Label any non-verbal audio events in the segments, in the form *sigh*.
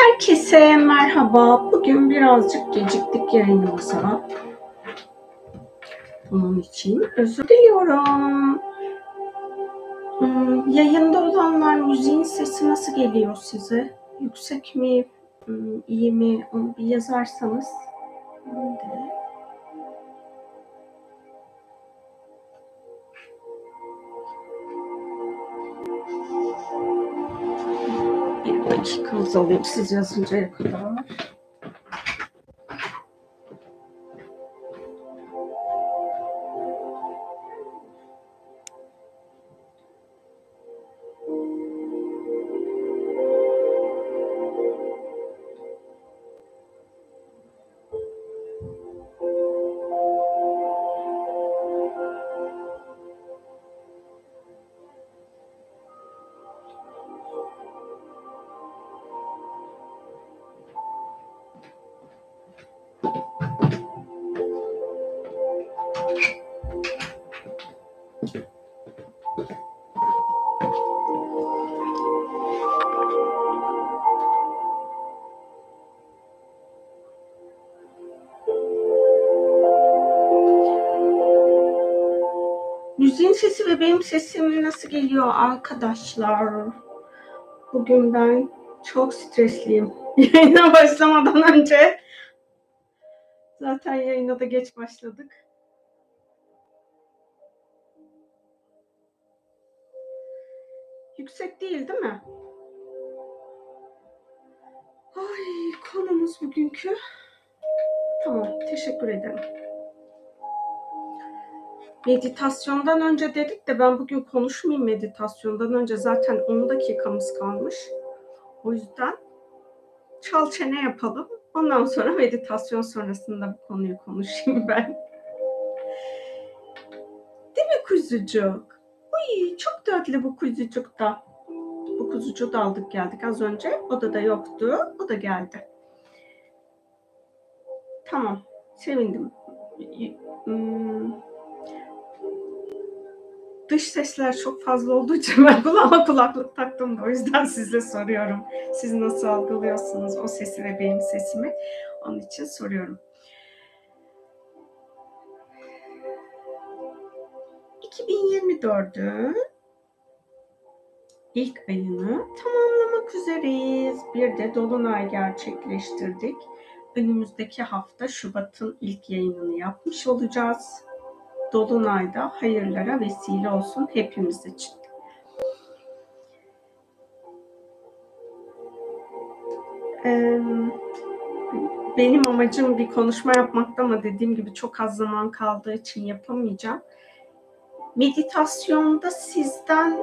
Herkese merhaba. Bugün birazcık geciktik yayınımıza. Bunun için özür diliyorum. Hmm, Yayında olanlar müziğin sesi nasıl geliyor size? Yüksek mi, hmm, iyi mi? Onu bir yazarsanız. Ben de. Dakikamız alayım siz yazıncaya kadar. Sesim nasıl geliyor arkadaşlar? Bugün ben çok stresliyim. *laughs* Yayına başlamadan önce zaten yayına da geç başladık. Yüksek değil değil mi? Ay konumuz bugünkü. Tamam teşekkür ederim. Meditasyondan önce dedik de ben bugün konuşmayayım meditasyondan önce zaten 10 dakikamız kalmış. O yüzden çal çene yapalım. Ondan sonra meditasyon sonrasında bu konuyu konuşayım *laughs* ben. Değil mi kuzucuk? Uy, çok tatlı bu kuzucuk da. Bu kuzucuğu da aldık geldik az önce. Odada yoktu. O da geldi. Tamam. Sevindim. Hmm. Dış sesler çok fazla olduğu için *laughs* ben kulağıma kulaklık taktım da o yüzden size soruyorum. Siz nasıl algılıyorsunuz o sesi ve benim sesimi? Onun için soruyorum. 2024'ün ilk ayını tamamlamak üzereyiz. Bir de dolunay gerçekleştirdik. Önümüzdeki hafta Şubat'ın ilk yayınını yapmış olacağız. Dolunayda hayırlara vesile olsun hepimiz için. Benim amacım bir konuşma yapmakta ama dediğim gibi çok az zaman kaldığı için yapamayacağım. Meditasyonda sizden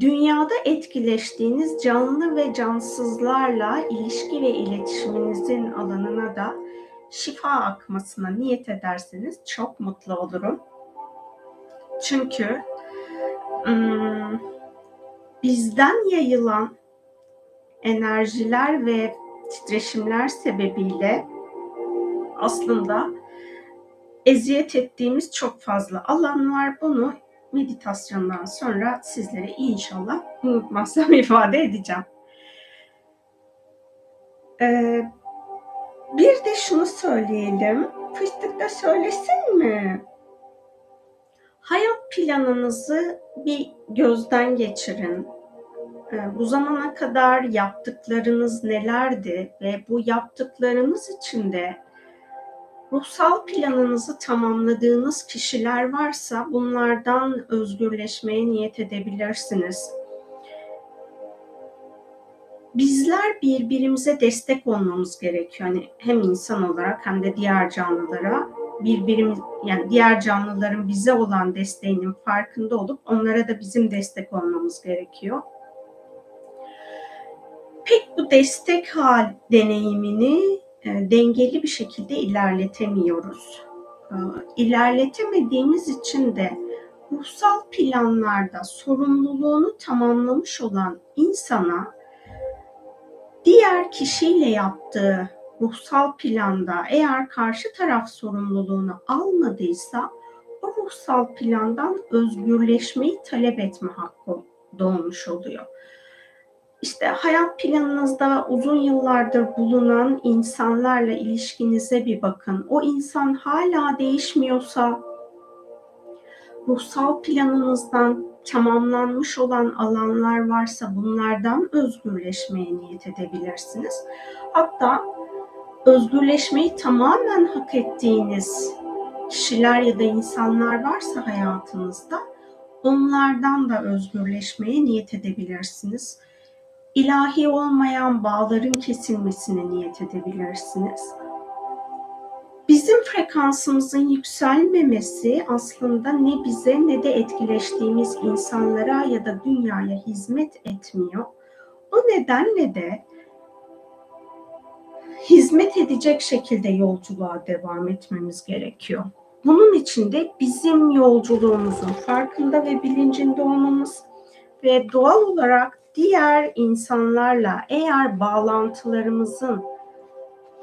dünyada etkileştiğiniz canlı ve cansızlarla ilişki ve iletişiminizin alanına da şifa akmasına niyet ederseniz çok mutlu olurum. Çünkü bizden yayılan enerjiler ve titreşimler sebebiyle aslında eziyet ettiğimiz çok fazla alan var. Bunu meditasyondan sonra sizlere inşallah unutmazsam *laughs* ifade edeceğim. Ee, bir de şunu söyleyelim. Fıstık da söylesin mi? Hayat planınızı bir gözden geçirin. Ee, Bu zamana kadar yaptıklarınız nelerdi ve bu yaptıklarınız içinde ruhsal planınızı tamamladığınız kişiler varsa bunlardan özgürleşmeye niyet edebilirsiniz. Bizler birbirimize destek olmamız gerekiyor. Hani hem insan olarak hem de diğer canlılara birbirimiz yani diğer canlıların bize olan desteğinin farkında olup onlara da bizim destek olmamız gerekiyor. Pek bu destek hal deneyimini e, dengeli bir şekilde ilerletemiyoruz. E, İlerletemediğimiz için de ruhsal planlarda sorumluluğunu tamamlamış olan insana diğer kişiyle yaptığı ruhsal planda eğer karşı taraf sorumluluğunu almadıysa o ruhsal plandan özgürleşmeyi talep etme hakkı doğmuş oluyor. İşte hayat planınızda uzun yıllardır bulunan insanlarla ilişkinize bir bakın. O insan hala değişmiyorsa ruhsal planınızdan tamamlanmış olan alanlar varsa bunlardan özgürleşmeye niyet edebilirsiniz. Hatta özgürleşmeyi tamamen hak ettiğiniz kişiler ya da insanlar varsa hayatınızda onlardan da özgürleşmeye niyet edebilirsiniz. İlahi olmayan bağların kesilmesine niyet edebilirsiniz. Bizim frekansımızın yükselmemesi aslında ne bize ne de etkileştiğimiz insanlara ya da dünyaya hizmet etmiyor. O nedenle de hizmet edecek şekilde yolculuğa devam etmemiz gerekiyor. Bunun için de bizim yolculuğumuzun farkında ve bilincinde olmamız ve doğal olarak diğer insanlarla eğer bağlantılarımızın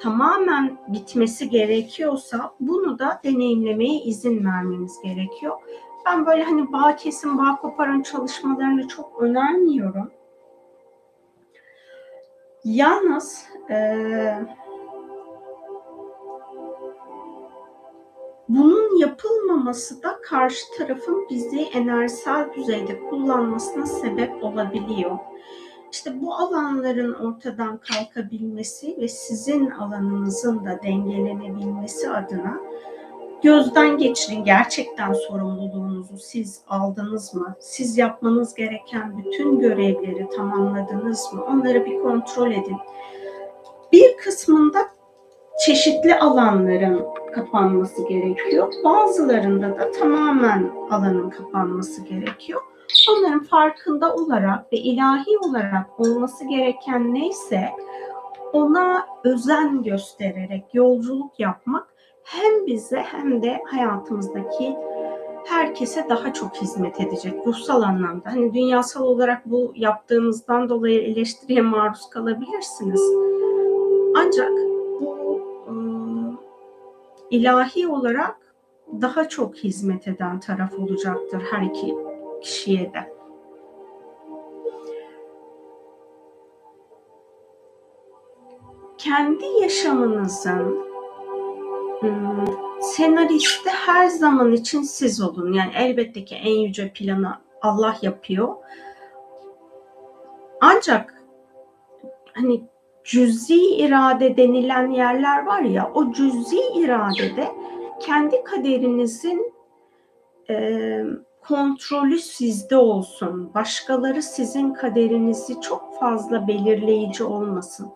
tamamen bitmesi gerekiyorsa bunu da deneyimlemeye izin vermemiz gerekiyor. Ben böyle hani bağ kesim, bağ koparan çalışmalarını çok önermiyorum. Yalnız e, bunun yapılmaması da karşı tarafın bizi enerjisel düzeyde kullanmasına sebep olabiliyor. İşte bu alanların ortadan kalkabilmesi ve sizin alanınızın da dengelenebilmesi adına gözden geçirin. Gerçekten sorumluluğunuzu siz aldınız mı? Siz yapmanız gereken bütün görevleri tamamladınız mı? Onları bir kontrol edin. Bir kısmında çeşitli alanların kapanması gerekiyor. Bazılarında da tamamen alanın kapanması gerekiyor. Onların farkında olarak ve ilahi olarak olması gereken neyse ona özen göstererek yolculuk yapmak hem bize hem de hayatımızdaki herkese daha çok hizmet edecek ruhsal anlamda. Hani dünyasal olarak bu yaptığınızdan dolayı eleştiriye maruz kalabilirsiniz. Ancak bu ıı, ilahi olarak daha çok hizmet eden taraf olacaktır her iki kişiye de. Kendi yaşamınızın ıı, senaristi her zaman için siz olun. Yani elbette ki en yüce planı Allah yapıyor. Ancak hani cüzi irade denilen yerler var ya o cüzi iradede kendi kaderinizin e, kontrolü sizde olsun. Başkaları sizin kaderinizi çok fazla belirleyici olmasın.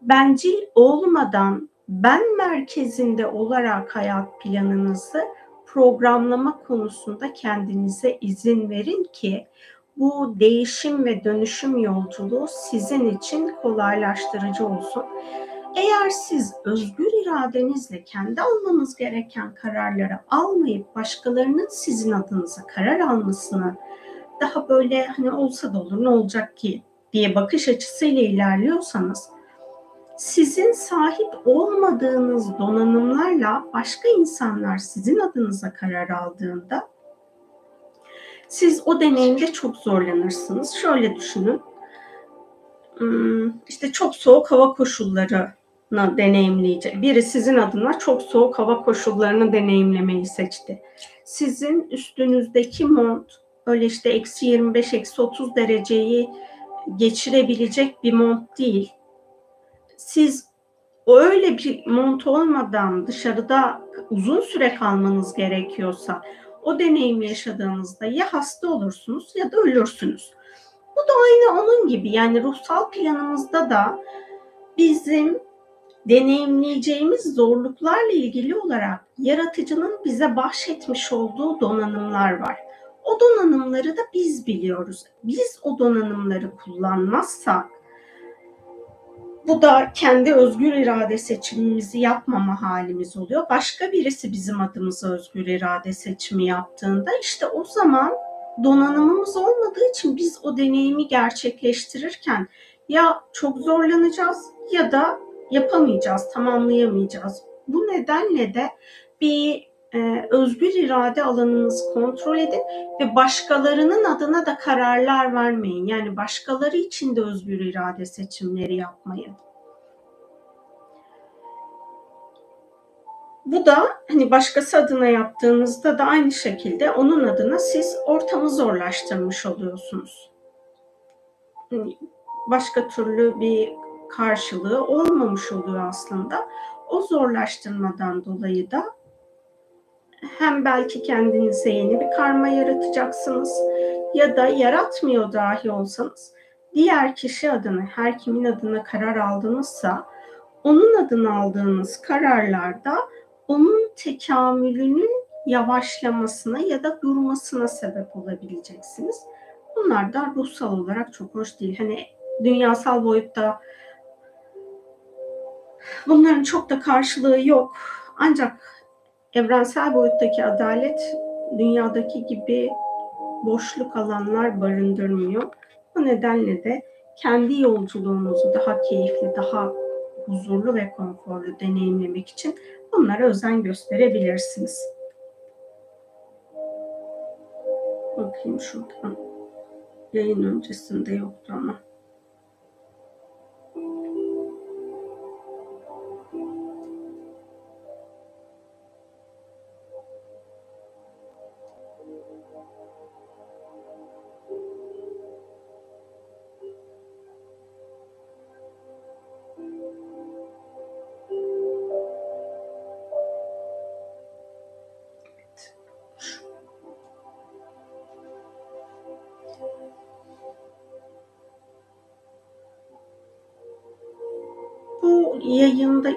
Bencil olmadan ben merkezinde olarak hayat planınızı programlama konusunda kendinize izin verin ki bu değişim ve dönüşüm yolculuğu sizin için kolaylaştırıcı olsun. Eğer siz özgür iradenizle kendi almanız gereken kararları almayıp başkalarının sizin adınıza karar almasını daha böyle hani olsa da olur ne olacak ki diye bakış açısıyla ilerliyorsanız sizin sahip olmadığınız donanımlarla başka insanlar sizin adınıza karar aldığında siz o deneyimde çok zorlanırsınız. Şöyle düşünün. Hmm, işte çok soğuk hava koşulları deneyimleyecek. Biri sizin adına çok soğuk hava koşullarını deneyimlemeyi seçti. Sizin üstünüzdeki mont öyle işte eksi 25, eksi 30 dereceyi geçirebilecek bir mont değil. Siz öyle bir mont olmadan dışarıda uzun süre kalmanız gerekiyorsa o deneyimi yaşadığınızda ya hasta olursunuz ya da ölürsünüz. Bu da aynı onun gibi yani ruhsal planımızda da bizim deneyimleyeceğimiz zorluklarla ilgili olarak yaratıcının bize bahşetmiş olduğu donanımlar var. O donanımları da biz biliyoruz. Biz o donanımları kullanmazsak bu da kendi özgür irade seçimimizi yapmama halimiz oluyor. Başka birisi bizim adımıza özgür irade seçimi yaptığında işte o zaman donanımımız olmadığı için biz o deneyimi gerçekleştirirken ya çok zorlanacağız ya da yapamayacağız, tamamlayamayacağız. Bu nedenle de bir e, özgür irade alanınızı kontrol edin ve başkalarının adına da kararlar vermeyin. Yani başkaları için de özgür irade seçimleri yapmayın. Bu da hani başkası adına yaptığınızda da aynı şekilde onun adına siz ortamı zorlaştırmış oluyorsunuz. Hani başka türlü bir karşılığı olmamış oluyor aslında. O zorlaştırmadan dolayı da hem belki kendinize yeni bir karma yaratacaksınız ya da yaratmıyor dahi olsanız diğer kişi adına, her kimin adına karar aldınızsa onun adına aldığınız kararlarda onun tekamülünün yavaşlamasına ya da durmasına sebep olabileceksiniz. Bunlar da ruhsal olarak çok hoş değil. Hani dünyasal boyutta bunların çok da karşılığı yok. Ancak evrensel boyuttaki adalet dünyadaki gibi boşluk alanlar barındırmıyor. Bu nedenle de kendi yolculuğunuzu daha keyifli, daha huzurlu ve konforlu deneyimlemek için bunlara özen gösterebilirsiniz. Bakayım şuradan. Yayın öncesinde yoktu ama.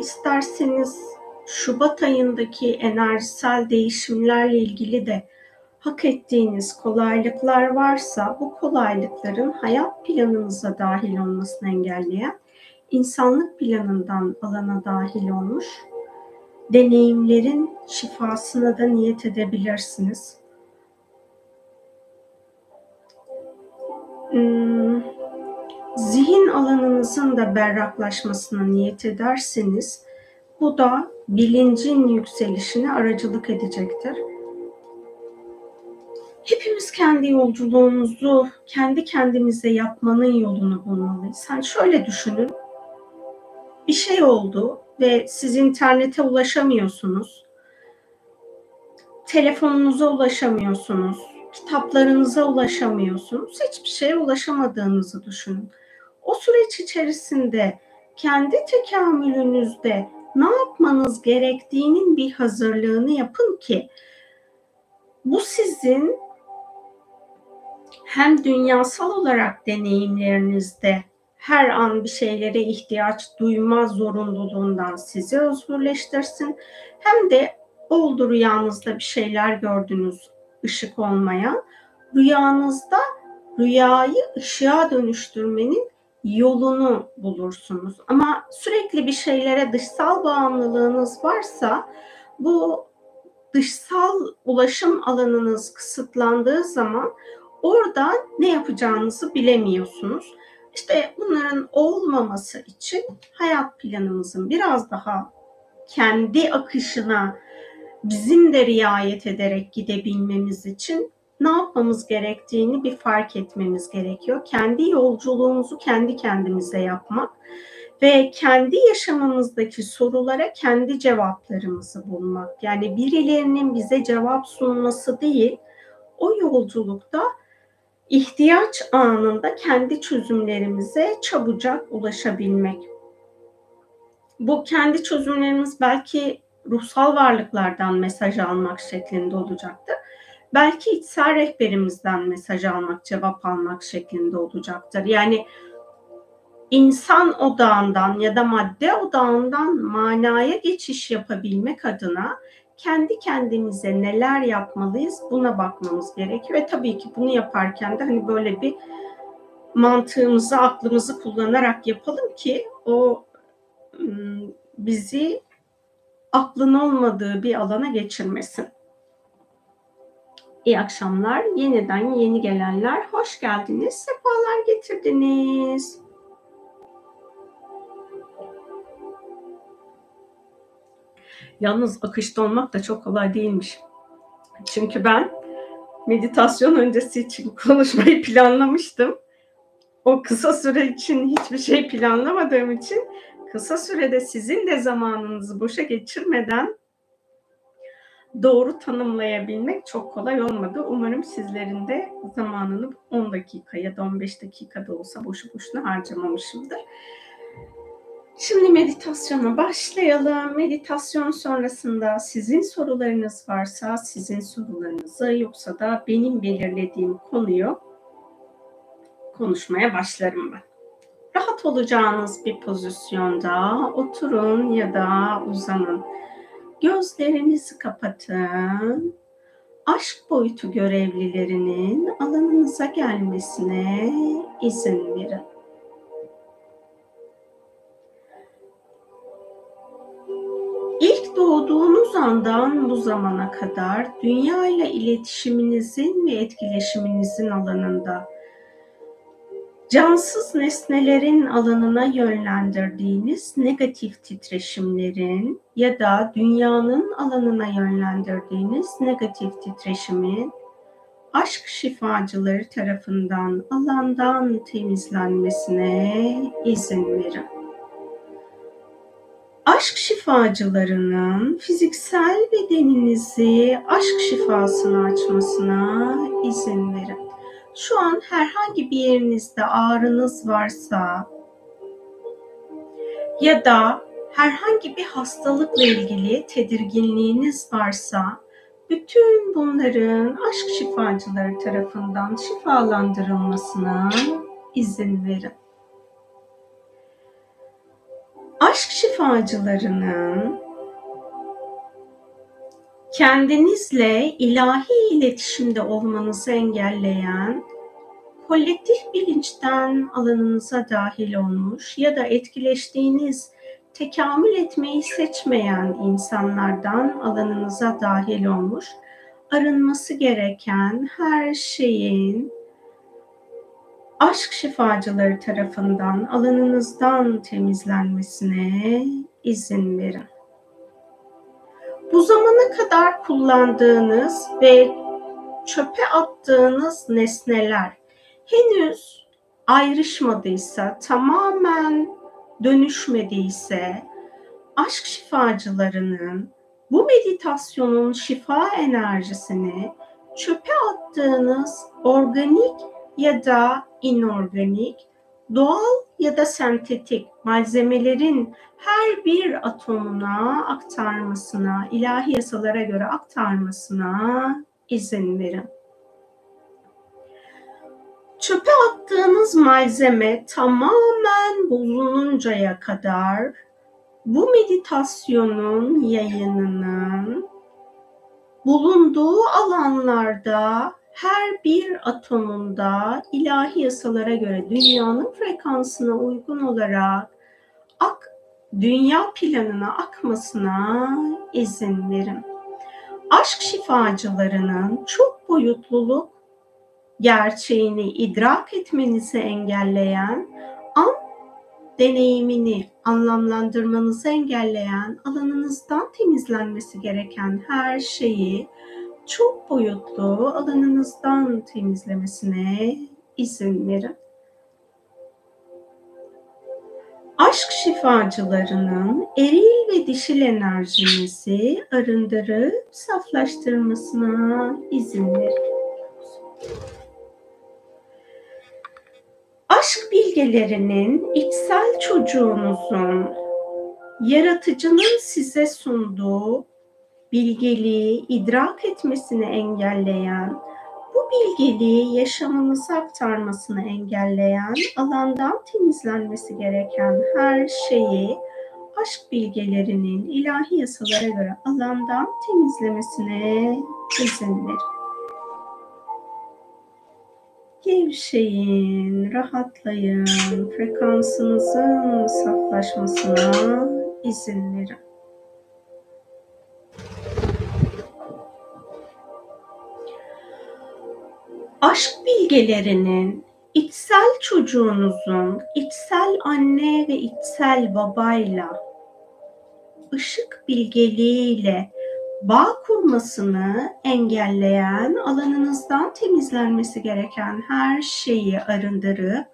İsterseniz Şubat ayındaki enerjisel değişimlerle ilgili de hak ettiğiniz kolaylıklar varsa bu kolaylıkların hayat planınıza dahil olmasını engelleyen insanlık planından alana dahil olmuş deneyimlerin şifasına da niyet edebilirsiniz. Hmm, zihin alanınızın da berraklaşmasına niyet ederseniz bu da bilincin yükselişine aracılık edecektir. Hepimiz kendi yolculuğumuzu kendi kendimize yapmanın yolunu bulmalıyız. Hani şöyle düşünün. Bir şey oldu ve siz internete ulaşamıyorsunuz. Telefonunuza ulaşamıyorsunuz. Kitaplarınıza ulaşamıyorsunuz. Hiçbir şeye ulaşamadığınızı düşünün. O süreç içerisinde kendi tekamülünüzde ne yapmanız gerektiğinin bir hazırlığını yapın ki bu sizin hem dünyasal olarak deneyimlerinizde her an bir şeylere ihtiyaç duyma zorunluluğundan sizi özgürleştirsin. Hem de oldu rüyanızda bir şeyler gördünüz ışık olmayan. Rüyanızda rüyayı ışığa dönüştürmenin yolunu bulursunuz. Ama sürekli bir şeylere dışsal bağımlılığınız varsa bu dışsal ulaşım alanınız kısıtlandığı zaman orada ne yapacağınızı bilemiyorsunuz. İşte bunların olmaması için hayat planımızın biraz daha kendi akışına bizim de riayet ederek gidebilmemiz için ne yapmamız gerektiğini bir fark etmemiz gerekiyor. Kendi yolculuğumuzu kendi kendimize yapmak ve kendi yaşamımızdaki sorulara kendi cevaplarımızı bulmak. Yani birilerinin bize cevap sunması değil, o yolculukta ihtiyaç anında kendi çözümlerimize çabucak ulaşabilmek. Bu kendi çözümlerimiz belki ruhsal varlıklardan mesaj almak şeklinde olacaktır. Belki içsel rehberimizden mesaj almak, cevap almak şeklinde olacaktır. Yani insan odağından ya da madde odağından manaya geçiş yapabilmek adına kendi kendimize neler yapmalıyız buna bakmamız gerekiyor. Ve tabii ki bunu yaparken de hani böyle bir mantığımızı, aklımızı kullanarak yapalım ki o bizi aklın olmadığı bir alana geçirmesin. İyi akşamlar. Yeniden yeni gelenler hoş geldiniz. Sefalar getirdiniz. Yalnız akışta olmak da çok kolay değilmiş. Çünkü ben meditasyon öncesi için *laughs* konuşmayı planlamıştım. O kısa süre için hiçbir şey planlamadığım için kısa sürede sizin de zamanınızı boşa geçirmeden doğru tanımlayabilmek çok kolay olmadı. Umarım sizlerin de zamanını 10 dakika ya da 15 dakikada olsa boşu boşuna harcamamışımdır. Şimdi meditasyona başlayalım. Meditasyon sonrasında sizin sorularınız varsa sizin sorularınızı yoksa da benim belirlediğim konuyu konuşmaya başlarım ben. Rahat olacağınız bir pozisyonda oturun ya da uzanın. Gözlerinizi kapatın. Aşk boyutu görevlilerinin alanınıza gelmesine izin verin. İlk doğduğunuz andan bu zamana kadar dünya ile iletişiminizin ve etkileşiminizin alanında cansız nesnelerin alanına yönlendirdiğiniz negatif titreşimlerin ya da dünyanın alanına yönlendirdiğiniz negatif titreşimin aşk şifacıları tarafından alandan temizlenmesine izin verin. Aşk şifacılarının fiziksel bedeninizi aşk şifasına açmasına izin verin şu an herhangi bir yerinizde ağrınız varsa ya da herhangi bir hastalıkla ilgili tedirginliğiniz varsa bütün bunların aşk şifacıları tarafından şifalandırılmasına izin verin. Aşk şifacılarının kendinizle ilahi iletişimde olmanızı engelleyen, kolektif bilinçten alanınıza dahil olmuş ya da etkileştiğiniz, tekamül etmeyi seçmeyen insanlardan alanınıza dahil olmuş, arınması gereken her şeyin aşk şifacıları tarafından alanınızdan temizlenmesine izin verin bu zamana kadar kullandığınız ve çöpe attığınız nesneler henüz ayrışmadıysa, tamamen dönüşmediyse aşk şifacılarının bu meditasyonun şifa enerjisini çöpe attığınız organik ya da inorganik, doğal ya da sentetik malzemelerin her bir atomuna aktarmasına, ilahi yasalara göre aktarmasına izin verin. Çöpe attığınız malzeme tamamen bulununcaya kadar bu meditasyonun yayınının bulunduğu alanlarda her bir atomunda ilahi yasalara göre dünyanın frekansına uygun olarak ak dünya planına akmasına izin verin. Aşk şifacılarının çok boyutluluk gerçeğini idrak etmenizi engelleyen, an deneyimini anlamlandırmanızı engelleyen, alanınızdan temizlenmesi gereken her şeyi çok boyutlu alanınızdan temizlemesine izin verin. Aşk şifacılarının eril ve dişil enerjinizi arındırıp saflaştırmasına izin verin. Aşk bilgelerinin içsel çocuğunuzun yaratıcının size sunduğu bilgeliği idrak etmesini engelleyen, bu bilgeliği yaşamınıza aktarmasını engelleyen, alandan temizlenmesi gereken her şeyi aşk bilgelerinin ilahi yasalara göre alandan temizlemesine izin verin. Gevşeyin, rahatlayın, frekansınızın saflaşmasına izin verin. Aşk bilgelerinin içsel çocuğunuzun içsel anne ve içsel babayla ışık bilgeliğiyle bağ kurmasını engelleyen, alanınızdan temizlenmesi gereken her şeyi arındırıp,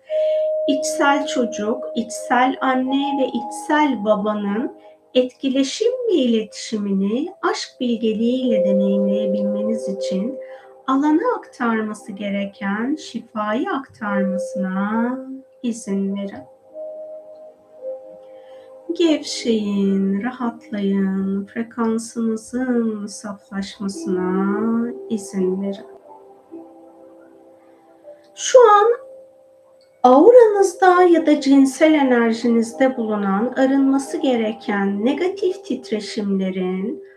içsel çocuk, içsel anne ve içsel babanın etkileşim ve iletişimini aşk bilgeliğiyle deneyimleyebilmeniz için alana aktarması gereken şifayı aktarmasına izin verin. Gevşeyin, rahatlayın, frekansınızın saflaşmasına izin verin. Şu an auranızda ya da cinsel enerjinizde bulunan arınması gereken negatif titreşimlerin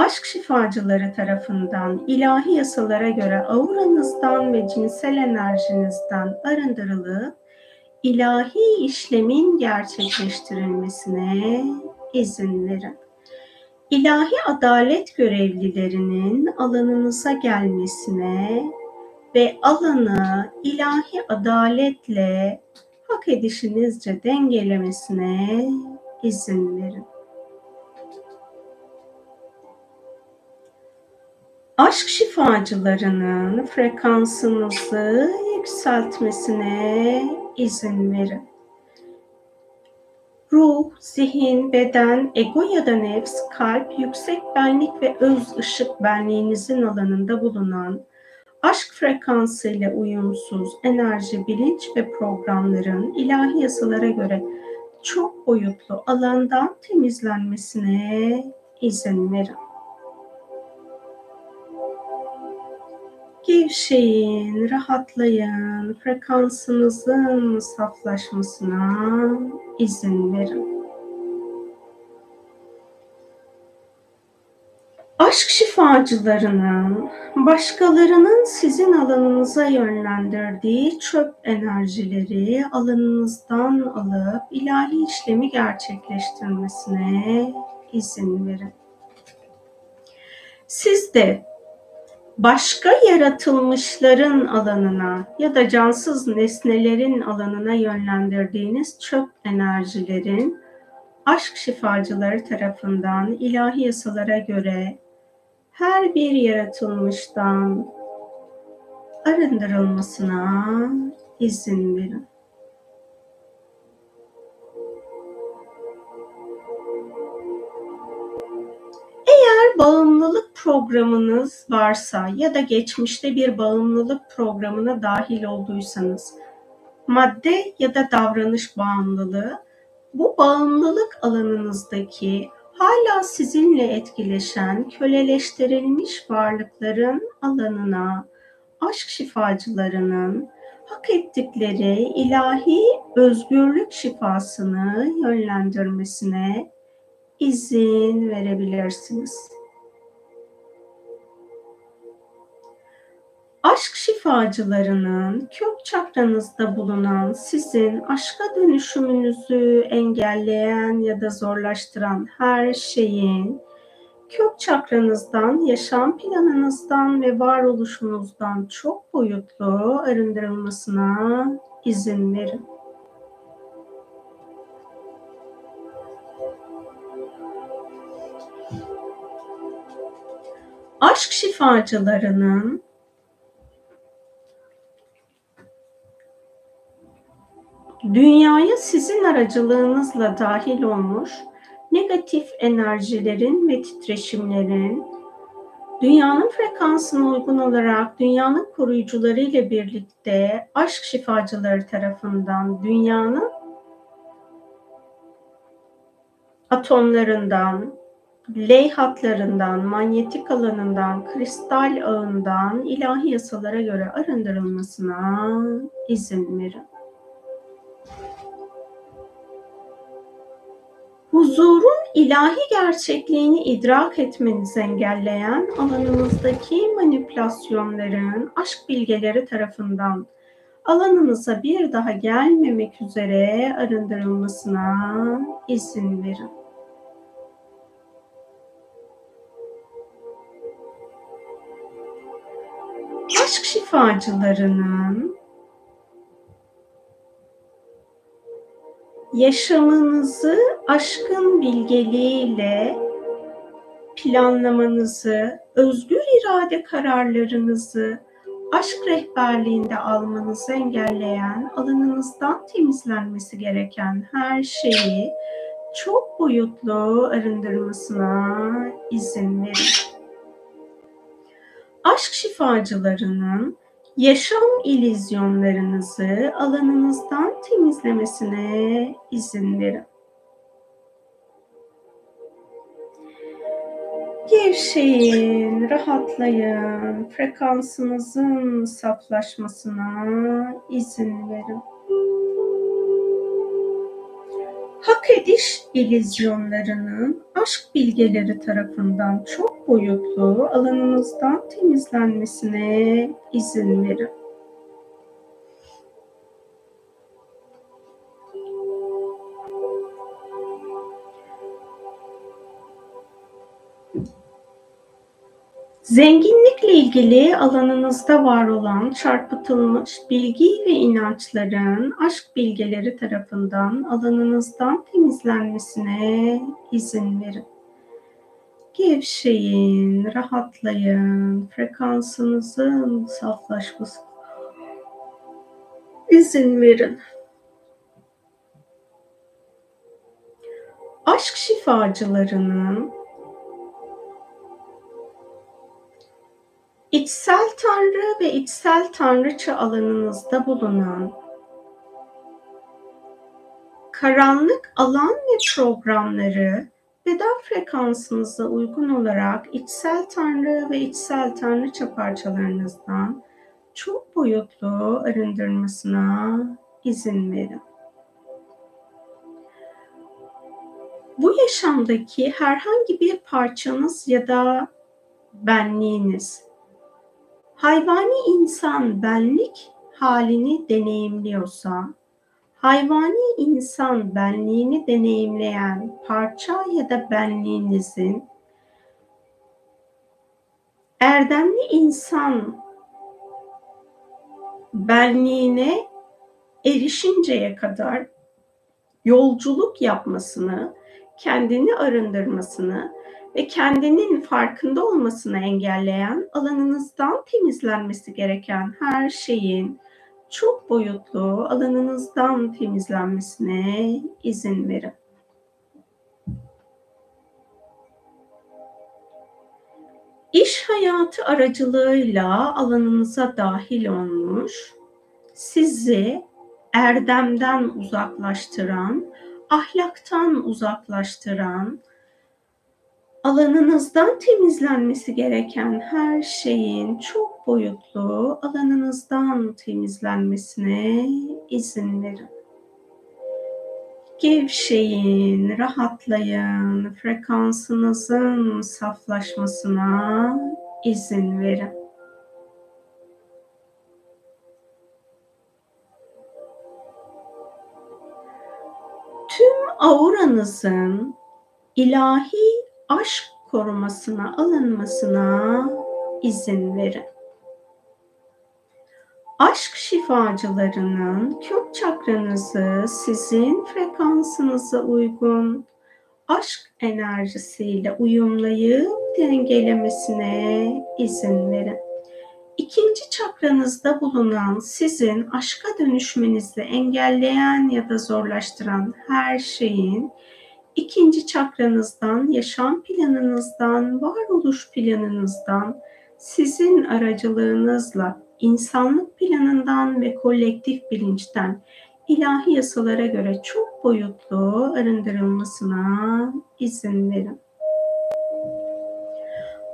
aşk şifacıları tarafından ilahi yasalara göre auranızdan ve cinsel enerjinizden arındırılıp ilahi işlemin gerçekleştirilmesine izin verin. İlahi adalet görevlilerinin alanınıza gelmesine ve alanı ilahi adaletle hak edişinizce dengelemesine izin verin. Aşk şifacılarının frekansınızı yükseltmesine izin verin. Ruh, zihin, beden, ego ya da nefs, kalp, yüksek benlik ve öz ışık benliğinizin alanında bulunan aşk frekansıyla uyumsuz enerji, bilinç ve programların ilahi yasalara göre çok boyutlu alandan temizlenmesine izin verin. Gevşeyin, rahatlayın, frekansınızın saflaşmasına izin verin. Aşk şifacılarının başkalarının sizin alanınıza yönlendirdiği çöp enerjileri alanınızdan alıp ilahi işlemi gerçekleştirmesine izin verin. Siz de başka yaratılmışların alanına ya da cansız nesnelerin alanına yönlendirdiğiniz çöp enerjilerin aşk şifacıları tarafından ilahi yasalara göre her bir yaratılmıştan arındırılmasına izin verin. Bağımlılık programınız varsa ya da geçmişte bir bağımlılık programına dahil olduysanız, madde ya da davranış bağımlılığı, bu bağımlılık alanınızdaki hala sizinle etkileşen köleleştirilmiş varlıkların alanına aşk şifacılarının hak ettikleri ilahi özgürlük şifasını yönlendirmesine izin verebilirsiniz. Aşk şifacılarının kök çakranızda bulunan sizin aşka dönüşümünüzü engelleyen ya da zorlaştıran her şeyin kök çakranızdan, yaşam planınızdan ve varoluşunuzdan çok boyutlu arındırılmasına izin verin. Aşk şifacılarının dünyaya sizin aracılığınızla dahil olmuş negatif enerjilerin ve titreşimlerin dünyanın frekansına uygun olarak dünyanın koruyucuları ile birlikte aşk şifacıları tarafından dünyanın atomlarından, ley hatlarından, manyetik alanından, kristal ağından ilahi yasalara göre arındırılmasına izin verin. Huzurun ilahi gerçekliğini idrak etmenizi engelleyen alanınızdaki manipülasyonların aşk bilgeleri tarafından alanınıza bir daha gelmemek üzere arındırılmasına izin verin. Aşk şifacılarının yaşamınızı aşkın bilgeliğiyle planlamanızı, özgür irade kararlarınızı aşk rehberliğinde almanızı engelleyen, alanınızdan temizlenmesi gereken her şeyi çok boyutlu arındırmasına izin verin. Aşk şifacılarının yaşam ilizyonlarınızı alanınızdan temizlemesine izin verin. Gevşeyin, rahatlayın, frekansınızın saflaşmasına izin verin. Hak ediş ilizyonlarının aşk bilgeleri tarafından çok boyutlu alanınızdan temizlenmesine izin verin. Zenginlikle ilgili alanınızda var olan çarpıtılmış bilgi ve inançların aşk bilgeleri tarafından alanınızdan temizlenmesine izin verin. Gevşeyin, rahatlayın, frekansınızın saflaşması izin verin. Aşk şifacılarının İçsel tanrı ve içsel tanrıça alanınızda bulunan karanlık alan ve programları beden frekansınıza uygun olarak içsel tanrı ve içsel tanrıça parçalarınızdan çok boyutlu arındırmasına izin verin. Bu yaşamdaki herhangi bir parçanız ya da benliğiniz hayvani insan benlik halini deneyimliyorsa, hayvani insan benliğini deneyimleyen parça ya da benliğinizin erdemli insan benliğine erişinceye kadar yolculuk yapmasını, kendini arındırmasını ve kendinin farkında olmasını engelleyen alanınızdan temizlenmesi gereken her şeyin çok boyutlu alanınızdan temizlenmesine izin verin. İş hayatı aracılığıyla alanınıza dahil olmuş, sizi erdemden uzaklaştıran, ahlaktan uzaklaştıran, alanınızdan temizlenmesi gereken her şeyin çok boyutlu alanınızdan temizlenmesine izin verin. Gevşeyin, rahatlayın, frekansınızın saflaşmasına izin verin. Tüm auranızın ilahi aşk korumasına alınmasına izin verin. Aşk şifacılarının kök çakranızı sizin frekansınıza uygun aşk enerjisiyle uyumlayıp dengelemesine izin verin. İkinci çakranızda bulunan sizin aşka dönüşmenizi engelleyen ya da zorlaştıran her şeyin ikinci çakranızdan, yaşam planınızdan, varoluş planınızdan, sizin aracılığınızla insanlık planından ve kolektif bilinçten ilahi yasalara göre çok boyutlu arındırılmasına izin verin.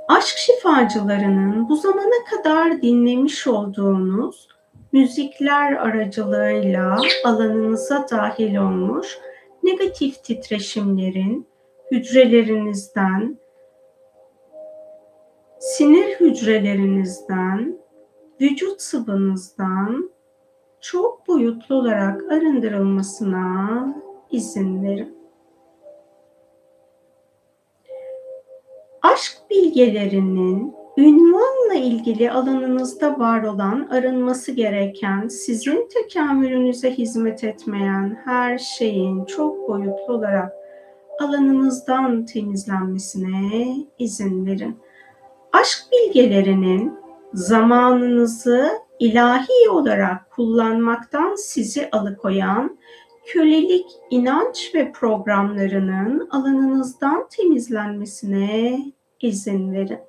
Aşk şifacılarının bu zamana kadar dinlemiş olduğunuz müzikler aracılığıyla alanınıza dahil olmuş negatif titreşimlerin hücrelerinizden, sinir hücrelerinizden, vücut sıvınızdan çok boyutlu olarak arındırılmasına izin verin. Aşk bilgelerinin ünvan Bununla ilgili alanınızda var olan, arınması gereken, sizin tekamülünüze hizmet etmeyen her şeyin çok boyutlu olarak alanınızdan temizlenmesine izin verin. Aşk bilgelerinin zamanınızı ilahi olarak kullanmaktan sizi alıkoyan kölelik inanç ve programlarının alanınızdan temizlenmesine izin verin.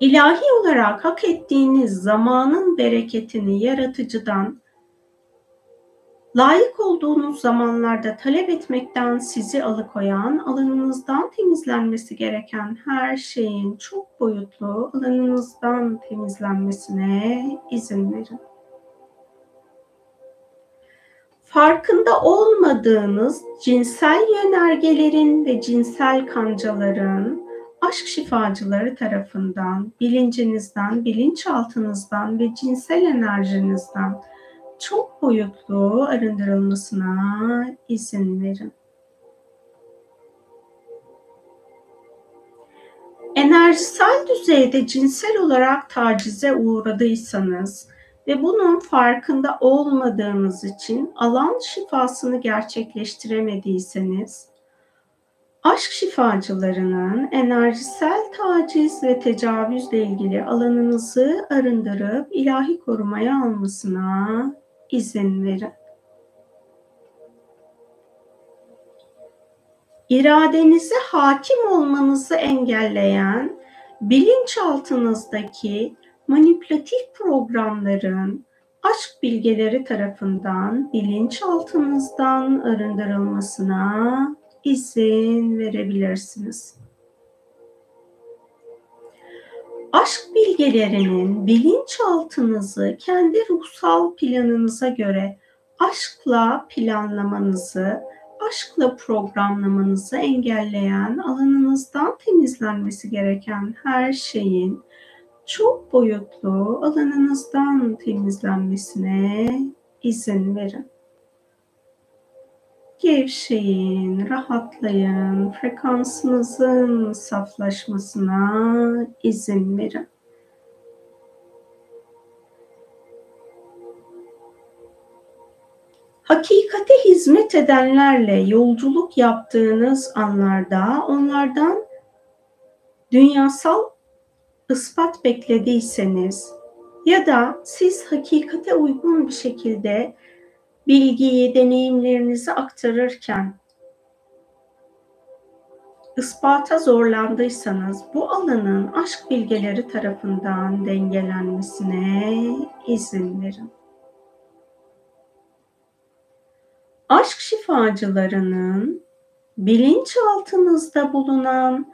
İlahi olarak hak ettiğiniz zamanın bereketini yaratıcıdan layık olduğunuz zamanlarda talep etmekten sizi alıkoyan, alanınızdan temizlenmesi gereken her şeyin çok boyutlu alanınızdan temizlenmesine izin verin. Farkında olmadığınız cinsel yönergelerin ve cinsel kancaların aşk şifacıları tarafından, bilincinizden, bilinçaltınızdan ve cinsel enerjinizden çok boyutlu arındırılmasına izin verin. Enerjisel düzeyde cinsel olarak tacize uğradıysanız ve bunun farkında olmadığınız için alan şifasını gerçekleştiremediyseniz aşk şifacılarının enerjisel taciz ve tecavüzle ilgili alanınızı arındırıp ilahi korumaya almasına izin verin. İradenize hakim olmanızı engelleyen bilinçaltınızdaki manipülatif programların aşk bilgeleri tarafından bilinçaltınızdan arındırılmasına izin verebilirsiniz. Aşk bilgelerinin bilinçaltınızı kendi ruhsal planınıza göre aşkla planlamanızı, aşkla programlamanızı engelleyen alanınızdan temizlenmesi gereken her şeyin çok boyutlu alanınızdan temizlenmesine izin verin. Gevşeyin, rahatlayın, frekansınızın saflaşmasına izin verin. Hakikate hizmet edenlerle yolculuk yaptığınız anlarda onlardan dünyasal ispat beklediyseniz ya da siz hakikate uygun bir şekilde bilgiyi, deneyimlerinizi aktarırken ispata zorlandıysanız bu alanın aşk bilgeleri tarafından dengelenmesine izin verin. Aşk şifacılarının bilinçaltınızda bulunan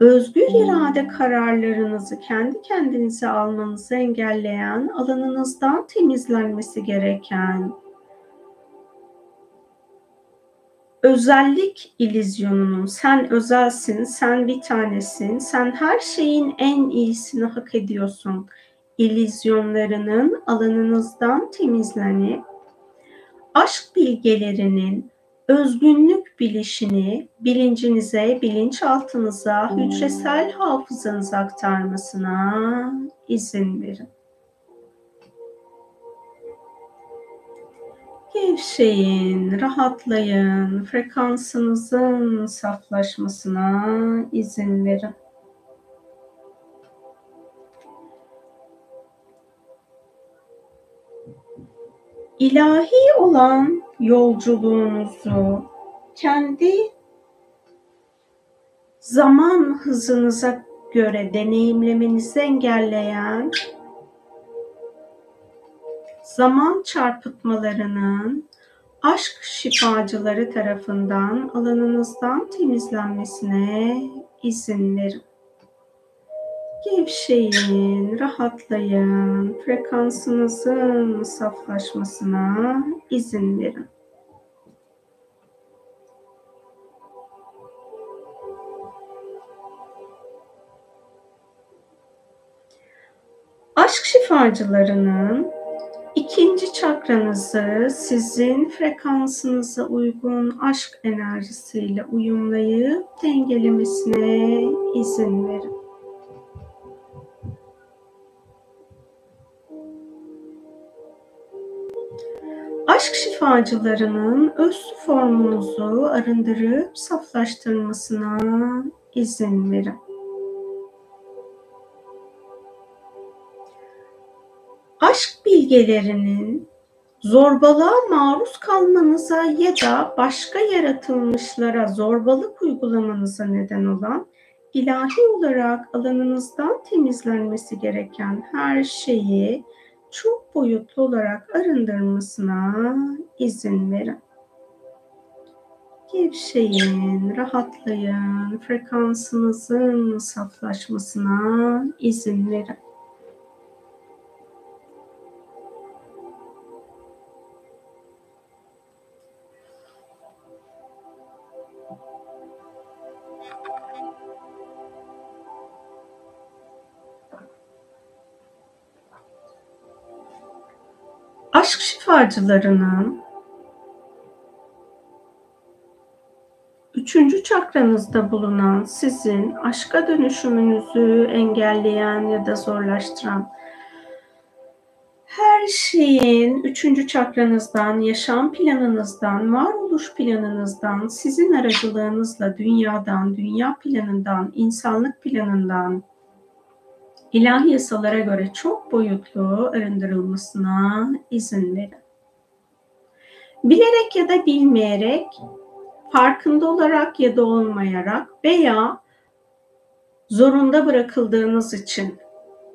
özgür irade kararlarınızı kendi kendinize almanızı engelleyen, alanınızdan temizlenmesi gereken özellik ilizyonunun sen özelsin, sen bir tanesin, sen her şeyin en iyisini hak ediyorsun ilizyonlarının alanınızdan temizlenip aşk bilgelerinin özgünlük bilişini bilincinize, bilinçaltınıza, hücresel hafızanıza aktarmasına izin verin. Gevşeyin, rahatlayın, frekansınızın saflaşmasına izin verin. İlahi olan yolculuğunuzu kendi zaman hızınıza göre deneyimlemenizi engelleyen zaman çarpıtmalarının aşk şifacıları tarafından alanınızdan temizlenmesine izin verin. Gevşeyin, rahatlayın, frekansınızın saflaşmasına izin verin. Aşk şifacılarının İkinci çakranızı sizin frekansınıza uygun aşk enerjisiyle uyumlayıp dengelemesine izin verin. Aşk şifacılarının öz formunuzu arındırıp saflaştırmasına izin verin. Aşk bilgelerinin zorbalığa maruz kalmanıza ya da başka yaratılmışlara zorbalık uygulamanıza neden olan ilahi olarak alanınızdan temizlenmesi gereken her şeyi çok boyutlu olarak arındırmasına izin verin. Gevşeyin, rahatlayın, frekansınızın saflaşmasına izin verin. Aşk şifacılarının üçüncü çakranızda bulunan sizin aşka dönüşümünüzü engelleyen ya da zorlaştıran her şeyin üçüncü çakranızdan, yaşam planınızdan, varoluş planınızdan, sizin aracılığınızla dünyadan, dünya planından, insanlık planından, ilahi yasalara göre çok boyutlu arındırılmasına izin verin. Bilerek ya da bilmeyerek, farkında olarak ya da olmayarak veya zorunda bırakıldığınız için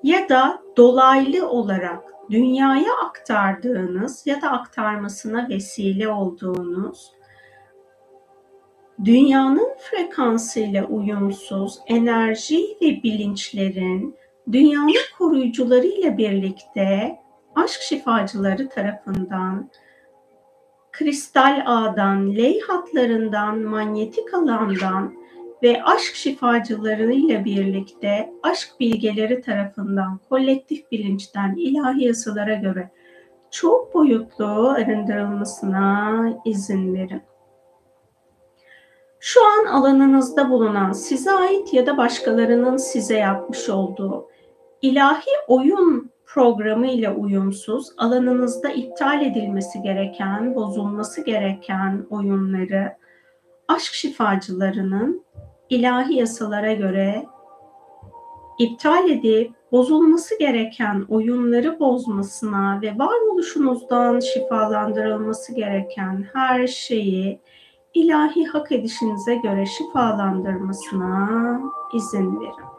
ya da dolaylı olarak dünyaya aktardığınız ya da aktarmasına vesile olduğunuz dünyanın frekansıyla uyumsuz enerji ve bilinçlerin dünyanın koruyucuları ile birlikte aşk şifacıları tarafından kristal ağdan, ley hatlarından, manyetik alandan ve aşk şifacıları ile birlikte aşk bilgeleri tarafından kolektif bilinçten ilahi yasalara göre çok boyutlu arındırılmasına izin verin. Şu an alanınızda bulunan size ait ya da başkalarının size yapmış olduğu ilahi oyun programı ile uyumsuz, alanınızda iptal edilmesi gereken, bozulması gereken oyunları aşk şifacılarının ilahi yasalara göre iptal edip bozulması gereken oyunları bozmasına ve varoluşunuzdan şifalandırılması gereken her şeyi ilahi hak edişinize göre şifalandırmasına izin verin.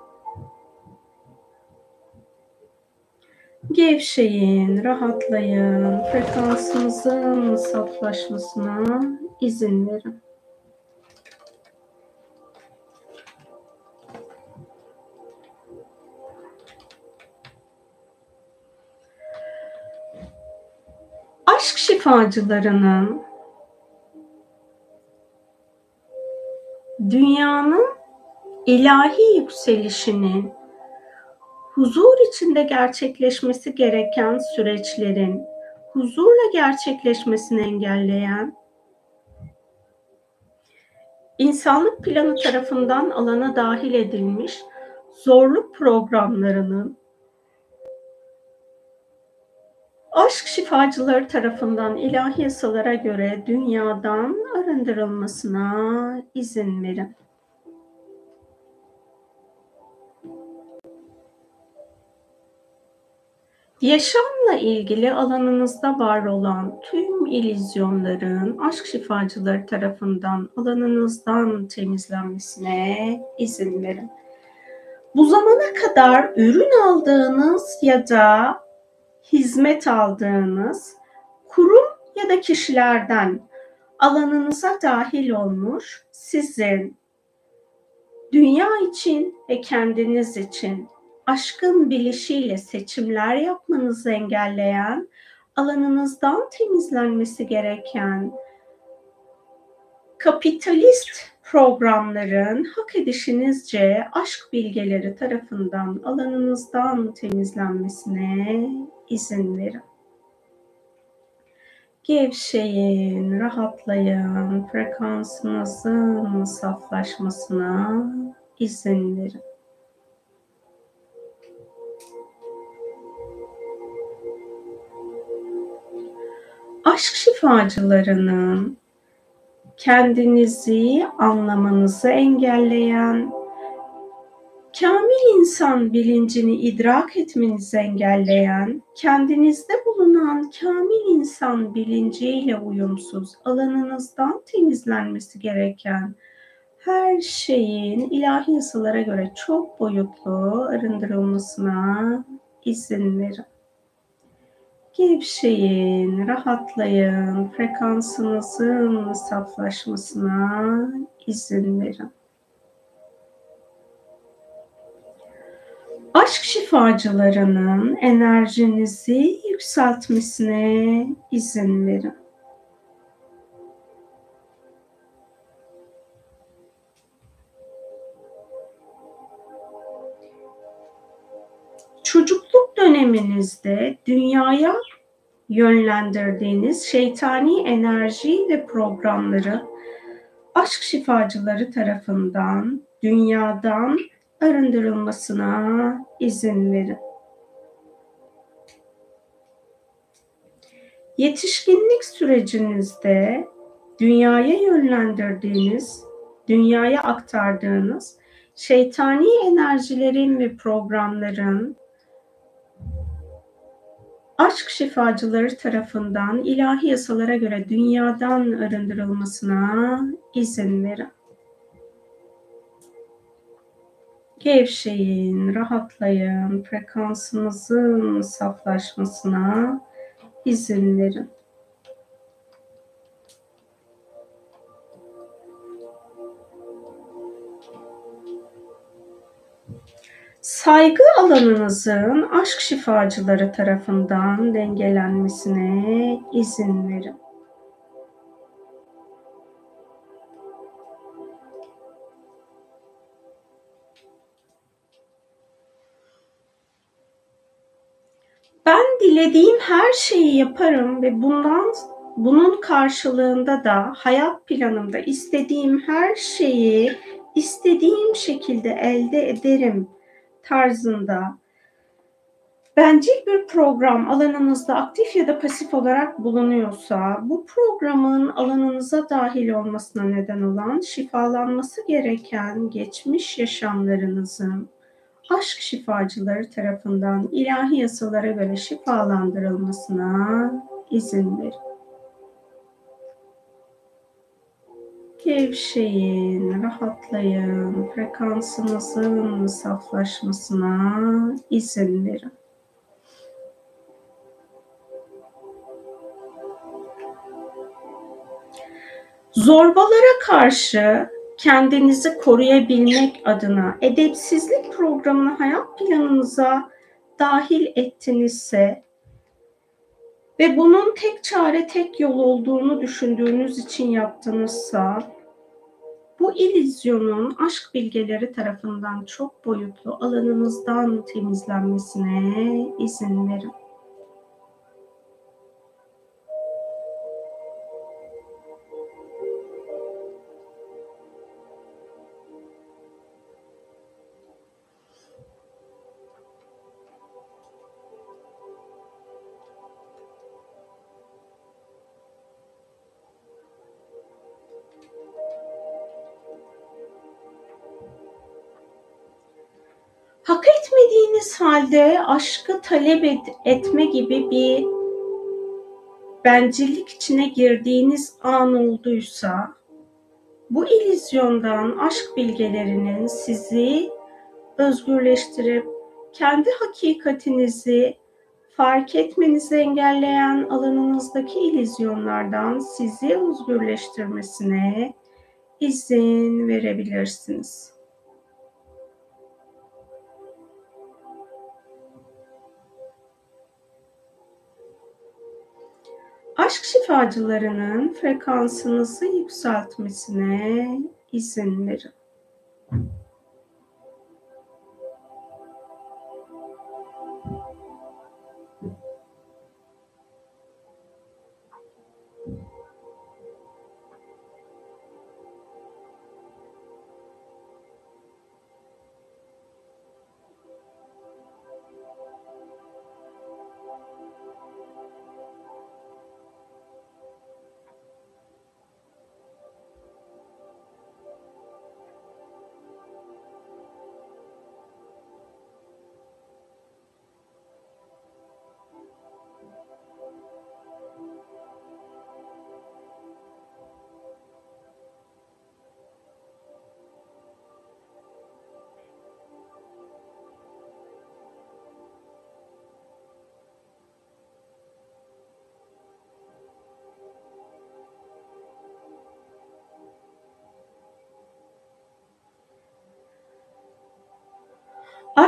Gevşeyin, rahatlayın, frekansınızın saflaşmasına izin verin. Aşk şifacılarının dünyanın ilahi yükselişinin huzur içinde gerçekleşmesi gereken süreçlerin huzurla gerçekleşmesini engelleyen insanlık planı tarafından alana dahil edilmiş zorluk programlarının aşk şifacıları tarafından ilahi yasalara göre dünyadan arındırılmasına izin verin. Yaşamla ilgili alanınızda var olan tüm ilizyonların aşk şifacıları tarafından alanınızdan temizlenmesine izin verin. Bu zamana kadar ürün aldığınız ya da hizmet aldığınız kurum ya da kişilerden alanınıza dahil olmuş sizin dünya için ve kendiniz için aşkın bilişiyle seçimler yapmanızı engelleyen, alanınızdan temizlenmesi gereken kapitalist programların hak edişinizce aşk bilgeleri tarafından alanınızdan temizlenmesine izin verin. Gevşeyin, rahatlayın, frekansınızın saflaşmasına izin verin. Aşk şifacılarının kendinizi anlamanızı engelleyen, kamil insan bilincini idrak etmenizi engelleyen, kendinizde bulunan kamil insan bilinciyle uyumsuz, alanınızdan temizlenmesi gereken her şeyin ilahi yasalara göre çok boyutlu arındırılmasına izin verin. Gevşeyin, rahatlayın, frekansınızın saflaşmasına izin verin. Aşk şifacılarının enerjinizi yükseltmesine izin verin. Döneminizde dünyaya yönlendirdiğiniz şeytani enerji ve programları aşk şifacıları tarafından dünyadan arındırılmasına izin verin. Yetişkinlik sürecinizde dünyaya yönlendirdiğiniz, dünyaya aktardığınız şeytani enerjilerin ve programların aşk şifacıları tarafından ilahi yasalara göre dünyadan arındırılmasına izin verin. Gevşeyin, rahatlayın, frekansınızın saflaşmasına izin verin. Saygı alanınızın aşk şifacıları tarafından dengelenmesine izin verin. Ben dilediğim her şeyi yaparım ve bundan bunun karşılığında da hayat planımda istediğim her şeyi istediğim şekilde elde ederim tarzında bencil bir program alanınızda aktif ya da pasif olarak bulunuyorsa bu programın alanınıza dahil olmasına neden olan şifalanması gereken geçmiş yaşamlarınızın aşk şifacıları tarafından ilahi yasalara göre şifalandırılmasına izin verin. Gevşeyin, rahatlayın, frekansınızın saflaşmasına izin verin. Zorbalara karşı kendinizi koruyabilmek adına edepsizlik programını hayat planınıza dahil ettinizse ve bunun tek çare, tek yol olduğunu düşündüğünüz için yaptınızsa bu ilizyonun aşk bilgeleri tarafından çok boyutlu alanınızdan temizlenmesine izin verin. Halde aşkı talep et, etme gibi bir bencillik içine girdiğiniz an olduysa bu ilizyondan aşk bilgelerinin sizi özgürleştirip kendi hakikatinizi fark etmenizi engelleyen alanınızdaki ilizyonlardan sizi özgürleştirmesine izin verebilirsiniz. Aşk şifacılarının frekansınızı yükseltmesine izin verin.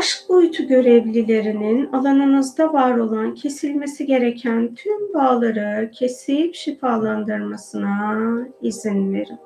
Aşk boyutu görevlilerinin alanınızda var olan kesilmesi gereken tüm bağları kesip şifalandırmasına izin verin.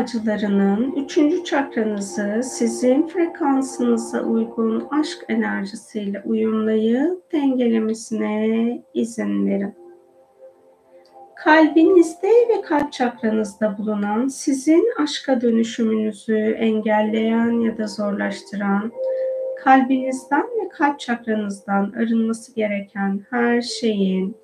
Aşk şifacılarının üçüncü çakranızı sizin frekansınıza uygun aşk enerjisiyle uyumlayıp dengelemesine izin verin. Kalbinizde ve kalp çakranızda bulunan sizin aşka dönüşümünüzü engelleyen ya da zorlaştıran, kalbinizden ve kalp çakranızdan arınması gereken her şeyin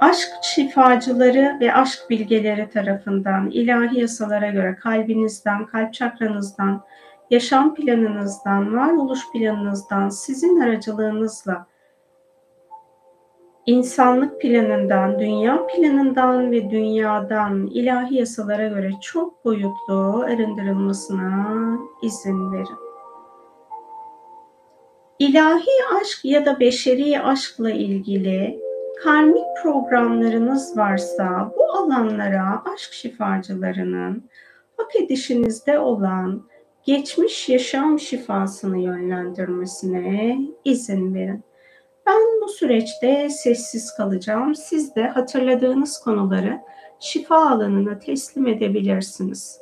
aşk şifacıları ve aşk bilgeleri tarafından ilahi yasalara göre kalbinizden, kalp çakranızdan, yaşam planınızdan, varoluş planınızdan, sizin aracılığınızla insanlık planından, dünya planından ve dünyadan ilahi yasalara göre çok boyutlu arındırılmasına izin verin. İlahi aşk ya da beşeri aşkla ilgili karmik programlarınız varsa bu alanlara aşk şifacılarının hak edişinizde olan geçmiş yaşam şifasını yönlendirmesine izin verin. Ben bu süreçte sessiz kalacağım. Siz de hatırladığınız konuları şifa alanına teslim edebilirsiniz.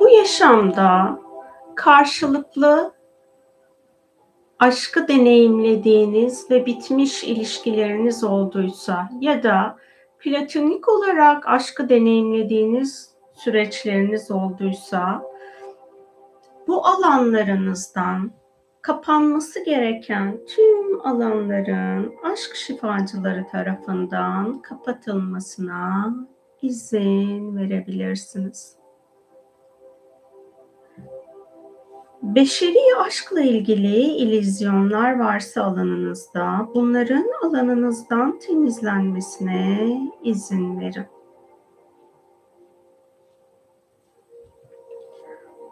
Bu yaşamda karşılıklı aşkı deneyimlediğiniz ve bitmiş ilişkileriniz olduysa ya da platonik olarak aşkı deneyimlediğiniz süreçleriniz olduysa bu alanlarınızdan kapanması gereken tüm alanların aşk şifacıları tarafından kapatılmasına izin verebilirsiniz. Beşeri aşkla ilgili ilizyonlar varsa alanınızda, bunların alanınızdan temizlenmesine izin verin.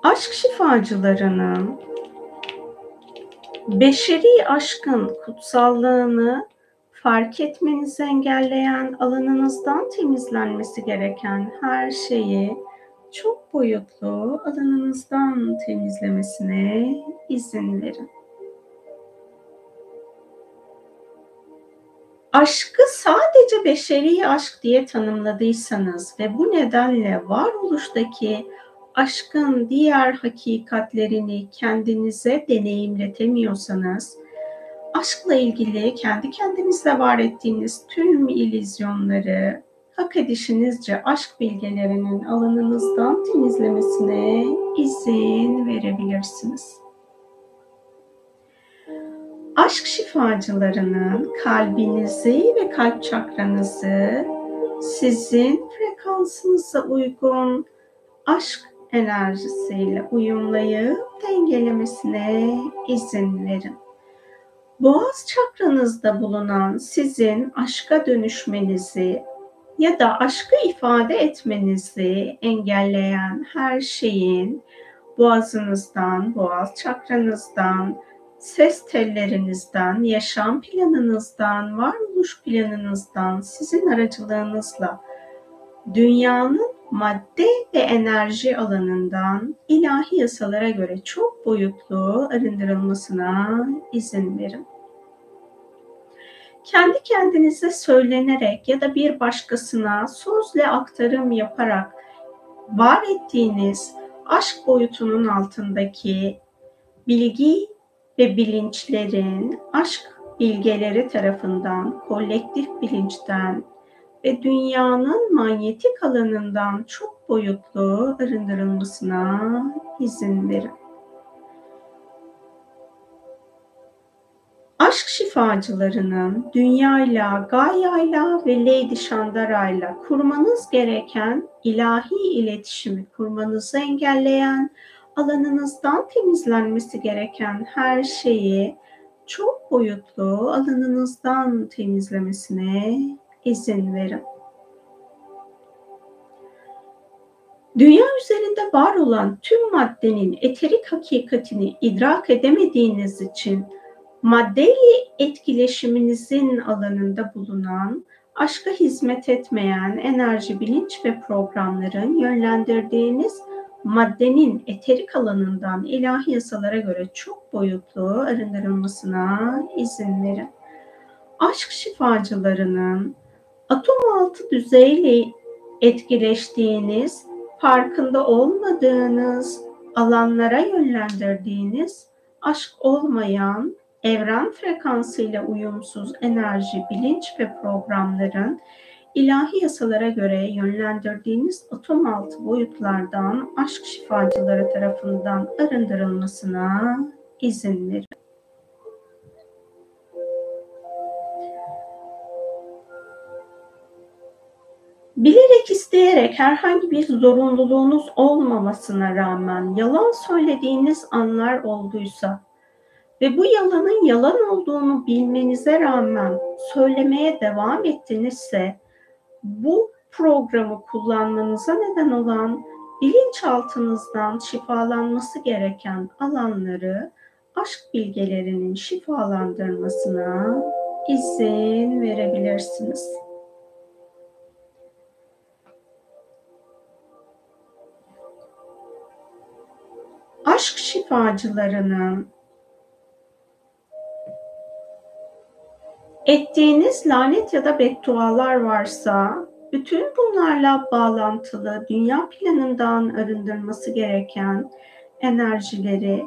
Aşk şifacılarının beşeri aşkın kutsallığını fark etmenizi engelleyen alanınızdan temizlenmesi gereken her şeyi çok boyutlu alanınızdan temizlemesine izin verin. Aşkı sadece beşeri aşk diye tanımladıysanız ve bu nedenle varoluştaki aşkın diğer hakikatlerini kendinize deneyimletemiyorsanız, aşkla ilgili kendi kendinizle var ettiğiniz tüm ilizyonları hak edişinizce aşk bilgelerinin alanınızdan temizlemesine izin verebilirsiniz. Aşk şifacılarının kalbinizi ve kalp çakranızı sizin frekansınıza uygun aşk enerjisiyle uyumlayıp dengelemesine izin verin. Boğaz çakranızda bulunan sizin aşka dönüşmenizi ya da aşkı ifade etmenizi engelleyen her şeyin boğazınızdan, boğaz çakranızdan, ses tellerinizden, yaşam planınızdan, varoluş planınızdan, sizin aracılığınızla dünyanın madde ve enerji alanından ilahi yasalara göre çok boyutlu arındırılmasına izin verin. Kendi kendinize söylenerek ya da bir başkasına sözle aktarım yaparak var ettiğiniz aşk boyutunun altındaki bilgi ve bilinçlerin aşk bilgeleri tarafından kolektif bilinçten ve dünyanın manyetik alanından çok boyutlu arındırılmasına izin verin. Aşk şifacılarının dünyayla, Gaya'yla ve Lady Shandara'yla kurmanız gereken ilahi iletişimi kurmanızı engelleyen, alanınızdan temizlenmesi gereken her şeyi çok boyutlu alanınızdan temizlemesine izin verin. Dünya üzerinde var olan tüm maddenin eterik hakikatini idrak edemediğiniz için maddeyle etkileşiminizin alanında bulunan, aşka hizmet etmeyen enerji, bilinç ve programların yönlendirdiğiniz maddenin eterik alanından ilahi yasalara göre çok boyutlu arındırılmasına izin verin. Aşk şifacılarının atom altı düzeyle etkileştiğiniz, farkında olmadığınız alanlara yönlendirdiğiniz aşk olmayan evren frekansıyla uyumsuz enerji, bilinç ve programların ilahi yasalara göre yönlendirdiğiniz atom altı boyutlardan aşk şifacıları tarafından arındırılmasına izin verin. Bilerek isteyerek herhangi bir zorunluluğunuz olmamasına rağmen yalan söylediğiniz anlar olduysa ve bu yalanın yalan olduğunu bilmenize rağmen söylemeye devam ettinizse bu programı kullanmanıza neden olan bilinçaltınızdan şifalanması gereken alanları aşk bilgelerinin şifalandırmasına izin verebilirsiniz. Aşk şifacılarının Ettiğiniz lanet ya da beddualar varsa bütün bunlarla bağlantılı dünya planından arındırması gereken enerjileri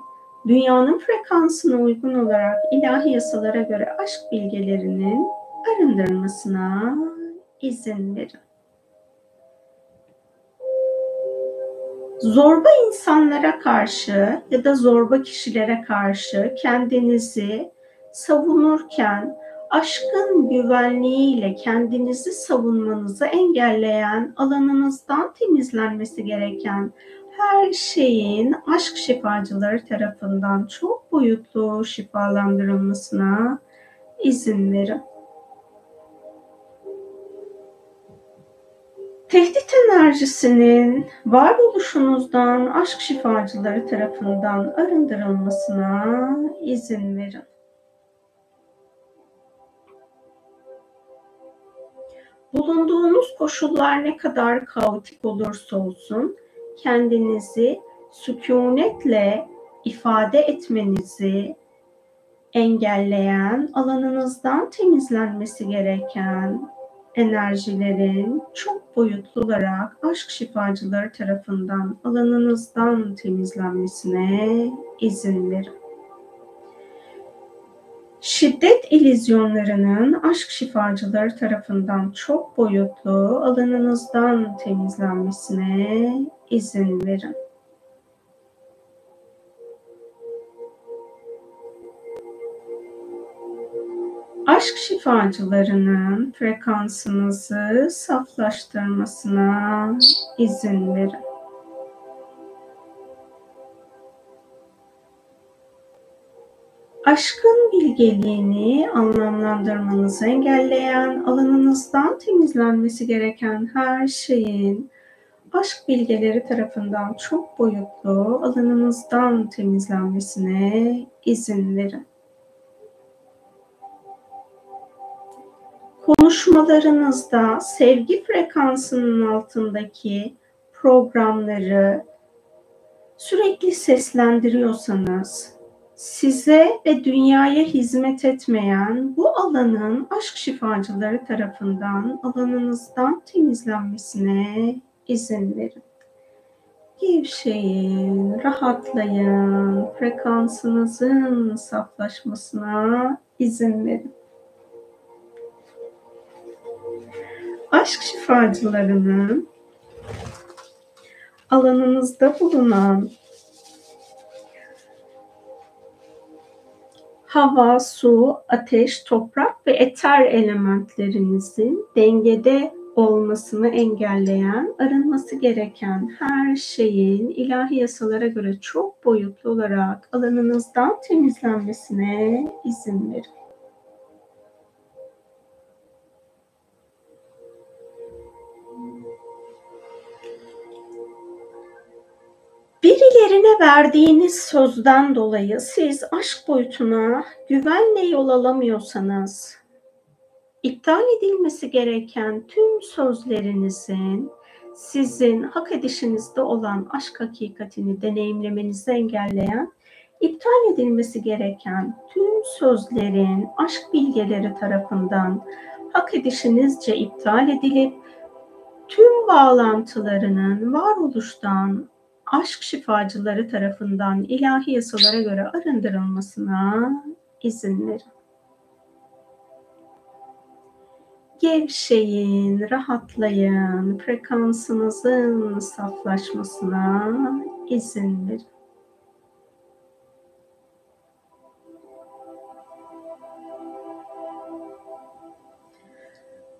dünyanın frekansına uygun olarak ilahi yasalara göre aşk bilgelerinin arındırmasına izin verin. Zorba insanlara karşı ya da zorba kişilere karşı kendinizi savunurken aşkın güvenliğiyle kendinizi savunmanızı engelleyen alanınızdan temizlenmesi gereken her şeyin aşk şifacıları tarafından çok boyutlu şifalandırılmasına izin verin. Tehdit enerjisinin varoluşunuzdan aşk şifacıları tarafından arındırılmasına izin verin. Bulunduğunuz koşullar ne kadar kaotik olursa olsun kendinizi sükunetle ifade etmenizi engelleyen, alanınızdan temizlenmesi gereken enerjilerin çok boyutlu olarak aşk şifacıları tarafından alanınızdan temizlenmesine izin verin. Şiddet ilizyonlarının aşk şifacıları tarafından çok boyutlu alanınızdan temizlenmesine izin verin. Aşk şifacılarının frekansınızı saflaştırmasına izin verin. Aşkın bilgeliğini anlamlandırmanızı engelleyen, alanınızdan temizlenmesi gereken her şeyin aşk bilgeleri tarafından çok boyutlu alanınızdan temizlenmesine izin verin. Konuşmalarınızda sevgi frekansının altındaki programları sürekli seslendiriyorsanız size ve dünyaya hizmet etmeyen bu alanın aşk şifacıları tarafından alanınızdan temizlenmesine izin verin. Gevşeyin, rahatlayın, frekansınızın saflaşmasına izin verin. Aşk şifacılarının alanınızda bulunan hava, su, ateş, toprak ve eter elementlerinizin dengede olmasını engelleyen, arınması gereken her şeyin ilahi yasalara göre çok boyutlu olarak alanınızdan temizlenmesine izin verin. Birilerine verdiğiniz sözden dolayı siz aşk boyutuna güvenle yol alamıyorsanız, iptal edilmesi gereken tüm sözlerinizin sizin hak edişinizde olan aşk hakikatini deneyimlemenizi engelleyen, iptal edilmesi gereken tüm sözlerin aşk bilgeleri tarafından hak edişinizce iptal edilip tüm bağlantılarının varoluştan aşk şifacıları tarafından ilahi yasalara göre arındırılmasına izin verin. Gevşeyin, rahatlayın, frekansınızın saflaşmasına izin verin.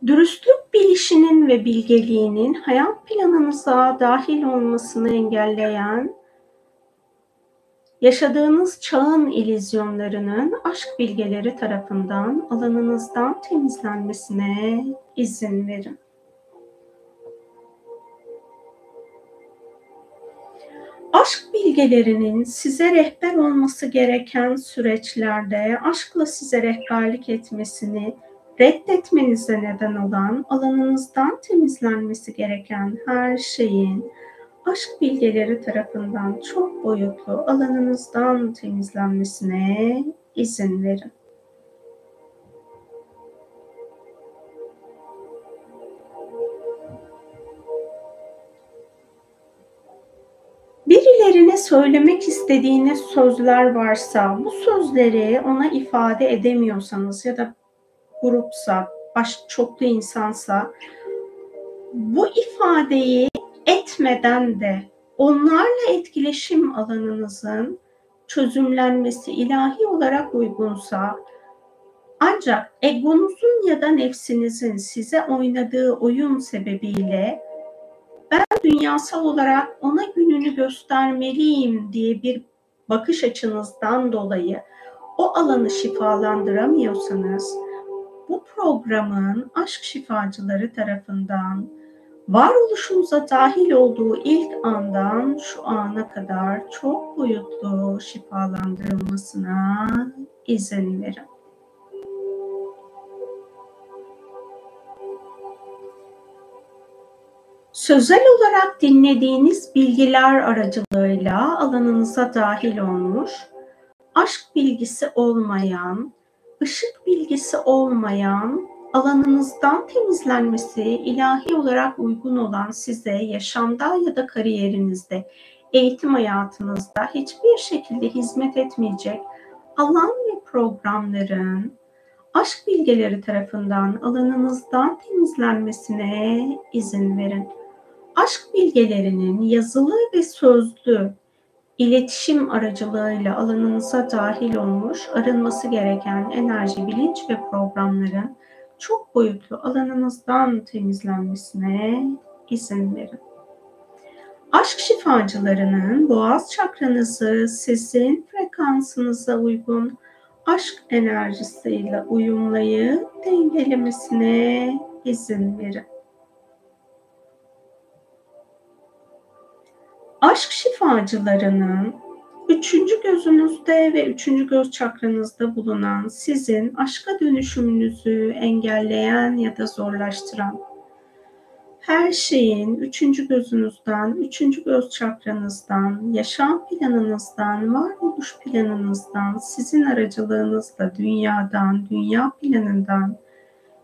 Dürüstlük bilişinin ve bilgeliğinin hayat planınıza dahil olmasını engelleyen, yaşadığınız çağın ilizyonlarının aşk bilgeleri tarafından alanınızdan temizlenmesine izin verin. Aşk bilgelerinin size rehber olması gereken süreçlerde aşkla size rehberlik etmesini reddetmenize neden olan alanınızdan temizlenmesi gereken her şeyin aşk bilgeleri tarafından çok boyutlu alanınızdan temizlenmesine izin verin. Birilerine söylemek istediğiniz sözler varsa, bu sözleri ona ifade edemiyorsanız ya da grupsa, baş çoklu insansa bu ifadeyi etmeden de onlarla etkileşim alanınızın çözümlenmesi ilahi olarak uygunsa ancak egonuzun ya da nefsinizin size oynadığı oyun sebebiyle ben dünyasal olarak ona gününü göstermeliyim diye bir bakış açınızdan dolayı o alanı şifalandıramıyorsanız bu programın aşk şifacıları tarafından varoluşumuza dahil olduğu ilk andan şu ana kadar çok boyutlu şifalandırılmasına izin verin. Sözel olarak dinlediğiniz bilgiler aracılığıyla alanınıza dahil olmuş, aşk bilgisi olmayan, ışık bilgisi olmayan, alanınızdan temizlenmesi ilahi olarak uygun olan size yaşamda ya da kariyerinizde, eğitim hayatınızda hiçbir şekilde hizmet etmeyecek alan ve programların aşk bilgeleri tarafından alanınızdan temizlenmesine izin verin. Aşk bilgelerinin yazılı ve sözlü iletişim aracılığıyla alanınıza dahil olmuş arınması gereken enerji, bilinç ve programların çok boyutlu alanınızdan temizlenmesine izin verin. Aşk şifacılarının boğaz çakranızı sizin frekansınıza uygun aşk enerjisiyle uyumlayıp dengelemesine izin verin. Aşk şifacılarının üçüncü gözünüzde ve üçüncü göz çakranızda bulunan sizin aşka dönüşümünüzü engelleyen ya da zorlaştıran her şeyin üçüncü gözünüzden, üçüncü göz çakranızdan, yaşam planınızdan, varoluş planınızdan, sizin aracılığınızla dünyadan, dünya planından,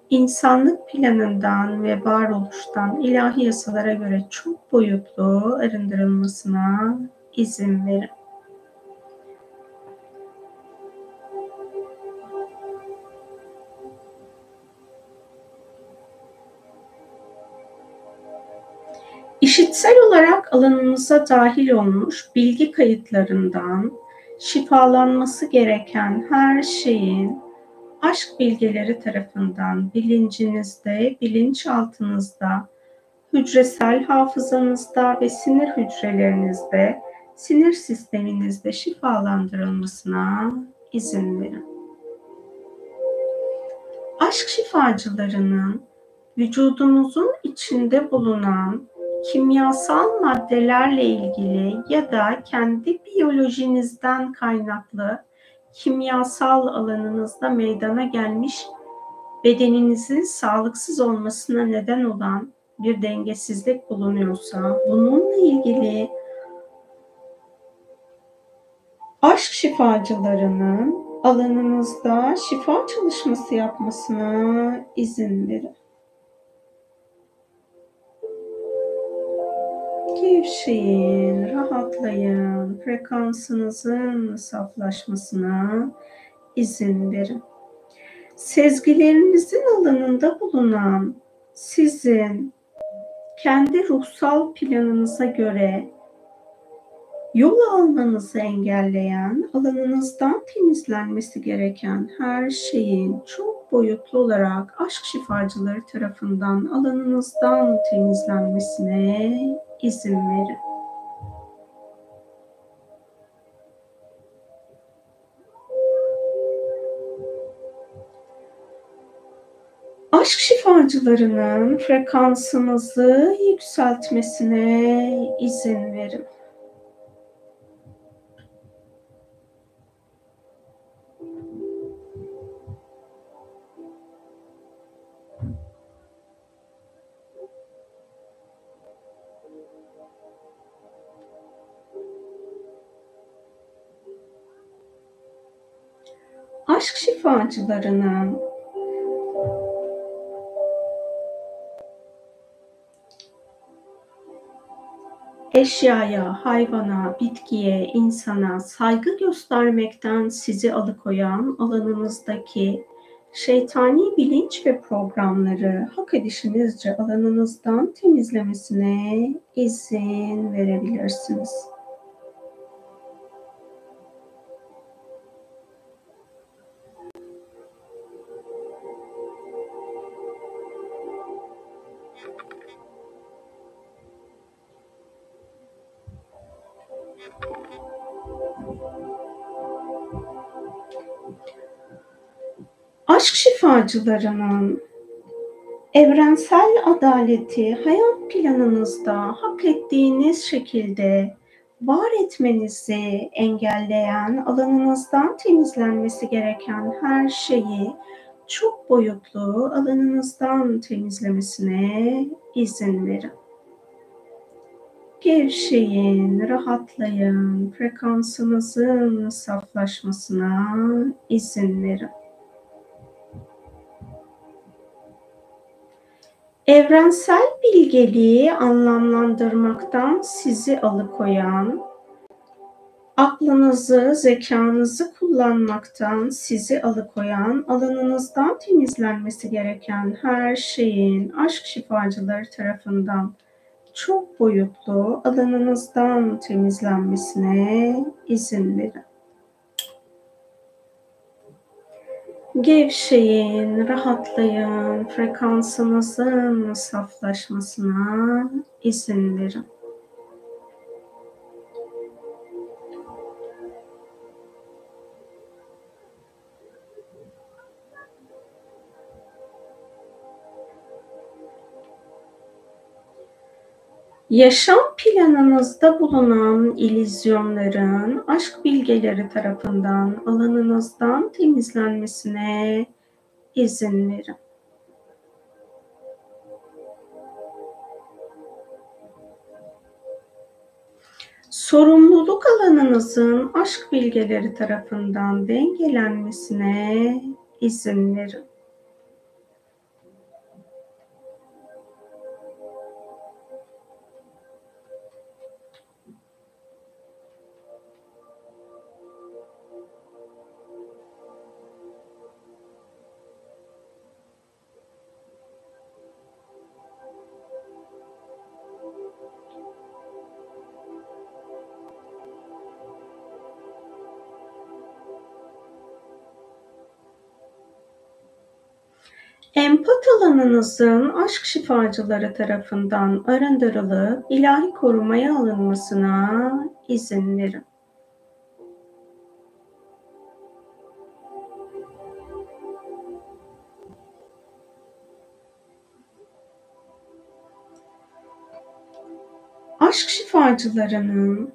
insanlık planından ve varoluştan ilahi yasalara göre çok boyutlu arındırılmasına izin verin. İşitsel olarak alanınıza dahil olmuş bilgi kayıtlarından şifalanması gereken her şeyin aşk bilgeleri tarafından bilincinizde, bilinçaltınızda, hücresel hafızanızda ve sinir hücrelerinizde, sinir sisteminizde şifalandırılmasına izin verin. Aşk şifacılarının vücudunuzun içinde bulunan kimyasal maddelerle ilgili ya da kendi biyolojinizden kaynaklı kimyasal alanınızda meydana gelmiş bedeninizin sağlıksız olmasına neden olan bir dengesizlik bulunuyorsa bununla ilgili aşk şifacılarının alanınızda şifa çalışması yapmasına izin verin. Gevşeyin, rahatlayın, frekansınızın saflaşmasına izin verin. Sezgilerinizin alanında bulunan sizin kendi ruhsal planınıza göre yol almanızı engelleyen, alanınızdan temizlenmesi gereken her şeyin çok boyutlu olarak aşk şifacıları tarafından alanınızdan temizlenmesine izin verin. Aşk şifacılarının frekansınızı yükseltmesine izin verin. Aşk şifacılarının eşyaya, hayvana, bitkiye, insana saygı göstermekten sizi alıkoyan alanınızdaki şeytani bilinç ve programları hak edişinizce alanınızdan temizlemesine izin verebilirsiniz. Aşk şifacılarının evrensel adaleti hayat planınızda hak ettiğiniz şekilde var etmenizi engelleyen, alanınızdan temizlenmesi gereken her şeyi çok boyutlu alanınızdan temizlemesine izin verin. Gevşeyin, rahatlayın, frekansınızın saflaşmasına izin verin. Evrensel bilgeliği anlamlandırmaktan sizi alıkoyan, aklınızı, zekanızı kullanmaktan sizi alıkoyan, alanınızdan temizlenmesi gereken her şeyin aşk şifacıları tarafından çok boyutlu alanınızdan temizlenmesine izin verin. Gevşeyin, rahatlayın, frekansınızın saflaşmasına izin verin. Yaşam planınızda bulunan ilizyonların aşk bilgeleri tarafından alanınızdan temizlenmesine izin verin. Sorumluluk alanınızın aşk bilgeleri tarafından dengelenmesine izin verin. Alanınızın aşk şifacıları tarafından arındırılıp ilahi korumaya alınmasına izin verin. Aşk şifacılarının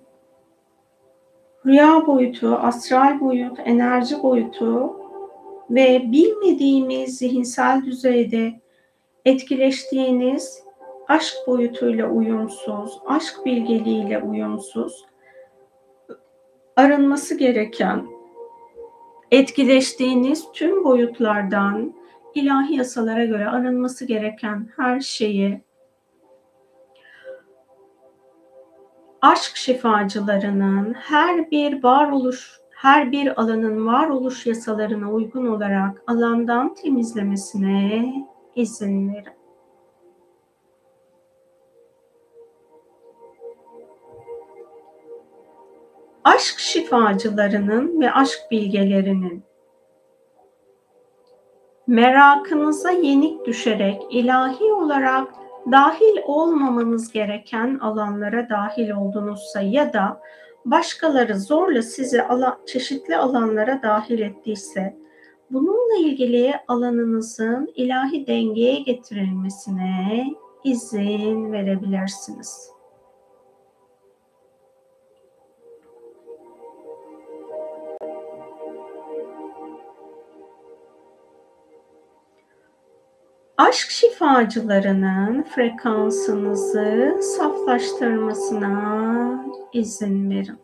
rüya boyutu, astral boyut, enerji boyutu ve bilmediğimiz zihinsel düzeyde etkileştiğiniz aşk boyutuyla uyumsuz, aşk bilgeliğiyle uyumsuz, arınması gereken, etkileştiğiniz tüm boyutlardan ilahi yasalara göre arınması gereken her şeyi aşk şifacılarının her bir varoluş her bir alanın varoluş yasalarına uygun olarak alandan temizlemesine izin verin. Aşk şifacılarının ve aşk bilgelerinin merakınıza yenik düşerek ilahi olarak dahil olmamanız gereken alanlara dahil oldunuzsa ya da başkaları zorla sizi çeşitli alanlara dahil ettiyse bununla ilgili alanınızın ilahi dengeye getirilmesine izin verebilirsiniz. aşk şifacılarının frekansınızı saflaştırmasına izin verin.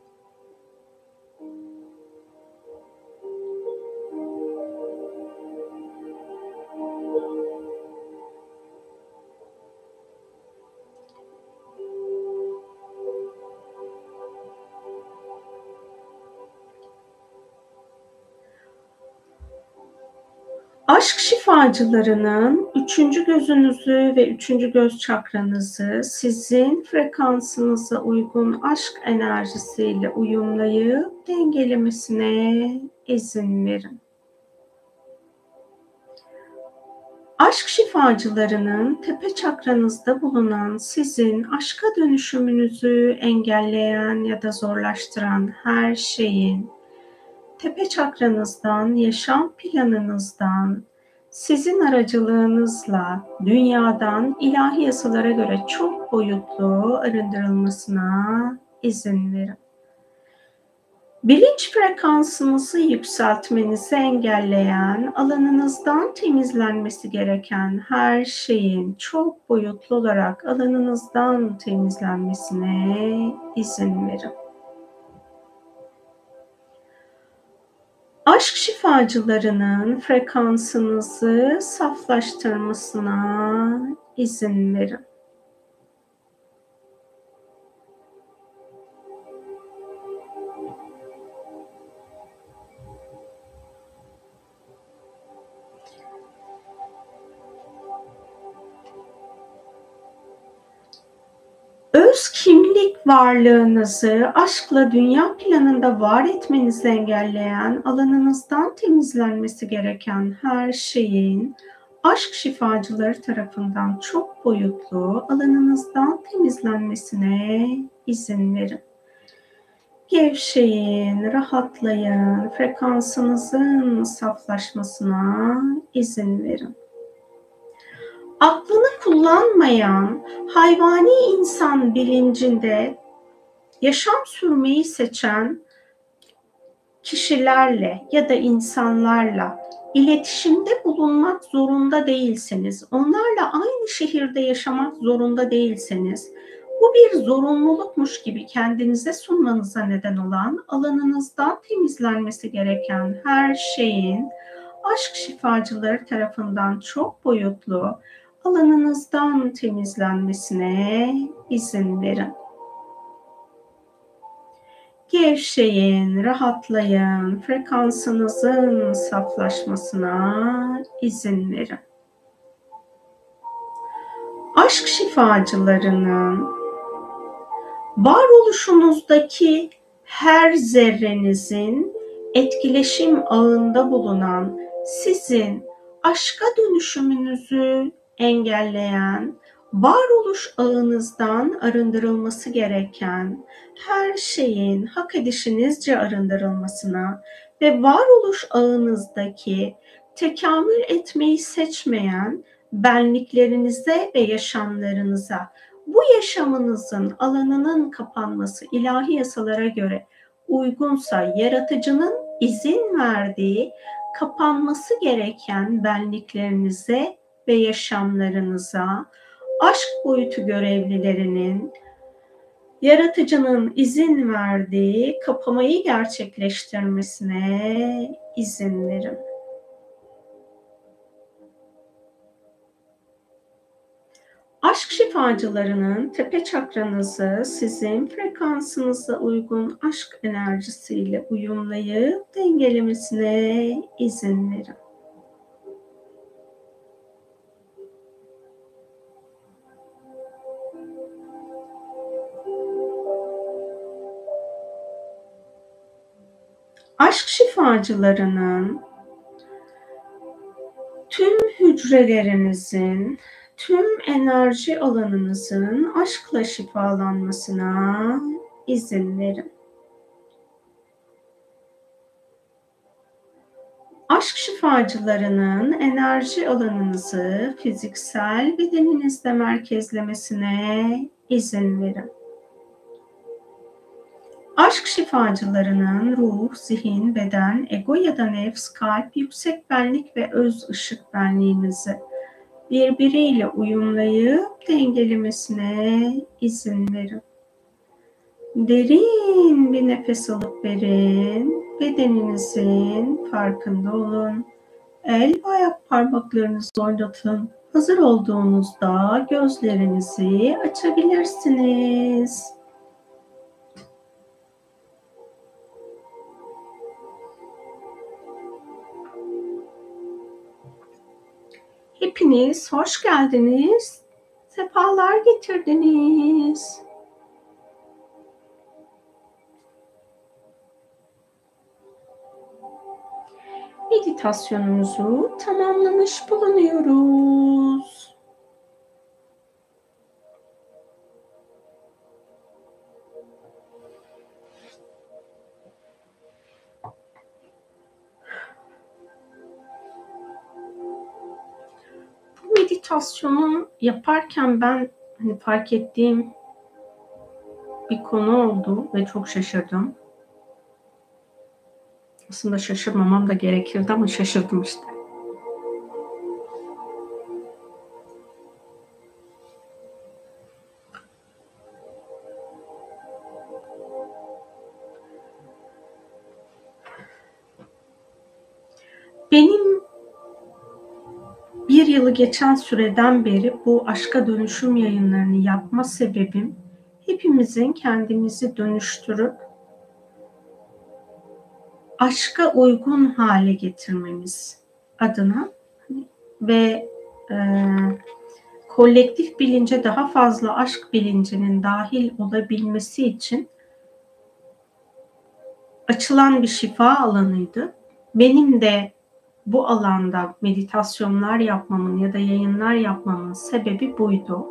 Aşk şifacılarının üçüncü gözünüzü ve üçüncü göz çakranızı sizin frekansınıza uygun aşk enerjisiyle uyumlayıp dengelemesine izin verin. Aşk şifacılarının tepe çakranızda bulunan sizin aşka dönüşümünüzü engelleyen ya da zorlaştıran her şeyin tepe çakranızdan, yaşam planınızdan, sizin aracılığınızla dünyadan ilahi yasalara göre çok boyutlu arındırılmasına izin verin. Bilinç frekansınızı yükseltmenizi engelleyen, alanınızdan temizlenmesi gereken her şeyin çok boyutlu olarak alanınızdan temizlenmesine izin verin. Aşk şifacılarının frekansınızı saflaştırmasına izin verin. Varlığınızı aşkla dünya planında var etmenizi engelleyen, alanınızdan temizlenmesi gereken her şeyin aşk şifacıları tarafından çok boyutlu alanınızdan temizlenmesine izin verin. Gevşeyin, rahatlayın, frekansınızın saflaşmasına izin verin aklını kullanmayan hayvani insan bilincinde yaşam sürmeyi seçen kişilerle ya da insanlarla iletişimde bulunmak zorunda değilseniz, onlarla aynı şehirde yaşamak zorunda değilseniz, bu bir zorunlulukmuş gibi kendinize sunmanıza neden olan alanınızdan temizlenmesi gereken her şeyin aşk şifacıları tarafından çok boyutlu alanınızdan temizlenmesine izin verin. Gevşeyin, rahatlayın, frekansınızın saflaşmasına izin verin. Aşk şifacılarının varoluşunuzdaki her zerrenizin etkileşim ağında bulunan sizin aşka dönüşümünüzü engelleyen, varoluş ağınızdan arındırılması gereken her şeyin hak edişinizce arındırılmasına ve varoluş ağınızdaki tekamül etmeyi seçmeyen benliklerinize ve yaşamlarınıza bu yaşamınızın alanının kapanması ilahi yasalara göre uygunsa yaratıcının izin verdiği kapanması gereken benliklerinize ve yaşamlarınıza aşk boyutu görevlilerinin yaratıcının izin verdiği kapamayı gerçekleştirmesine izin verin. Aşk şifacılarının tepe çakranızı sizin frekansınıza uygun aşk enerjisiyle uyumlayıp dengelemesine izin verin. Aşk şifacılarının tüm hücrelerinizin, tüm enerji alanınızın aşkla şifalanmasına izin verin. Aşk şifacılarının enerji alanınızı fiziksel bedeninizde merkezlemesine izin verin. Aşk şifacılarının ruh, zihin, beden, ego ya da nefs, kalp, yüksek benlik ve öz ışık benliğinizi birbiriyle uyumlayıp dengelemesine izin verin. Derin bir nefes alıp verin. Bedeninizin farkında olun. El ve ayak parmaklarınızı oynatın. Hazır olduğunuzda gözlerinizi açabilirsiniz. Hepiniz hoş geldiniz. Sefalar getirdiniz. Meditasyonumuzu tamamlamış bulunuyoruz. Meditasyonu yaparken ben hani fark ettiğim bir konu oldu ve çok şaşırdım. Aslında şaşırmamam da gerekirdi ama şaşırdım işte. Geçen süreden beri bu aşka dönüşüm yayınlarını yapma sebebim hepimizin kendimizi dönüştürüp aşka uygun hale getirmemiz adına ve e, kolektif bilince daha fazla aşk bilincinin dahil olabilmesi için açılan bir şifa alanıydı. Benim de bu alanda meditasyonlar yapmamın ya da yayınlar yapmamın sebebi buydu.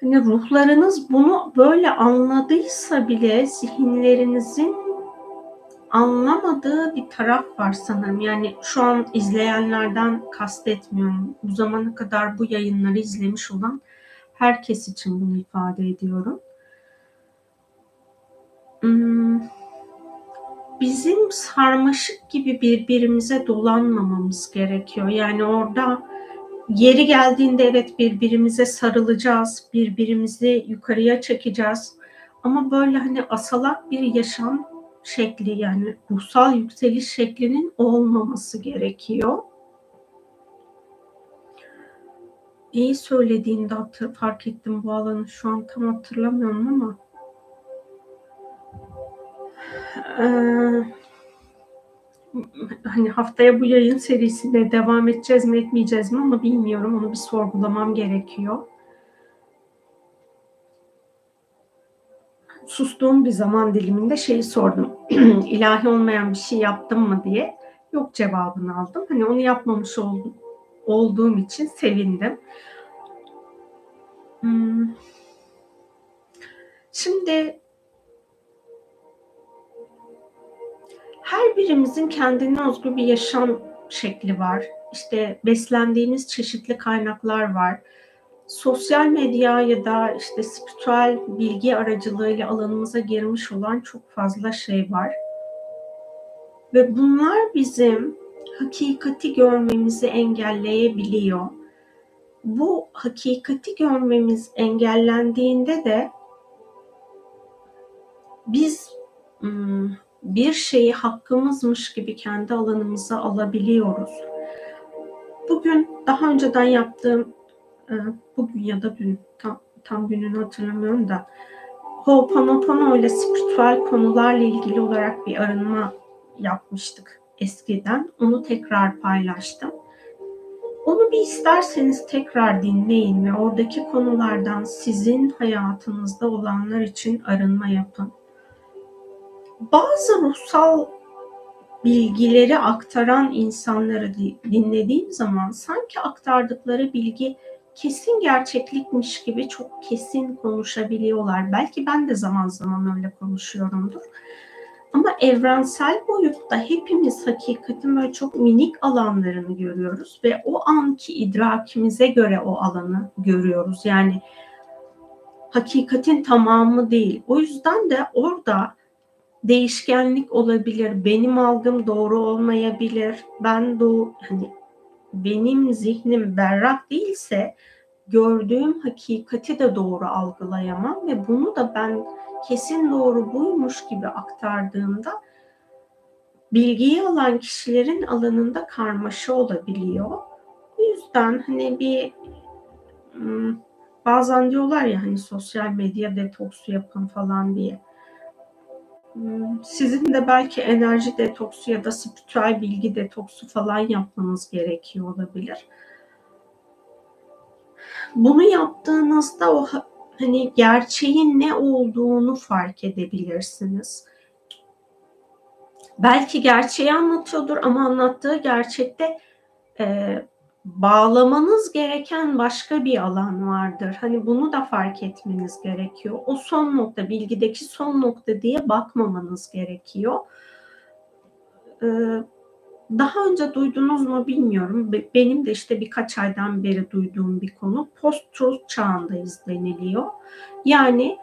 Hani ruhlarınız bunu böyle anladıysa bile zihinlerinizin anlamadığı bir taraf var sanırım. Yani şu an izleyenlerden kastetmiyorum. Bu zamana kadar bu yayınları izlemiş olan herkes için bunu ifade ediyorum. Hmm bizim sarmaşık gibi birbirimize dolanmamamız gerekiyor. Yani orada yeri geldiğinde evet birbirimize sarılacağız, birbirimizi yukarıya çekeceğiz. Ama böyle hani asalak bir yaşam şekli yani ruhsal yükseliş şeklinin olmaması gerekiyor. İyi söylediğinde fark ettim bu alanı şu an tam hatırlamıyorum ama ee, hani haftaya bu yayın serisinde devam edeceğiz mi etmeyeceğiz mi ama bilmiyorum. Onu bir sorgulamam gerekiyor. Sustuğum bir zaman diliminde şeyi sordum. *clears throat* İlahi olmayan bir şey yaptım mı diye. Yok cevabını aldım. Hani onu yapmamış oldum, olduğum için sevindim. Hmm. Şimdi her birimizin kendine özgü bir yaşam şekli var. İşte beslendiğimiz çeşitli kaynaklar var. Sosyal medya ya da işte spiritüel bilgi aracılığıyla alanımıza girmiş olan çok fazla şey var. Ve bunlar bizim hakikati görmemizi engelleyebiliyor. Bu hakikati görmemiz engellendiğinde de biz hmm, bir şeyi hakkımızmış gibi kendi alanımıza alabiliyoruz. Bugün daha önceden yaptığım, e, bugün ya da dün tam, tam gününü hatırlamıyorum da Ho'oponopono ile spiritüel konularla ilgili olarak bir arınma yapmıştık eskiden. Onu tekrar paylaştım. Onu bir isterseniz tekrar dinleyin ve oradaki konulardan sizin hayatınızda olanlar için arınma yapın bazı ruhsal bilgileri aktaran insanları dinlediğim zaman sanki aktardıkları bilgi kesin gerçeklikmiş gibi çok kesin konuşabiliyorlar. Belki ben de zaman zaman öyle konuşuyorumdur. Ama evrensel boyutta hepimiz hakikatin böyle çok minik alanlarını görüyoruz ve o anki idrakimize göre o alanı görüyoruz. Yani hakikatin tamamı değil. O yüzden de orada değişkenlik olabilir. Benim algım doğru olmayabilir. Ben doğu hani benim zihnim berrak değilse gördüğüm hakikati de doğru algılayamam ve bunu da ben kesin doğru buymuş gibi aktardığımda bilgiyi alan kişilerin alanında karmaşa olabiliyor. Bu yüzden hani bir hmm, bazen diyorlar ya hani sosyal medya detoksu yapın falan diye sizin de belki enerji detoksu ya da spiritüel bilgi detoksu falan yapmanız gerekiyor olabilir. Bunu yaptığınızda o hani gerçeğin ne olduğunu fark edebilirsiniz. Belki gerçeği anlatıyordur ama anlattığı gerçekte e, bağlamanız gereken başka bir alan vardır. Hani bunu da fark etmeniz gerekiyor. O son nokta, bilgideki son nokta diye bakmamanız gerekiyor. Ee, daha önce duydunuz mu bilmiyorum. Benim de işte birkaç aydan beri duyduğum bir konu. Post-truth çağındayız deniliyor. Yani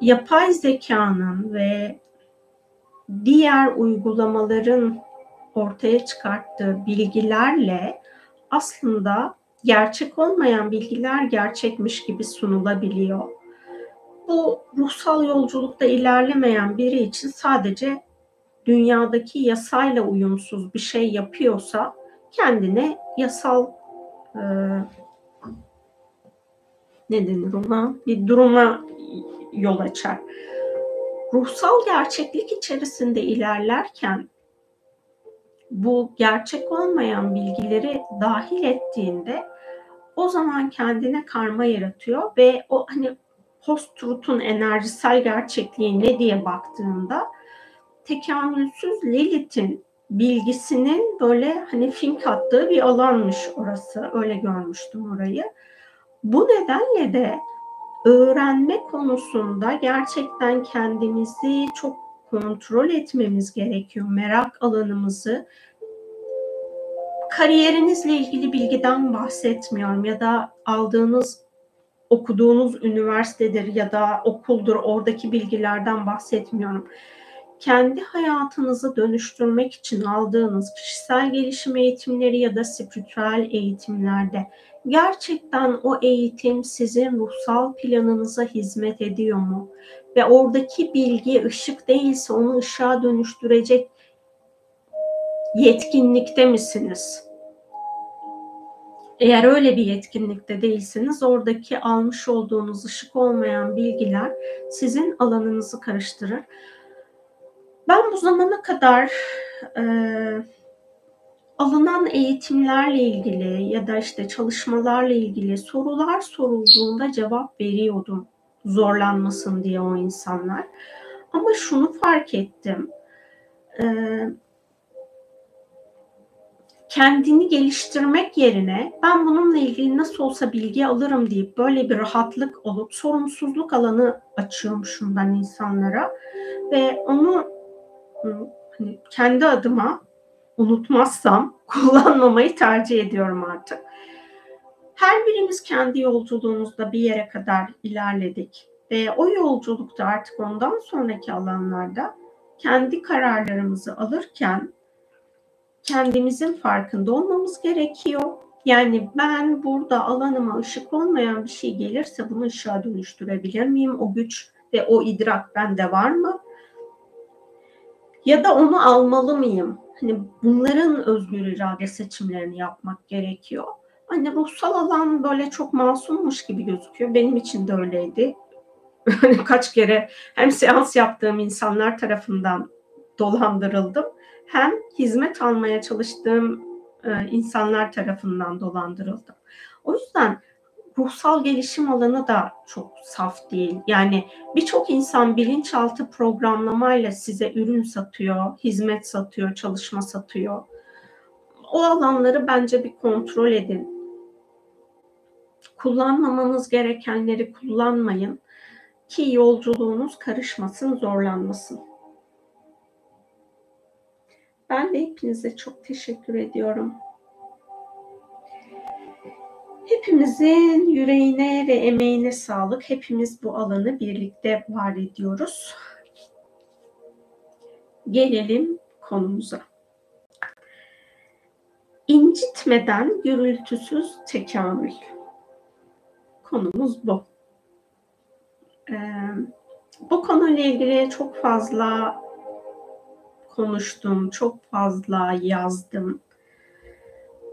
yapay zekanın ve diğer uygulamaların ortaya çıkarttığı bilgilerle aslında gerçek olmayan bilgiler gerçekmiş gibi sunulabiliyor. Bu ruhsal yolculukta ilerlemeyen biri için sadece dünyadaki yasayla uyumsuz bir şey yapıyorsa kendine yasal e, ne denir ona bir duruma yol açar. Ruhsal gerçeklik içerisinde ilerlerken bu gerçek olmayan bilgileri dahil ettiğinde o zaman kendine karma yaratıyor ve o hani post-truth'un enerjisel gerçekliği ne diye baktığında tekamülsüz Lilith'in bilgisinin böyle hani fink attığı bir alanmış orası. Öyle görmüştüm orayı. Bu nedenle de öğrenme konusunda gerçekten kendimizi çok kontrol etmemiz gerekiyor. Merak alanımızı kariyerinizle ilgili bilgiden bahsetmiyorum ya da aldığınız okuduğunuz üniversitedir ya da okuldur oradaki bilgilerden bahsetmiyorum. Kendi hayatınızı dönüştürmek için aldığınız kişisel gelişim eğitimleri ya da spiritüel eğitimlerde gerçekten o eğitim sizin ruhsal planınıza hizmet ediyor mu? Ve oradaki bilgi ışık değilse onu ışığa dönüştürecek yetkinlikte misiniz? Eğer öyle bir yetkinlikte değilseniz oradaki almış olduğunuz ışık olmayan bilgiler sizin alanınızı karıştırır. Ben bu zamana kadar e, alınan eğitimlerle ilgili ya da işte çalışmalarla ilgili sorular sorulduğunda cevap veriyordum zorlanmasın diye o insanlar. Ama şunu fark ettim. Ee, kendini geliştirmek yerine ben bununla ilgili nasıl olsa bilgi alırım deyip böyle bir rahatlık olup sorumsuzluk alanı açıyormuşum ben insanlara ve onu hani kendi adıma unutmazsam *laughs* kullanmamayı tercih ediyorum artık. Her birimiz kendi yolculuğumuzda bir yere kadar ilerledik ve o yolculukta artık ondan sonraki alanlarda kendi kararlarımızı alırken kendimizin farkında olmamız gerekiyor. Yani ben burada alanıma ışık olmayan bir şey gelirse bunu ışığa dönüştürebilir miyim? O güç ve o idrak bende var mı? Ya da onu almalı mıyım? Hani bunların özgür irade seçimlerini yapmak gerekiyor. Hani ruhsal alan böyle çok masummuş gibi gözüküyor. Benim için de öyleydi. Hani kaç kere hem seans yaptığım insanlar tarafından dolandırıldım hem hizmet almaya çalıştığım e, insanlar tarafından dolandırıldım. O yüzden ruhsal gelişim alanı da çok saf değil. Yani birçok insan bilinçaltı programlamayla size ürün satıyor, hizmet satıyor, çalışma satıyor. O alanları bence bir kontrol edin. Kullanmamanız gerekenleri kullanmayın ki yolculuğunuz karışmasın, zorlanmasın. Ben de hepinize çok teşekkür ediyorum. Hepimizin yüreğine ve emeğine sağlık. Hepimiz bu alanı birlikte var ediyoruz. Gelelim konumuza. İncitmeden gürültüsüz tekamül. Konumuz bu. Ee, bu konuyla ilgili çok fazla konuştum, çok fazla yazdım.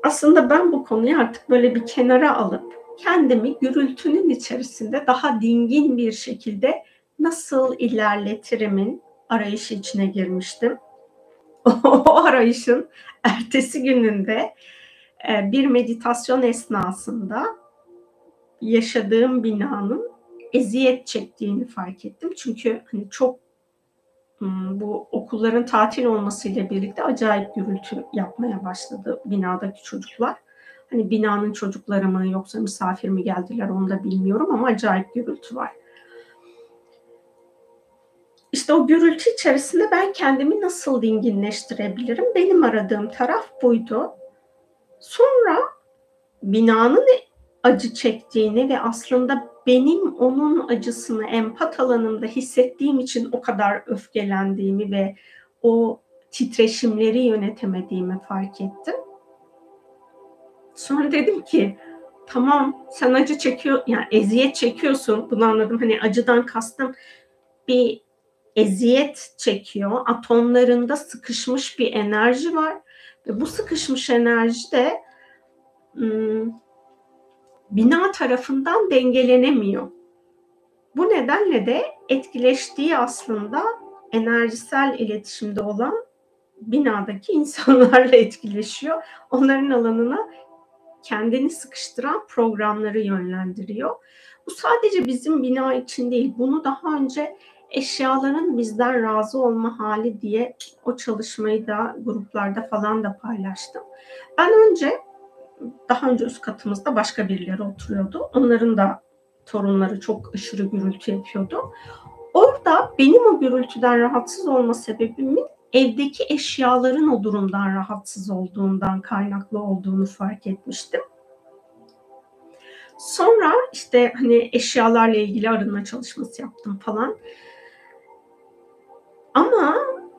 Aslında ben bu konuyu artık böyle bir kenara alıp kendimi gürültünün içerisinde daha dingin bir şekilde nasıl ilerletirimin arayışı içine girmiştim. *laughs* o arayışın ertesi gününde e, bir meditasyon esnasında yaşadığım binanın eziyet çektiğini fark ettim. Çünkü hani çok bu okulların tatil olmasıyla birlikte acayip gürültü yapmaya başladı binadaki çocuklar. Hani binanın çocukları mı yoksa misafir mi geldiler onu da bilmiyorum ama acayip gürültü var. İşte o gürültü içerisinde ben kendimi nasıl dinginleştirebilirim? Benim aradığım taraf buydu. Sonra binanın acı çektiğini ve aslında benim onun acısını empat alanımda hissettiğim için o kadar öfkelendiğimi ve o titreşimleri yönetemediğimi fark ettim. Sonra dedim ki tamam sen acı çekiyor yani eziyet çekiyorsun. Bunu anladım. Hani acıdan kastım bir eziyet çekiyor. Atomlarında sıkışmış bir enerji var ve bu sıkışmış enerji de bina tarafından dengelenemiyor. Bu nedenle de etkileştiği aslında enerjisel iletişimde olan binadaki insanlarla etkileşiyor. Onların alanına kendini sıkıştıran programları yönlendiriyor. Bu sadece bizim bina için değil. Bunu daha önce eşyaların bizden razı olma hali diye o çalışmayı da gruplarda falan da paylaştım. Ben önce daha önce üst katımızda başka birileri oturuyordu. Onların da torunları çok aşırı gürültü yapıyordu. Orada benim o gürültüden rahatsız olma sebebimin evdeki eşyaların o durumdan rahatsız olduğundan kaynaklı olduğunu fark etmiştim. Sonra işte hani eşyalarla ilgili arınma çalışması yaptım falan. Ama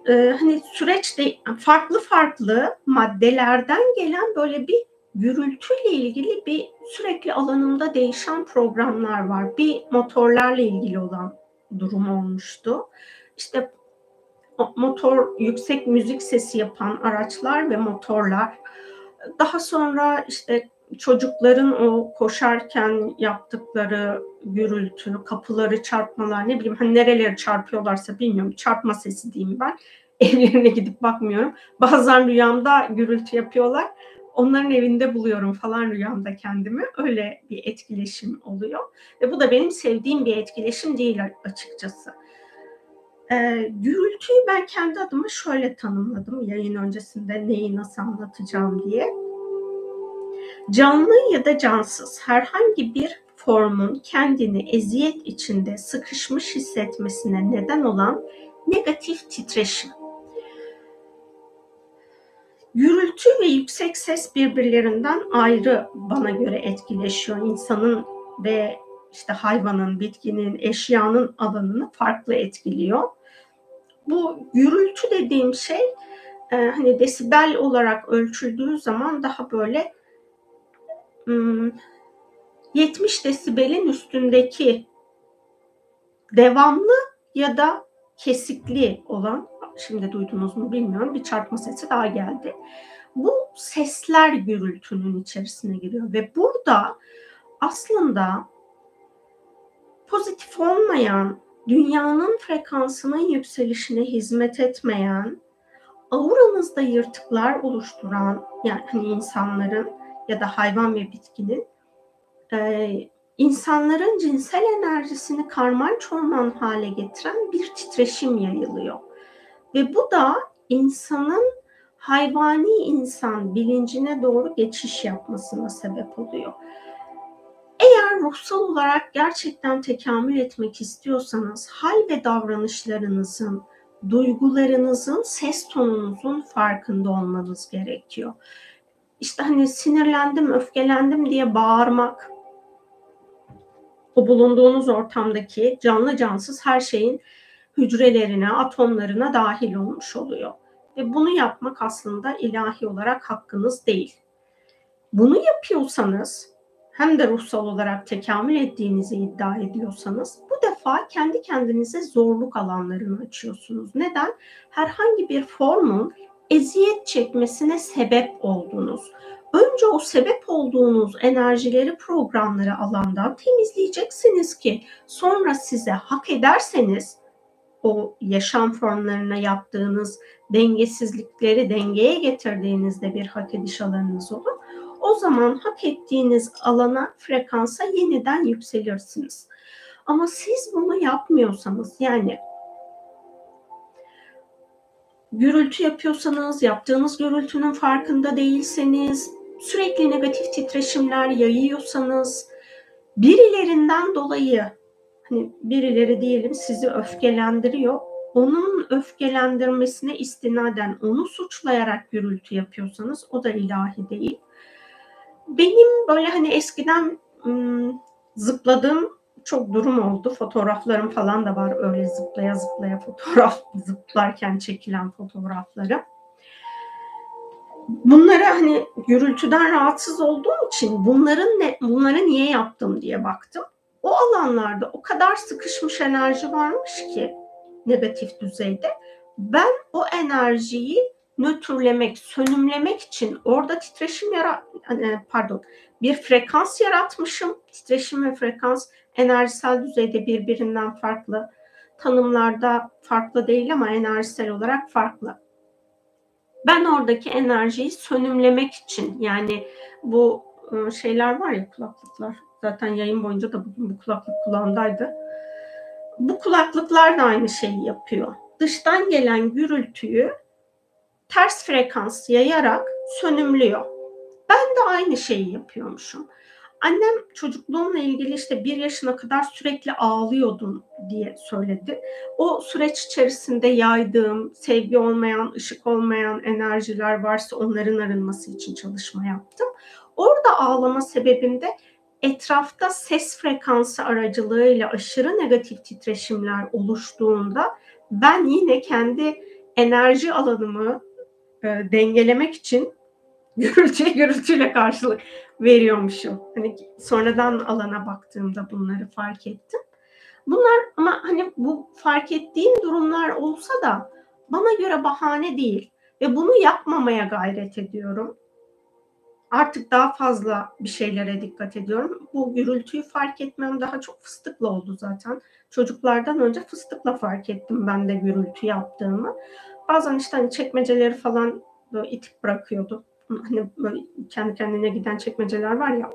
e, hani süreçte farklı farklı maddelerden gelen böyle bir gürültüyle ilgili bir sürekli alanımda değişen programlar var. Bir motorlarla ilgili olan durum olmuştu. İşte motor yüksek müzik sesi yapan araçlar ve motorlar. Daha sonra işte çocukların o koşarken yaptıkları gürültü, kapıları çarpmalar ne bileyim hani nereleri çarpıyorlarsa bilmiyorum. Çarpma sesi diyeyim ben. *laughs* Evlerine gidip bakmıyorum. Bazen rüyamda gürültü yapıyorlar onların evinde buluyorum falan rüyamda kendimi. Öyle bir etkileşim oluyor. Ve bu da benim sevdiğim bir etkileşim değil açıkçası. Ee, gürültüyü ben kendi adıma şöyle tanımladım yayın öncesinde neyi nasıl anlatacağım diye. Canlı ya da cansız herhangi bir formun kendini eziyet içinde sıkışmış hissetmesine neden olan negatif titreşim. Gürültü ve yüksek ses birbirlerinden ayrı bana göre etkileşiyor. İnsanın ve işte hayvanın, bitkinin, eşyanın alanını farklı etkiliyor. Bu gürültü dediğim şey e, hani desibel olarak ölçüldüğü zaman daha böyle 70 hmm, desibelin üstündeki devamlı ya da kesikli olan şimdi duydunuz mu bilmiyorum bir çarpma sesi daha geldi. Bu sesler gürültünün içerisine giriyor ve burada aslında pozitif olmayan, dünyanın frekansının yükselişine hizmet etmeyen, auranızda yırtıklar oluşturan yani hani insanların ya da hayvan ve bitkinin e, insanların cinsel enerjisini karman çorman hale getiren bir titreşim yayılıyor. Ve bu da insanın hayvani insan bilincine doğru geçiş yapmasına sebep oluyor. Eğer ruhsal olarak gerçekten tekamül etmek istiyorsanız hal ve davranışlarınızın, duygularınızın, ses tonunuzun farkında olmanız gerekiyor. İşte hani sinirlendim, öfkelendim diye bağırmak, o bulunduğunuz ortamdaki canlı cansız her şeyin hücrelerine, atomlarına dahil olmuş oluyor. Ve bunu yapmak aslında ilahi olarak hakkınız değil. Bunu yapıyorsanız hem de ruhsal olarak tekamül ettiğinizi iddia ediyorsanız bu defa kendi kendinize zorluk alanlarını açıyorsunuz. Neden? Herhangi bir formun eziyet çekmesine sebep oldunuz. önce o sebep olduğunuz enerjileri, programları alandan temizleyeceksiniz ki sonra size hak ederseniz o yaşam formlarına yaptığınız dengesizlikleri dengeye getirdiğinizde bir hak ediş alanınız olur. O zaman hak ettiğiniz alana, frekansa yeniden yükselirsiniz. Ama siz bunu yapmıyorsanız yani gürültü yapıyorsanız, yaptığınız gürültünün farkında değilseniz, sürekli negatif titreşimler yayıyorsanız, birilerinden dolayı hani birileri diyelim sizi öfkelendiriyor. Onun öfkelendirmesine istinaden onu suçlayarak gürültü yapıyorsanız o da ilahi değil. Benim böyle hani eskiden ım, zıpladığım çok durum oldu. Fotoğraflarım falan da var öyle zıplaya zıplaya fotoğraf *laughs* zıplarken çekilen fotoğrafları. Bunlara hani gürültüden rahatsız olduğum için bunların ne, bunları niye yaptım diye baktım. O alanlarda o kadar sıkışmış enerji varmış ki negatif düzeyde. Ben o enerjiyi nötrlemek, sönümlemek için orada titreşim yarat pardon bir frekans yaratmışım. Titreşim ve frekans enerjisel düzeyde birbirinden farklı. Tanımlarda farklı değil ama enerjisel olarak farklı. Ben oradaki enerjiyi sönümlemek için yani bu ıı, şeyler var ya kulaklıklar. Zaten yayın boyunca da bugün bu kulaklık kulağımdaydı. Bu kulaklıklar da aynı şeyi yapıyor. Dıştan gelen gürültüyü ters frekans yayarak sönümlüyor. Ben de aynı şeyi yapıyormuşum. Annem çocukluğumla ilgili işte bir yaşına kadar sürekli ağlıyordum diye söyledi. O süreç içerisinde yaydığım, sevgi olmayan, ışık olmayan enerjiler varsa onların arınması için çalışma yaptım. Orada ağlama sebebinde etrafta ses frekansı aracılığıyla aşırı negatif titreşimler oluştuğunda ben yine kendi enerji alanımı e, dengelemek için *laughs* gürültüye gürültüyle karşılık veriyormuşum. Hani sonradan alana baktığımda bunları fark ettim. Bunlar ama hani bu fark ettiğim durumlar olsa da bana göre bahane değil ve bunu yapmamaya gayret ediyorum. Artık daha fazla bir şeylere dikkat ediyorum. Bu gürültüyü fark etmem daha çok fıstıkla oldu zaten. Çocuklardan önce fıstıkla fark ettim ben de gürültü yaptığımı. Bazen işte hani çekmeceleri falan böyle itip bırakıyordu hani böyle kendi kendine giden çekmeceler var ya.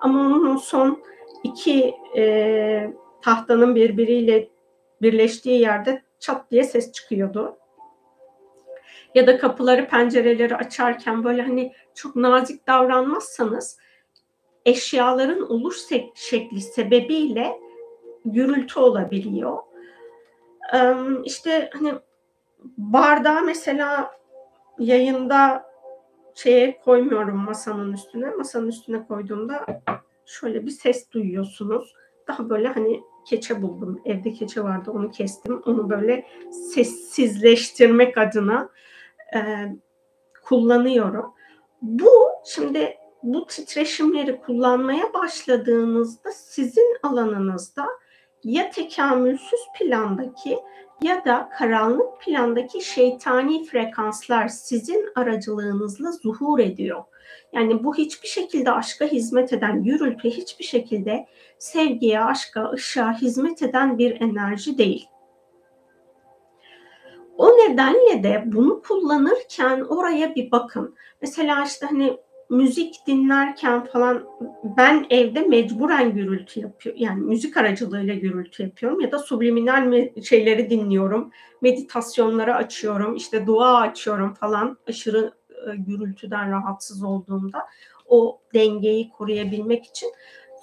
Ama onun son iki e, tahtanın birbiriyle birleştiği yerde çat diye ses çıkıyordu. Ya da kapıları, pencereleri açarken böyle hani çok nazik davranmazsanız eşyaların oluş şekli sebebiyle gürültü olabiliyor. İşte hani bardağı mesela yayında şeye koymuyorum masanın üstüne. Masanın üstüne koyduğumda şöyle bir ses duyuyorsunuz. Daha böyle hani keçe buldum. Evde keçe vardı onu kestim. Onu böyle sessizleştirmek adına e, kullanıyorum. Bu şimdi bu titreşimleri kullanmaya başladığınızda sizin alanınızda ya tekamülsüz plandaki ya da karanlık plandaki şeytani frekanslar sizin aracılığınızla zuhur ediyor. Yani bu hiçbir şekilde aşka hizmet eden gürültü hiçbir şekilde sevgiye, aşka, ışığa hizmet eden bir enerji değil. O nedenle de bunu kullanırken oraya bir bakın. Mesela işte hani müzik dinlerken falan ben evde mecburen gürültü yapıyorum. Yani müzik aracılığıyla gürültü yapıyorum ya da subliminal şeyleri dinliyorum. Meditasyonları açıyorum, işte dua açıyorum falan aşırı e, gürültüden rahatsız olduğumda o dengeyi koruyabilmek için.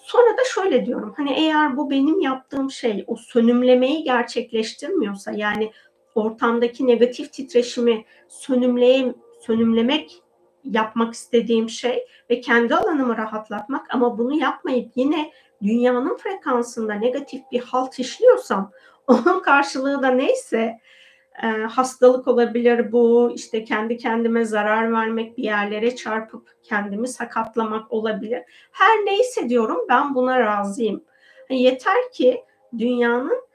Sonra da şöyle diyorum. Hani eğer bu benim yaptığım şey o sönümlemeyi gerçekleştirmiyorsa yani ortamdaki negatif titreşimi sönümleye, sönümlemek yapmak istediğim şey ve kendi alanımı rahatlatmak ama bunu yapmayıp yine dünyanın frekansında negatif bir halt işliyorsam *laughs* onun karşılığı da neyse e, hastalık olabilir bu işte kendi kendime zarar vermek bir yerlere çarpıp kendimi sakatlamak olabilir. Her neyse diyorum ben buna razıyım. Yeter ki dünyanın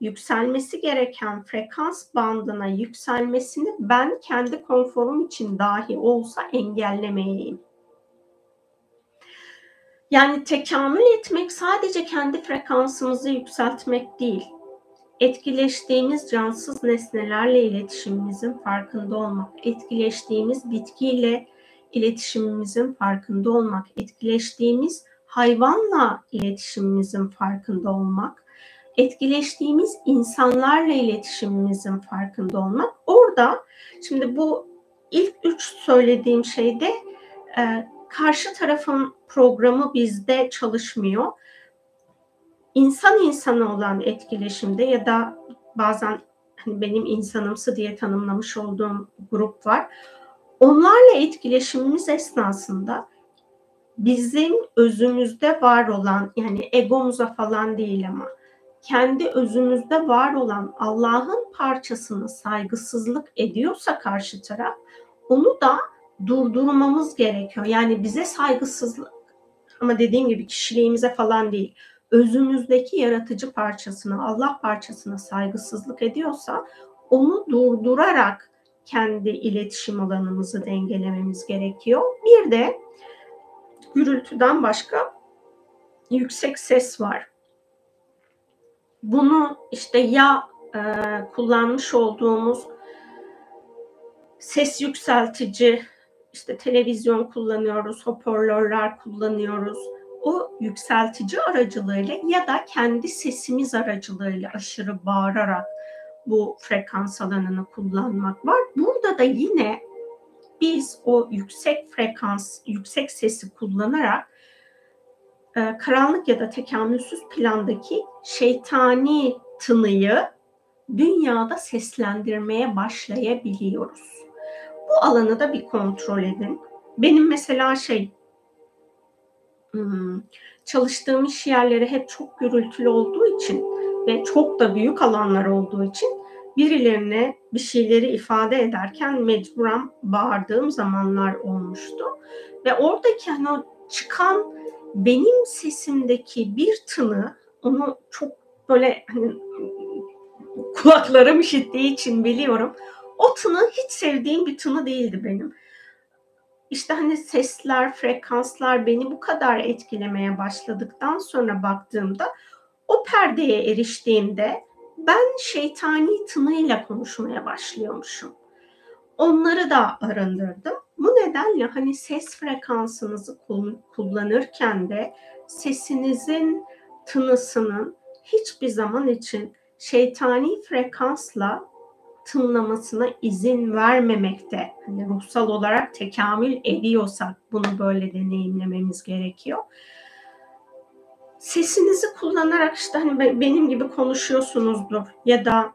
yükselmesi gereken frekans bandına yükselmesini ben kendi konforum için dahi olsa engellemeyeyim. Yani tekamül etmek sadece kendi frekansımızı yükseltmek değil. Etkileştiğimiz cansız nesnelerle iletişimimizin farkında olmak, etkileştiğimiz bitkiyle iletişimimizin farkında olmak, etkileştiğimiz hayvanla iletişimimizin farkında olmak, etkileştiğimiz insanlarla iletişimimizin farkında olmak. Orada şimdi bu ilk üç söylediğim şeyde e, karşı tarafın programı bizde çalışmıyor. İnsan insana olan etkileşimde ya da bazen hani benim insanımsı diye tanımlamış olduğum grup var. Onlarla etkileşimimiz esnasında bizim özümüzde var olan yani egomuza falan değil ama kendi özümüzde var olan Allah'ın parçasını saygısızlık ediyorsa karşı taraf onu da durdurmamız gerekiyor. Yani bize saygısızlık ama dediğim gibi kişiliğimize falan değil. Özümüzdeki yaratıcı parçasına, Allah parçasına saygısızlık ediyorsa onu durdurarak kendi iletişim alanımızı dengelememiz gerekiyor. Bir de gürültüden başka yüksek ses var. Bunu işte ya e, kullanmış olduğumuz ses yükseltici işte televizyon kullanıyoruz, hoparlörler kullanıyoruz. O yükseltici aracılığıyla ya da kendi sesimiz aracılığıyla aşırı bağırarak bu frekans alanını kullanmak var. Burada da yine biz o yüksek frekans, yüksek sesi kullanarak e, karanlık ya da tekamülsüz plandaki şeytani tınıyı dünyada seslendirmeye başlayabiliyoruz. Bu alanı da bir kontrol edin. Benim mesela şey hmm, çalıştığım iş yerleri hep çok gürültülü olduğu için ve çok da büyük alanlar olduğu için birilerine bir şeyleri ifade ederken mecburen bağırdığım zamanlar olmuştu. Ve oradaki hani o çıkan benim sesimdeki bir tını onu çok böyle hani kulaklarım işittiği için biliyorum. O tını hiç sevdiğim bir tını değildi benim. İşte hani sesler, frekanslar beni bu kadar etkilemeye başladıktan sonra baktığımda o perdeye eriştiğimde ben şeytani tınıyla konuşmaya başlıyormuşum. Onları da arındırdım. Bu nedenle hani ses frekansınızı kullanırken de sesinizin tınısının hiçbir zaman için şeytani frekansla tınlamasına izin vermemekte. Hani ruhsal olarak tekamül ediyorsak bunu böyle deneyimlememiz gerekiyor. Sesinizi kullanarak işte hani benim gibi konuşuyorsunuzdur ya da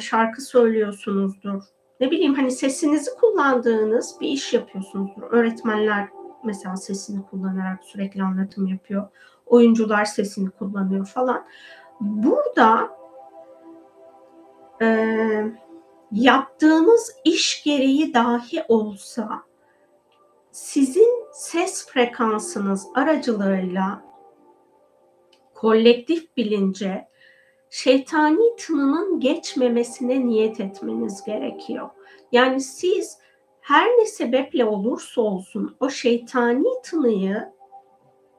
şarkı söylüyorsunuzdur. Ne bileyim hani sesinizi kullandığınız bir iş yapıyorsunuzdur. Öğretmenler mesela sesini kullanarak sürekli anlatım yapıyor. Oyuncular sesini kullanıyor falan. Burada e, yaptığınız iş gereği dahi olsa sizin ses frekansınız aracılığıyla kolektif bilince şeytani tınının geçmemesine niyet etmeniz gerekiyor. Yani siz her ne sebeple olursa olsun o şeytani tınıyı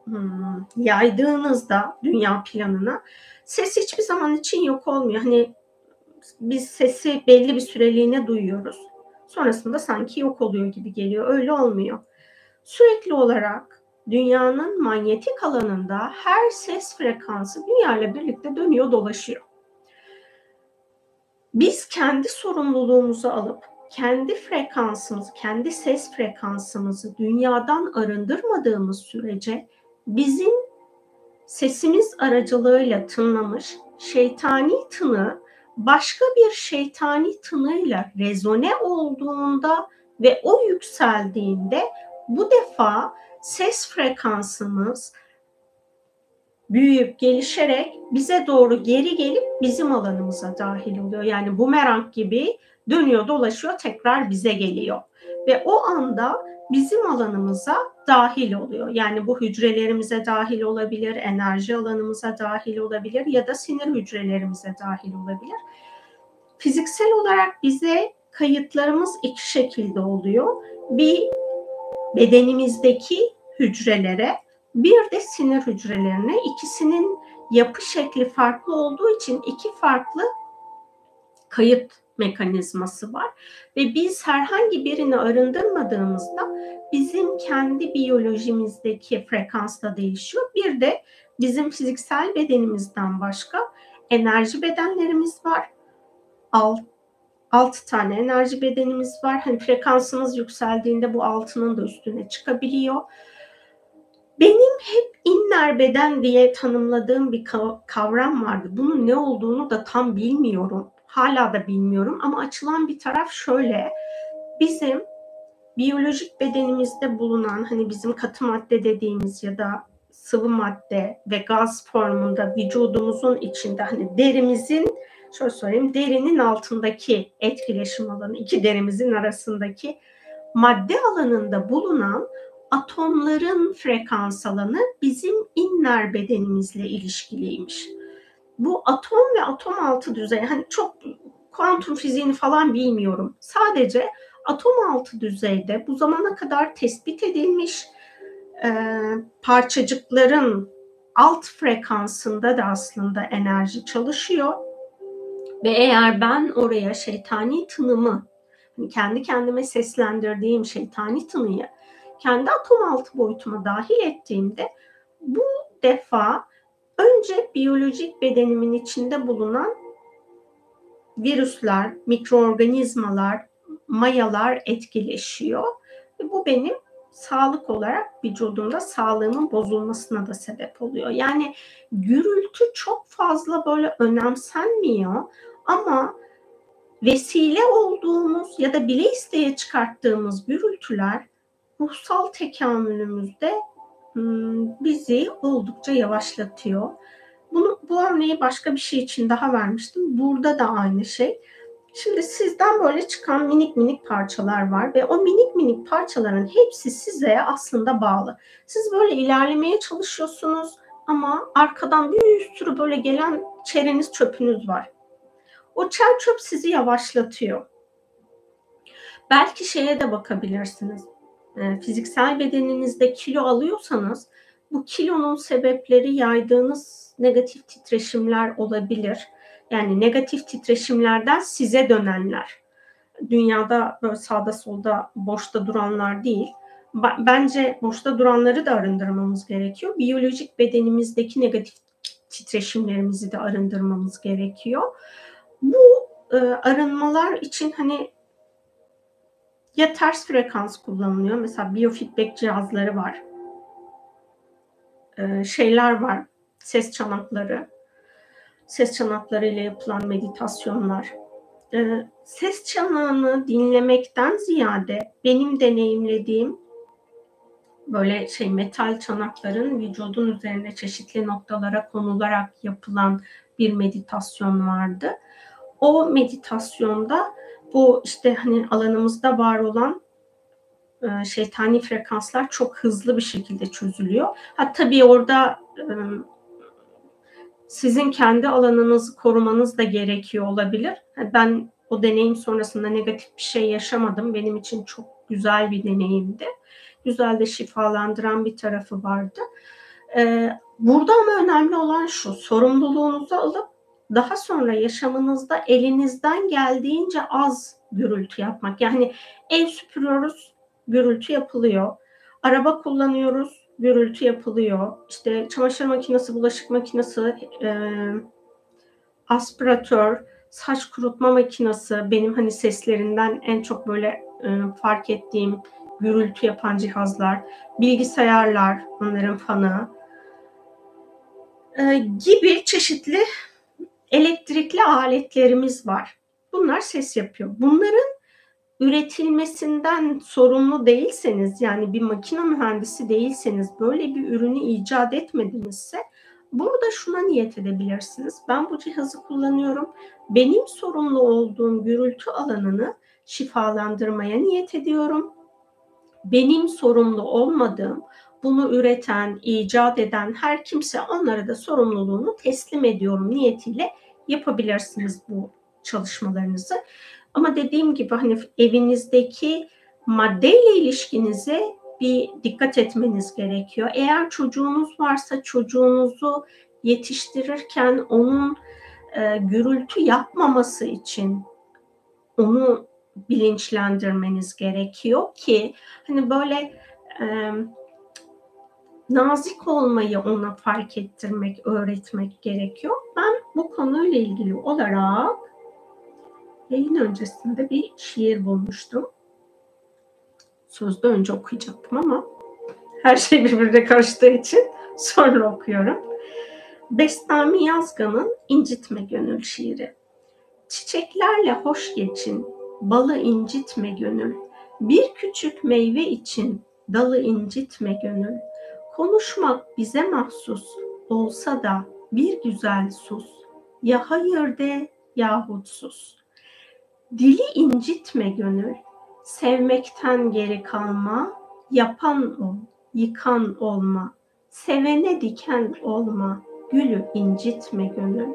hmm, yaydığınızda dünya planına ses hiçbir zaman için yok olmuyor. Hani biz sesi belli bir süreliğine duyuyoruz. Sonrasında sanki yok oluyor gibi geliyor. Öyle olmuyor. Sürekli olarak dünyanın manyetik alanında her ses frekansı dünya ile birlikte dönüyor dolaşıyor. Biz kendi sorumluluğumuzu alıp kendi frekansımızı, kendi ses frekansımızı dünyadan arındırmadığımız sürece bizim sesimiz aracılığıyla tınlamış şeytani tını başka bir şeytani tınıyla rezone olduğunda ve o yükseldiğinde bu defa ses frekansımız büyüyüp gelişerek bize doğru geri gelip bizim alanımıza dahil oluyor. Yani bumerang gibi dönüyor dolaşıyor tekrar bize geliyor. Ve o anda bizim alanımıza dahil oluyor. Yani bu hücrelerimize dahil olabilir, enerji alanımıza dahil olabilir ya da sinir hücrelerimize dahil olabilir. Fiziksel olarak bize kayıtlarımız iki şekilde oluyor. Bir bedenimizdeki hücrelere Bir de sinir hücrelerine. İkisinin yapı şekli farklı olduğu için iki farklı kayıt mekanizması var ve biz herhangi birini arındırmadığımızda bizim kendi biyolojimizdeki frekans değişiyor. Bir de bizim fiziksel bedenimizden başka enerji bedenlerimiz var. Alt, altı tane enerji bedenimiz var. Hani frekansınız yükseldiğinde bu altının da üstüne çıkabiliyor. Benim hep inner beden diye tanımladığım bir kavram vardı. Bunun ne olduğunu da tam bilmiyorum. Hala da bilmiyorum ama açılan bir taraf şöyle. Bizim biyolojik bedenimizde bulunan hani bizim katı madde dediğimiz ya da sıvı madde ve gaz formunda vücudumuzun içinde hani derimizin şöyle söyleyeyim derinin altındaki etkileşim alanı iki derimizin arasındaki madde alanında bulunan atomların frekans alanı bizim inner bedenimizle ilişkiliymiş. Bu atom ve atom altı düzey hani çok kuantum fiziğini falan bilmiyorum. Sadece atom altı düzeyde bu zamana kadar tespit edilmiş e, parçacıkların alt frekansında da aslında enerji çalışıyor. Ve eğer ben oraya şeytani tınımı, hani kendi kendime seslendirdiğim şeytani tınıyı kendi atom altı boyutuma dahil ettiğimde bu defa önce biyolojik bedenimin içinde bulunan virüsler, mikroorganizmalar, mayalar etkileşiyor. Ve bu benim sağlık olarak vücudumda sağlığımın bozulmasına da sebep oluyor. Yani gürültü çok fazla böyle önemsenmiyor ama vesile olduğumuz ya da bile isteye çıkarttığımız gürültüler ruhsal tekamülümüzde hmm, bizi oldukça yavaşlatıyor. Bunu, bu örneği başka bir şey için daha vermiştim. Burada da aynı şey. Şimdi sizden böyle çıkan minik minik parçalar var ve o minik minik parçaların hepsi size aslında bağlı. Siz böyle ilerlemeye çalışıyorsunuz ama arkadan bir sürü böyle gelen çereniz çöpünüz var. O çer çöp sizi yavaşlatıyor. Belki şeye de bakabilirsiniz. E, fiziksel bedeninizde kilo alıyorsanız bu kilonun sebepleri yaydığınız negatif titreşimler olabilir. Yani negatif titreşimlerden size dönenler. Dünyada böyle sağda solda boşta duranlar değil. Bence boşta duranları da arındırmamız gerekiyor. Biyolojik bedenimizdeki negatif titreşimlerimizi de arındırmamız gerekiyor. Bu e, arınmalar için hani ya ters frekans kullanılıyor. Mesela biofeedback cihazları var. Ee, şeyler var. Ses çanakları. Ses çanakları ile yapılan meditasyonlar. Ee, ses çanağını dinlemekten ziyade benim deneyimlediğim böyle şey metal çanakların vücudun üzerine çeşitli noktalara konularak yapılan bir meditasyon vardı. O meditasyonda bu işte hani alanımızda var olan e, şeytani frekanslar çok hızlı bir şekilde çözülüyor. Ha tabii orada e, sizin kendi alanınızı korumanız da gerekiyor olabilir. Ben o deneyim sonrasında negatif bir şey yaşamadım. Benim için çok güzel bir deneyimdi. Güzel de şifalandıran bir tarafı vardı. E, burada ama önemli olan şu, sorumluluğunuzu alıp daha sonra yaşamınızda elinizden geldiğince az gürültü yapmak. Yani ev süpürüyoruz, gürültü yapılıyor. Araba kullanıyoruz, gürültü yapılıyor. İşte çamaşır makinesi, bulaşık makinesi, e, aspiratör, saç kurutma makinesi benim hani seslerinden en çok böyle e, fark ettiğim gürültü yapan cihazlar, bilgisayarlar, onların fanı e, gibi çeşitli elektrikli aletlerimiz var. Bunlar ses yapıyor. Bunların üretilmesinden sorumlu değilseniz yani bir makine mühendisi değilseniz böyle bir ürünü icat etmedinizse burada şuna niyet edebilirsiniz. Ben bu cihazı kullanıyorum. Benim sorumlu olduğum gürültü alanını şifalandırmaya niyet ediyorum. Benim sorumlu olmadığım bunu üreten, icat eden her kimse onlara da sorumluluğunu teslim ediyorum niyetiyle yapabilirsiniz bu çalışmalarınızı. Ama dediğim gibi hani evinizdeki maddeyle ilişkinizi bir dikkat etmeniz gerekiyor. Eğer çocuğunuz varsa çocuğunuzu yetiştirirken onun e, gürültü yapmaması için onu bilinçlendirmeniz gerekiyor ki hani böyle e, nazik olmayı ona fark ettirmek, öğretmek gerekiyor. Ben bu konuyla ilgili olarak yayın öncesinde bir şiir bulmuştum. Sözde önce okuyacaktım ama her şey birbirine karıştığı için *laughs* sonra okuyorum. Bestami Yazgan'ın İncitme Gönül şiiri. Çiçeklerle hoş geçin, balı incitme gönül. Bir küçük meyve için dalı incitme gönül. Konuşmak bize mahsus olsa da bir güzel sus. Ya hayır de yahut sus. Dili incitme gönül. Sevmekten geri kalma. Yapan ol, yıkan olma. Sevene diken olma. Gülü incitme gönül.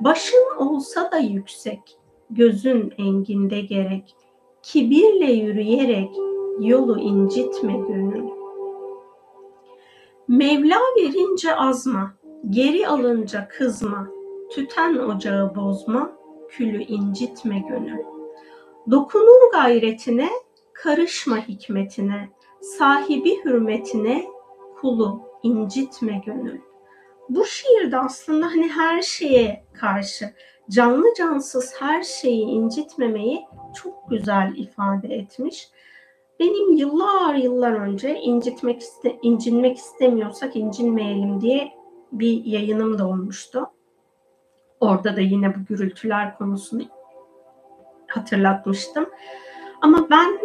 Başın olsa da yüksek, gözün enginde gerek. Kibirle yürüyerek yolu incitme gönül. Mevla verince azma, geri alınca kızma, tüten ocağı bozma, külü incitme gönül. Dokunur gayretine, karışma hikmetine, sahibi hürmetine, kulu incitme gönül. Bu şiirde aslında hani her şeye karşı canlı cansız her şeyi incitmemeyi çok güzel ifade etmiş. Benim yıllar yıllar önce incitmek iste, incinmek istemiyorsak incinmeyelim diye bir yayınım da olmuştu. Orada da yine bu gürültüler konusunu hatırlatmıştım. Ama ben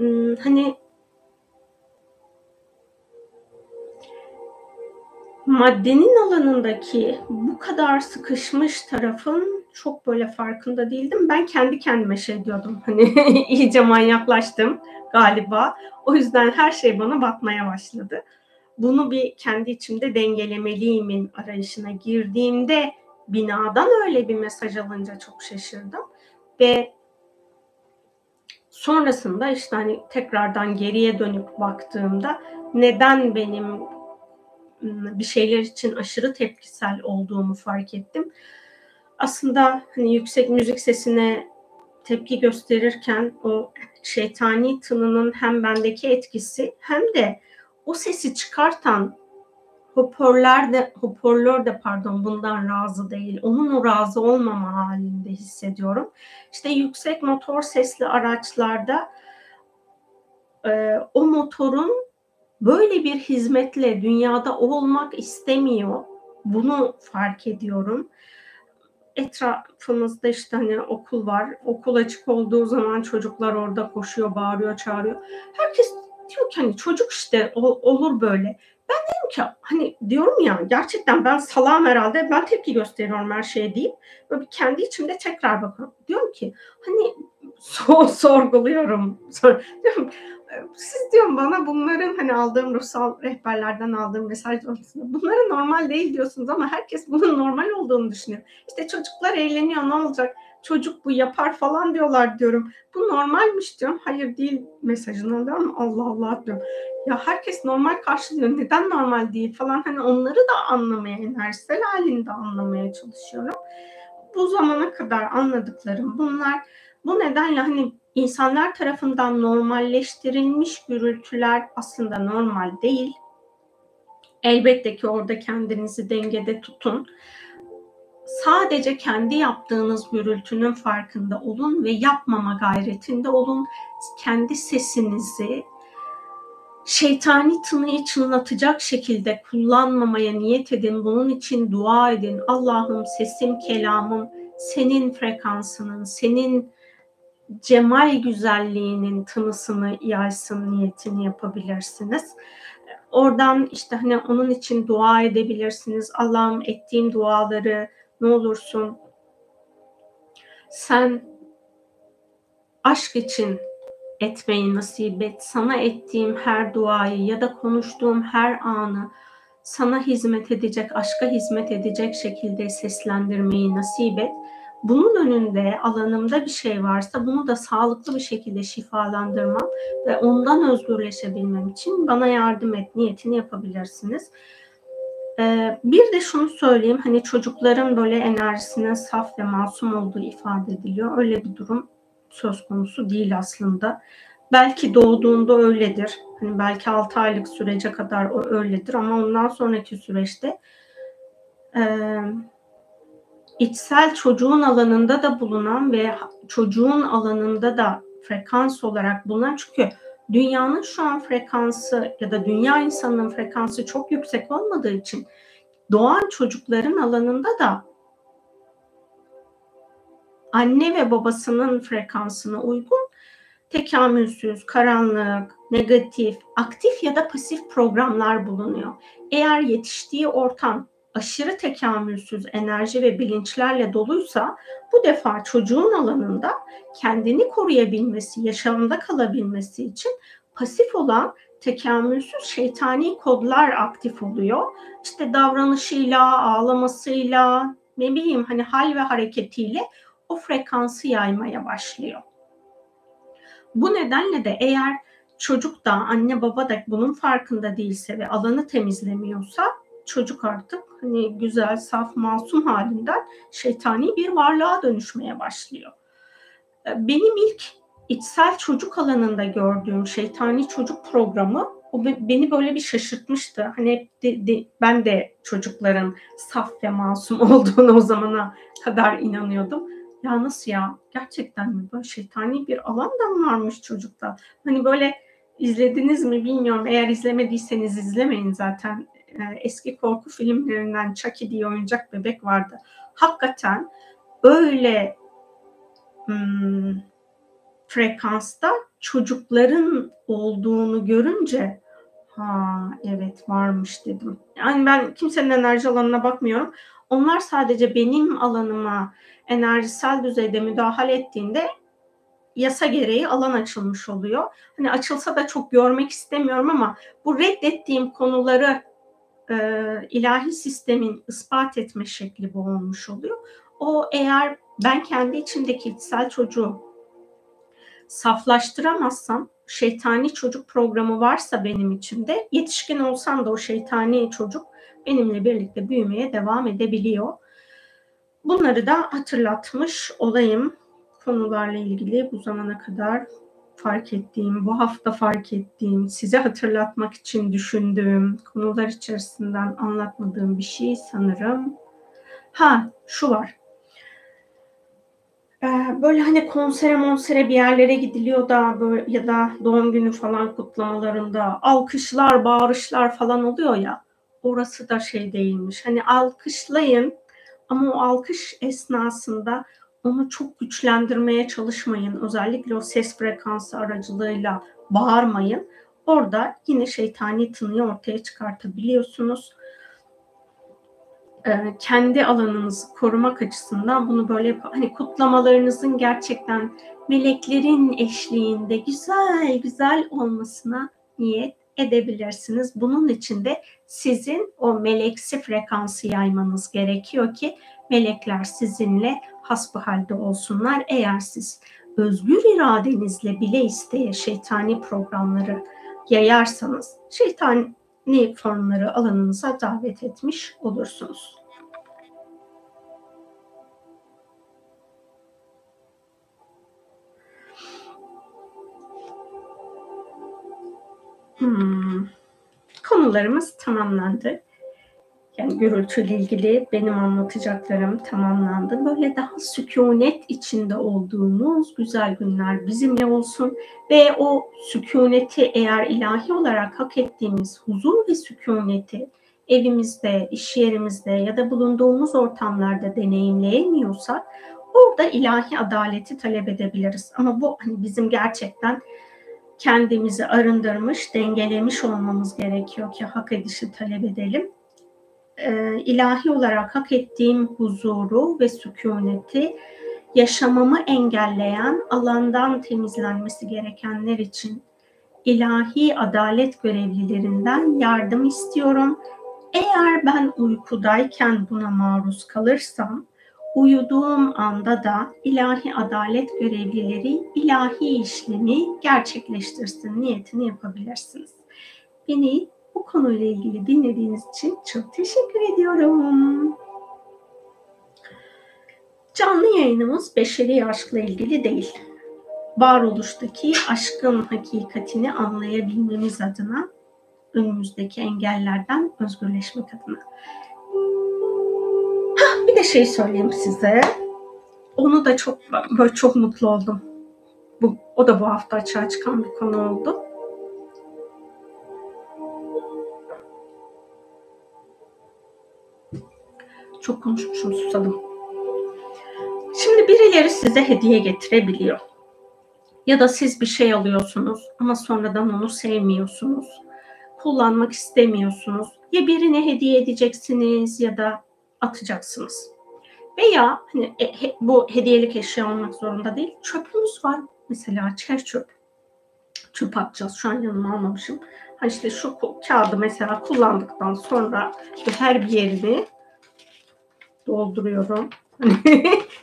ıı, hani maddenin alanındaki bu kadar sıkışmış tarafın çok böyle farkında değildim. Ben kendi kendime şey diyordum. Hani *laughs* iyice manyaklaştım galiba. O yüzden her şey bana batmaya başladı. Bunu bir kendi içimde dengelemeliyimin arayışına girdiğimde binadan öyle bir mesaj alınca çok şaşırdım. Ve sonrasında işte hani tekrardan geriye dönüp baktığımda neden benim bir şeyler için aşırı tepkisel olduğumu fark ettim. Aslında hani yüksek müzik sesine tepki gösterirken o şeytani tınının hem bendeki etkisi hem de o sesi çıkartan hoparlör de hoparlör de pardon bundan razı değil. Onun o razı olmama halinde hissediyorum. İşte yüksek motor sesli araçlarda e, o motorun böyle bir hizmetle dünyada olmak istemiyor. Bunu fark ediyorum. Etrafımızda işte hani okul var. Okul açık olduğu zaman çocuklar orada koşuyor, bağırıyor, çağırıyor. Herkes diyor ki hani çocuk işte olur böyle. Ben dedim ki hani diyorum ya gerçekten ben salam herhalde ben tepki gösteriyorum her şeye deyip böyle kendi içimde tekrar bakıyorum. Diyorum ki hani *laughs* so sorguluyorum. Sor diyorum, siz diyorum bana bunların hani aldığım ruhsal rehberlerden aldığım mesaj doğrultusunda bunları normal değil diyorsunuz ama herkes bunun normal olduğunu düşünüyor. İşte çocuklar eğleniyor ne olacak? Çocuk bu yapar falan diyorlar diyorum. Bu normalmiş diyorum. Hayır değil mesajını alıyorum. Allah Allah diyorum. Ya herkes normal karşılıyor. Neden normal değil falan. Hani onları da anlamaya, enerjisel halinde anlamaya çalışıyorum. Bu zamana kadar anladıklarım bunlar. Bu nedenle hani insanlar tarafından normalleştirilmiş gürültüler aslında normal değil. Elbette ki orada kendinizi dengede tutun. Sadece kendi yaptığınız gürültünün farkında olun ve yapmama gayretinde olun. Kendi sesinizi şeytani tınıyı çınlatacak şekilde kullanmamaya niyet edin. Bunun için dua edin. Allah'ım sesim, kelamım senin frekansının, senin cemal güzelliğinin tınısını yaysın niyetini yapabilirsiniz. Oradan işte hani onun için dua edebilirsiniz. Allah'ım ettiğim duaları ne olursun sen aşk için etmeyi nasip et. Sana ettiğim her duayı ya da konuştuğum her anı sana hizmet edecek, aşka hizmet edecek şekilde seslendirmeyi nasip et. bunun önünde alanımda bir şey varsa bunu da sağlıklı bir şekilde şifalandırmam ve ondan özgürleşebilmem için bana yardım et niyetini yapabilirsiniz. Ee, bir de şunu söyleyeyim hani çocukların böyle enerjisinin saf ve masum olduğu ifade ediliyor. Öyle bir durum söz konusu değil aslında. Belki doğduğunda öyledir. Hani belki 6 aylık sürece kadar o öyledir ama ondan sonraki süreçte e, içsel çocuğun alanında da bulunan ve çocuğun alanında da frekans olarak bulunan çünkü dünyanın şu an frekansı ya da dünya insanının frekansı çok yüksek olmadığı için doğan çocukların alanında da anne ve babasının frekansına uygun tekamülsüz, karanlık, negatif, aktif ya da pasif programlar bulunuyor. Eğer yetiştiği ortam aşırı tekamülsüz enerji ve bilinçlerle doluysa bu defa çocuğun alanında kendini koruyabilmesi, yaşamında kalabilmesi için pasif olan tekamülsüz şeytani kodlar aktif oluyor. İşte davranışıyla, ağlamasıyla, ne bileyim hani hal ve hareketiyle o frekansı yaymaya başlıyor. Bu nedenle de eğer çocuk da anne baba da bunun farkında değilse ve alanı temizlemiyorsa çocuk artık hani güzel, saf, masum halinden şeytani bir varlığa dönüşmeye başlıyor. Ee, benim ilk içsel çocuk alanında gördüğüm şeytani çocuk programı o beni böyle bir şaşırtmıştı. Hani de, de, ben de çocukların saf ve masum *laughs* olduğunu o zamana kadar inanıyordum. Ya nasıl ya? Gerçekten mi? Böyle şeytani bir alan da mı varmış çocukta? Hani böyle izlediniz mi bilmiyorum. Eğer izlemediyseniz izlemeyin zaten. Ee, eski korku filmlerinden Chucky diye oyuncak bebek vardı. Hakikaten öyle hmm, frekansta çocukların olduğunu görünce ha evet varmış dedim. Yani ben kimsenin enerji alanına bakmıyorum. Onlar sadece benim alanıma enerjisel düzeyde müdahale ettiğinde yasa gereği alan açılmış oluyor. Hani açılsa da çok görmek istemiyorum ama bu reddettiğim konuları e, ilahi sistemin ispat etme şekli bu olmuş oluyor. O eğer ben kendi içimdeki içsel çocuğu saflaştıramazsam, şeytani çocuk programı varsa benim içimde, yetişkin olsam da o şeytani çocuk benimle birlikte büyümeye devam edebiliyor. Bunları da hatırlatmış olayım konularla ilgili bu zamana kadar fark ettiğim, bu hafta fark ettiğim, size hatırlatmak için düşündüğüm konular içerisinden anlatmadığım bir şey sanırım. Ha, şu var. Ee, böyle hani konsere monsere bir yerlere gidiliyor da böyle ya da doğum günü falan kutlamalarında alkışlar, bağırışlar falan oluyor ya. Orası da şey değilmiş. Hani alkışlayın ama o alkış esnasında onu çok güçlendirmeye çalışmayın. Özellikle o ses frekansı aracılığıyla bağırmayın. Orada yine şeytani tınıyı ortaya çıkartabiliyorsunuz. Ee, kendi alanınızı korumak açısından bunu böyle hani kutlamalarınızın gerçekten meleklerin eşliğinde güzel güzel olmasına niyet edebilirsiniz. Bunun için de sizin o meleksi frekansı yaymanız gerekiyor ki melekler sizinle hasbihalde olsunlar. Eğer siz özgür iradenizle bile isteye şeytani programları yayarsanız şeytani formları alanınıza davet etmiş olursunuz. Hmm. Konularımız tamamlandı. Yani gürültüyle ilgili benim anlatacaklarım tamamlandı. Böyle daha sükunet içinde olduğumuz güzel günler bizimle olsun. Ve o sükuneti eğer ilahi olarak hak ettiğimiz huzur ve sükuneti evimizde, iş yerimizde ya da bulunduğumuz ortamlarda deneyimleyemiyorsak orada ilahi adaleti talep edebiliriz. Ama bu hani bizim gerçekten kendimizi arındırmış, dengelemiş olmamız gerekiyor ki hak edişi talep edelim. Ee, ilahi olarak hak ettiğim huzuru ve sükuneti yaşamamı engelleyen alandan temizlenmesi gerekenler için ilahi adalet görevlilerinden yardım istiyorum. Eğer ben uykudayken buna maruz kalırsam Uyuduğum anda da ilahi adalet görevlileri ilahi işlemi gerçekleştirsin niyetini yapabilirsiniz. Beni bu konuyla ilgili dinlediğiniz için çok teşekkür ediyorum. Canlı yayınımız beşeri aşkla ilgili değil. Varoluştaki aşkın hakikatini anlayabilmemiz adına önümüzdeki engellerden özgürleşmek adına. Hah, bir de şey söyleyeyim size. Onu da çok böyle çok mutlu oldum. Bu, o da bu hafta açığa çıkan bir konu oldu. Çok konuşmuşum susadım. Şimdi birileri size hediye getirebiliyor. Ya da siz bir şey alıyorsunuz ama sonradan onu sevmiyorsunuz. Kullanmak istemiyorsunuz. Ya birine hediye edeceksiniz ya da atacaksınız. Veya hani e, he, bu hediyelik eşya olmak zorunda değil. Çöpümüz var. Mesela çer çöp. Çöp atacağız. Şu an yanıma almamışım. Ha işte şu kağıdı mesela kullandıktan sonra her bir yerini dolduruyorum. *laughs*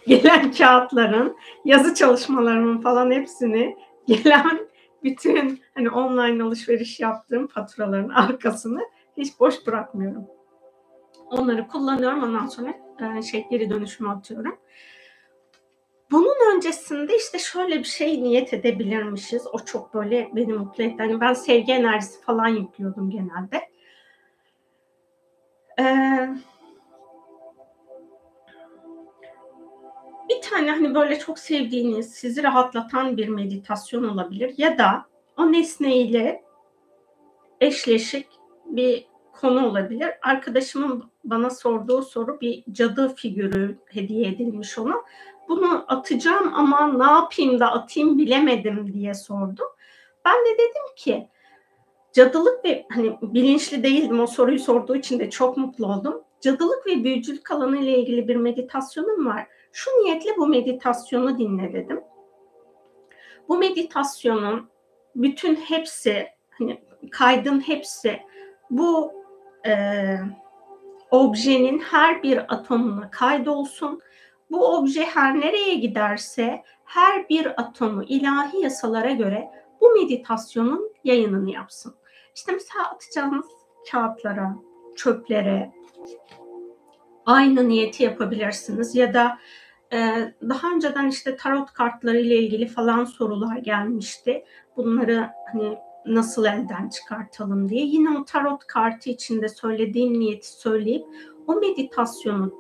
gelen kağıtların, yazı çalışmalarımın falan hepsini gelen bütün hani online alışveriş yaptığım faturaların arkasını hiç boş bırakmıyorum. Onları kullanıyorum ondan sonra e, şey geri dönüşüme atıyorum. Bunun öncesinde işte şöyle bir şey niyet edebilirmişiz. O çok böyle beni mutlu etti. Hani ben sevgi enerjisi falan yüklüyordum genelde. Ee, bir tane hani böyle çok sevdiğiniz, sizi rahatlatan bir meditasyon olabilir ya da o nesneyle eşleşik bir konu olabilir. Arkadaşımın bana sorduğu soru bir cadı figürü hediye edilmiş ona. Bunu atacağım ama ne yapayım da atayım bilemedim diye sordu. Ben de dedim ki cadılık ve hani bilinçli değildim o soruyu sorduğu için de çok mutlu oldum. Cadılık ve büyücülük alanı ile ilgili bir meditasyonum var. Şu niyetle bu meditasyonu dinle dedim. Bu meditasyonun bütün hepsi hani kaydın hepsi bu e, objenin her bir atomuna kaydolsun. Bu obje her nereye giderse her bir atomu ilahi yasalara göre bu meditasyonun yayınını yapsın. İşte mesela atacağınız kağıtlara, çöplere aynı niyeti yapabilirsiniz ya da daha önceden işte tarot kartları ile ilgili falan sorular gelmişti. Bunları hani nasıl elden çıkartalım diye. Yine o tarot kartı içinde söylediğim niyeti söyleyip o meditasyonu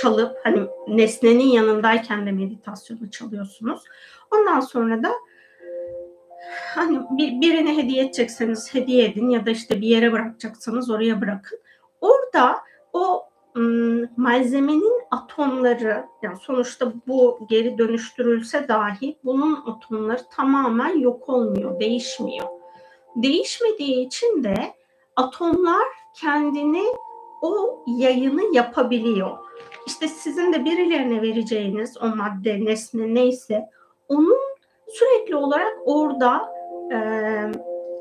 çalıp hani nesnenin yanındayken de meditasyonu çalıyorsunuz. Ondan sonra da hani bir, birine hediye edecekseniz hediye edin ya da işte bir yere bırakacaksanız oraya bırakın. Orada o malzemenin atomları yani sonuçta bu geri dönüştürülse dahi bunun atomları tamamen yok olmuyor, değişmiyor. Değişmediği için de atomlar kendini o yayını yapabiliyor. İşte sizin de birilerine vereceğiniz o madde, nesne neyse onun sürekli olarak orada e,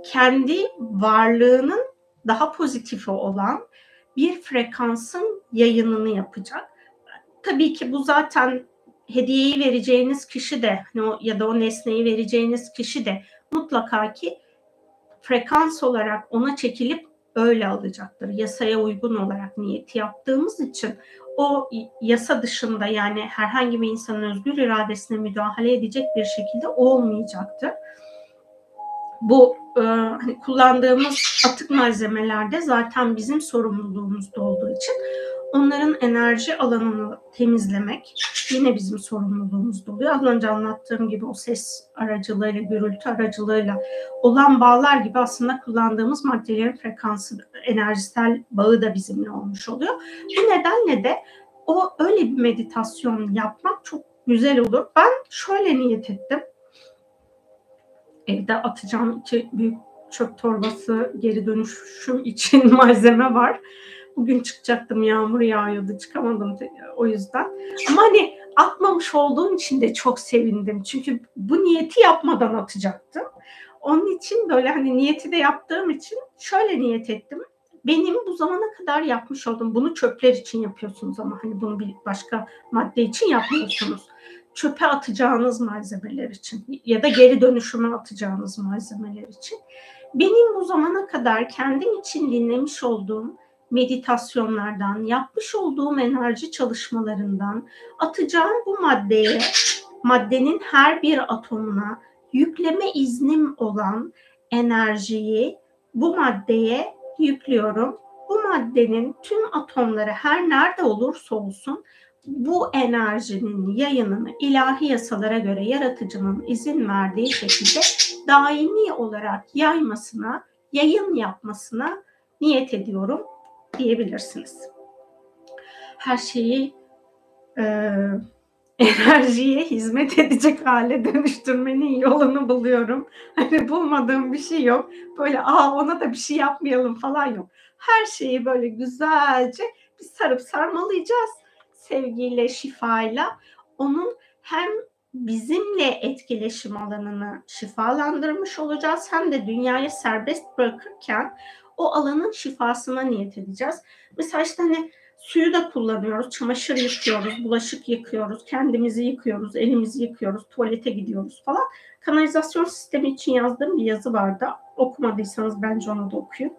kendi varlığının daha pozitifi olan bir frekansın yayınını yapacak. Tabii ki bu zaten hediyeyi vereceğiniz kişi de ya da o nesneyi vereceğiniz kişi de mutlaka ki frekans olarak ona çekilip öyle alacaktır. Yasaya uygun olarak niyeti yaptığımız için o yasa dışında yani herhangi bir insanın özgür iradesine müdahale edecek bir şekilde olmayacaktır. Bu e, hani kullandığımız atık malzemelerde zaten bizim sorumluluğumuzda olduğu için onların enerji alanını temizlemek yine bizim sorumluluğumuzda oluyor. Az önce anlattığım gibi o ses aracılığıyla, gürültü aracılığıyla olan bağlar gibi aslında kullandığımız maddelerin frekansı, enerjisel bağı da bizimle olmuş oluyor. Bu nedenle de o öyle bir meditasyon yapmak çok güzel olur. Ben şöyle niyet ettim evde atacağım iki büyük çöp torbası geri dönüşüm için *laughs* malzeme var. Bugün çıkacaktım yağmur yağıyordu çıkamadım o yüzden. Ama hani atmamış olduğum için de çok sevindim. Çünkü bu niyeti yapmadan atacaktım. Onun için böyle hani niyeti de yaptığım için şöyle niyet ettim. benim bu zamana kadar yapmış olduğum bunu çöpler için yapıyorsunuz ama hani bunu bir başka madde için yapmıyorsunuz. Çöpe atacağınız malzemeler için ya da geri dönüşüme atacağınız malzemeler için. Benim bu zamana kadar kendim için dinlemiş olduğum meditasyonlardan, yapmış olduğum enerji çalışmalarından atacağım bu maddeye, maddenin her bir atomuna yükleme iznim olan enerjiyi bu maddeye yüklüyorum. Bu maddenin tüm atomları her nerede olursa olsun bu enerjinin yayınını ilahi yasalara göre yaratıcının izin verdiği şekilde daimi olarak yaymasına, yayın yapmasına niyet ediyorum diyebilirsiniz. Her şeyi e, *laughs* enerjiye hizmet edecek hale dönüştürmenin yolunu buluyorum. Hani bulmadığım bir şey yok. Böyle aa ona da bir şey yapmayalım falan yok. Her şeyi böyle güzelce bir sarıp sarmalayacağız. Sevgiyle, şifayla. Onun hem bizimle etkileşim alanını şifalandırmış olacağız hem de dünyaya serbest bırakırken o alanın şifasına niyet edeceğiz. Mesela işte hani suyu da kullanıyoruz. Çamaşır yıkıyoruz, bulaşık yıkıyoruz, kendimizi yıkıyoruz, elimizi yıkıyoruz, tuvalete gidiyoruz falan. Kanalizasyon sistemi için yazdığım bir yazı vardı. Okumadıysanız bence onu da okuyun.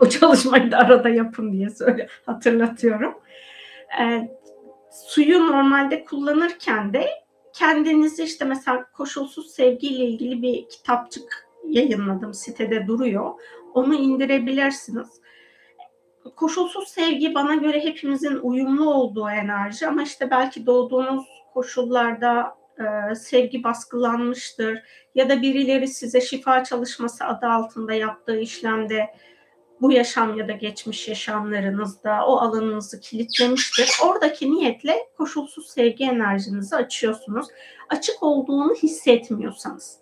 O çalışmayı da arada yapın diye söyle hatırlatıyorum. Ee, suyu normalde kullanırken de kendinizi işte mesela koşulsuz sevgiyle ilgili bir kitapçık yayınladım sitede duruyor. Onu indirebilirsiniz. Koşulsuz sevgi bana göre hepimizin uyumlu olduğu enerji ama işte belki doğduğunuz koşullarda e, sevgi baskılanmıştır ya da birileri size şifa çalışması adı altında yaptığı işlemde bu yaşam ya da geçmiş yaşamlarınızda o alanınızı kilitlemiştir. Oradaki niyetle koşulsuz sevgi enerjinizi açıyorsunuz. Açık olduğunu hissetmiyorsanız.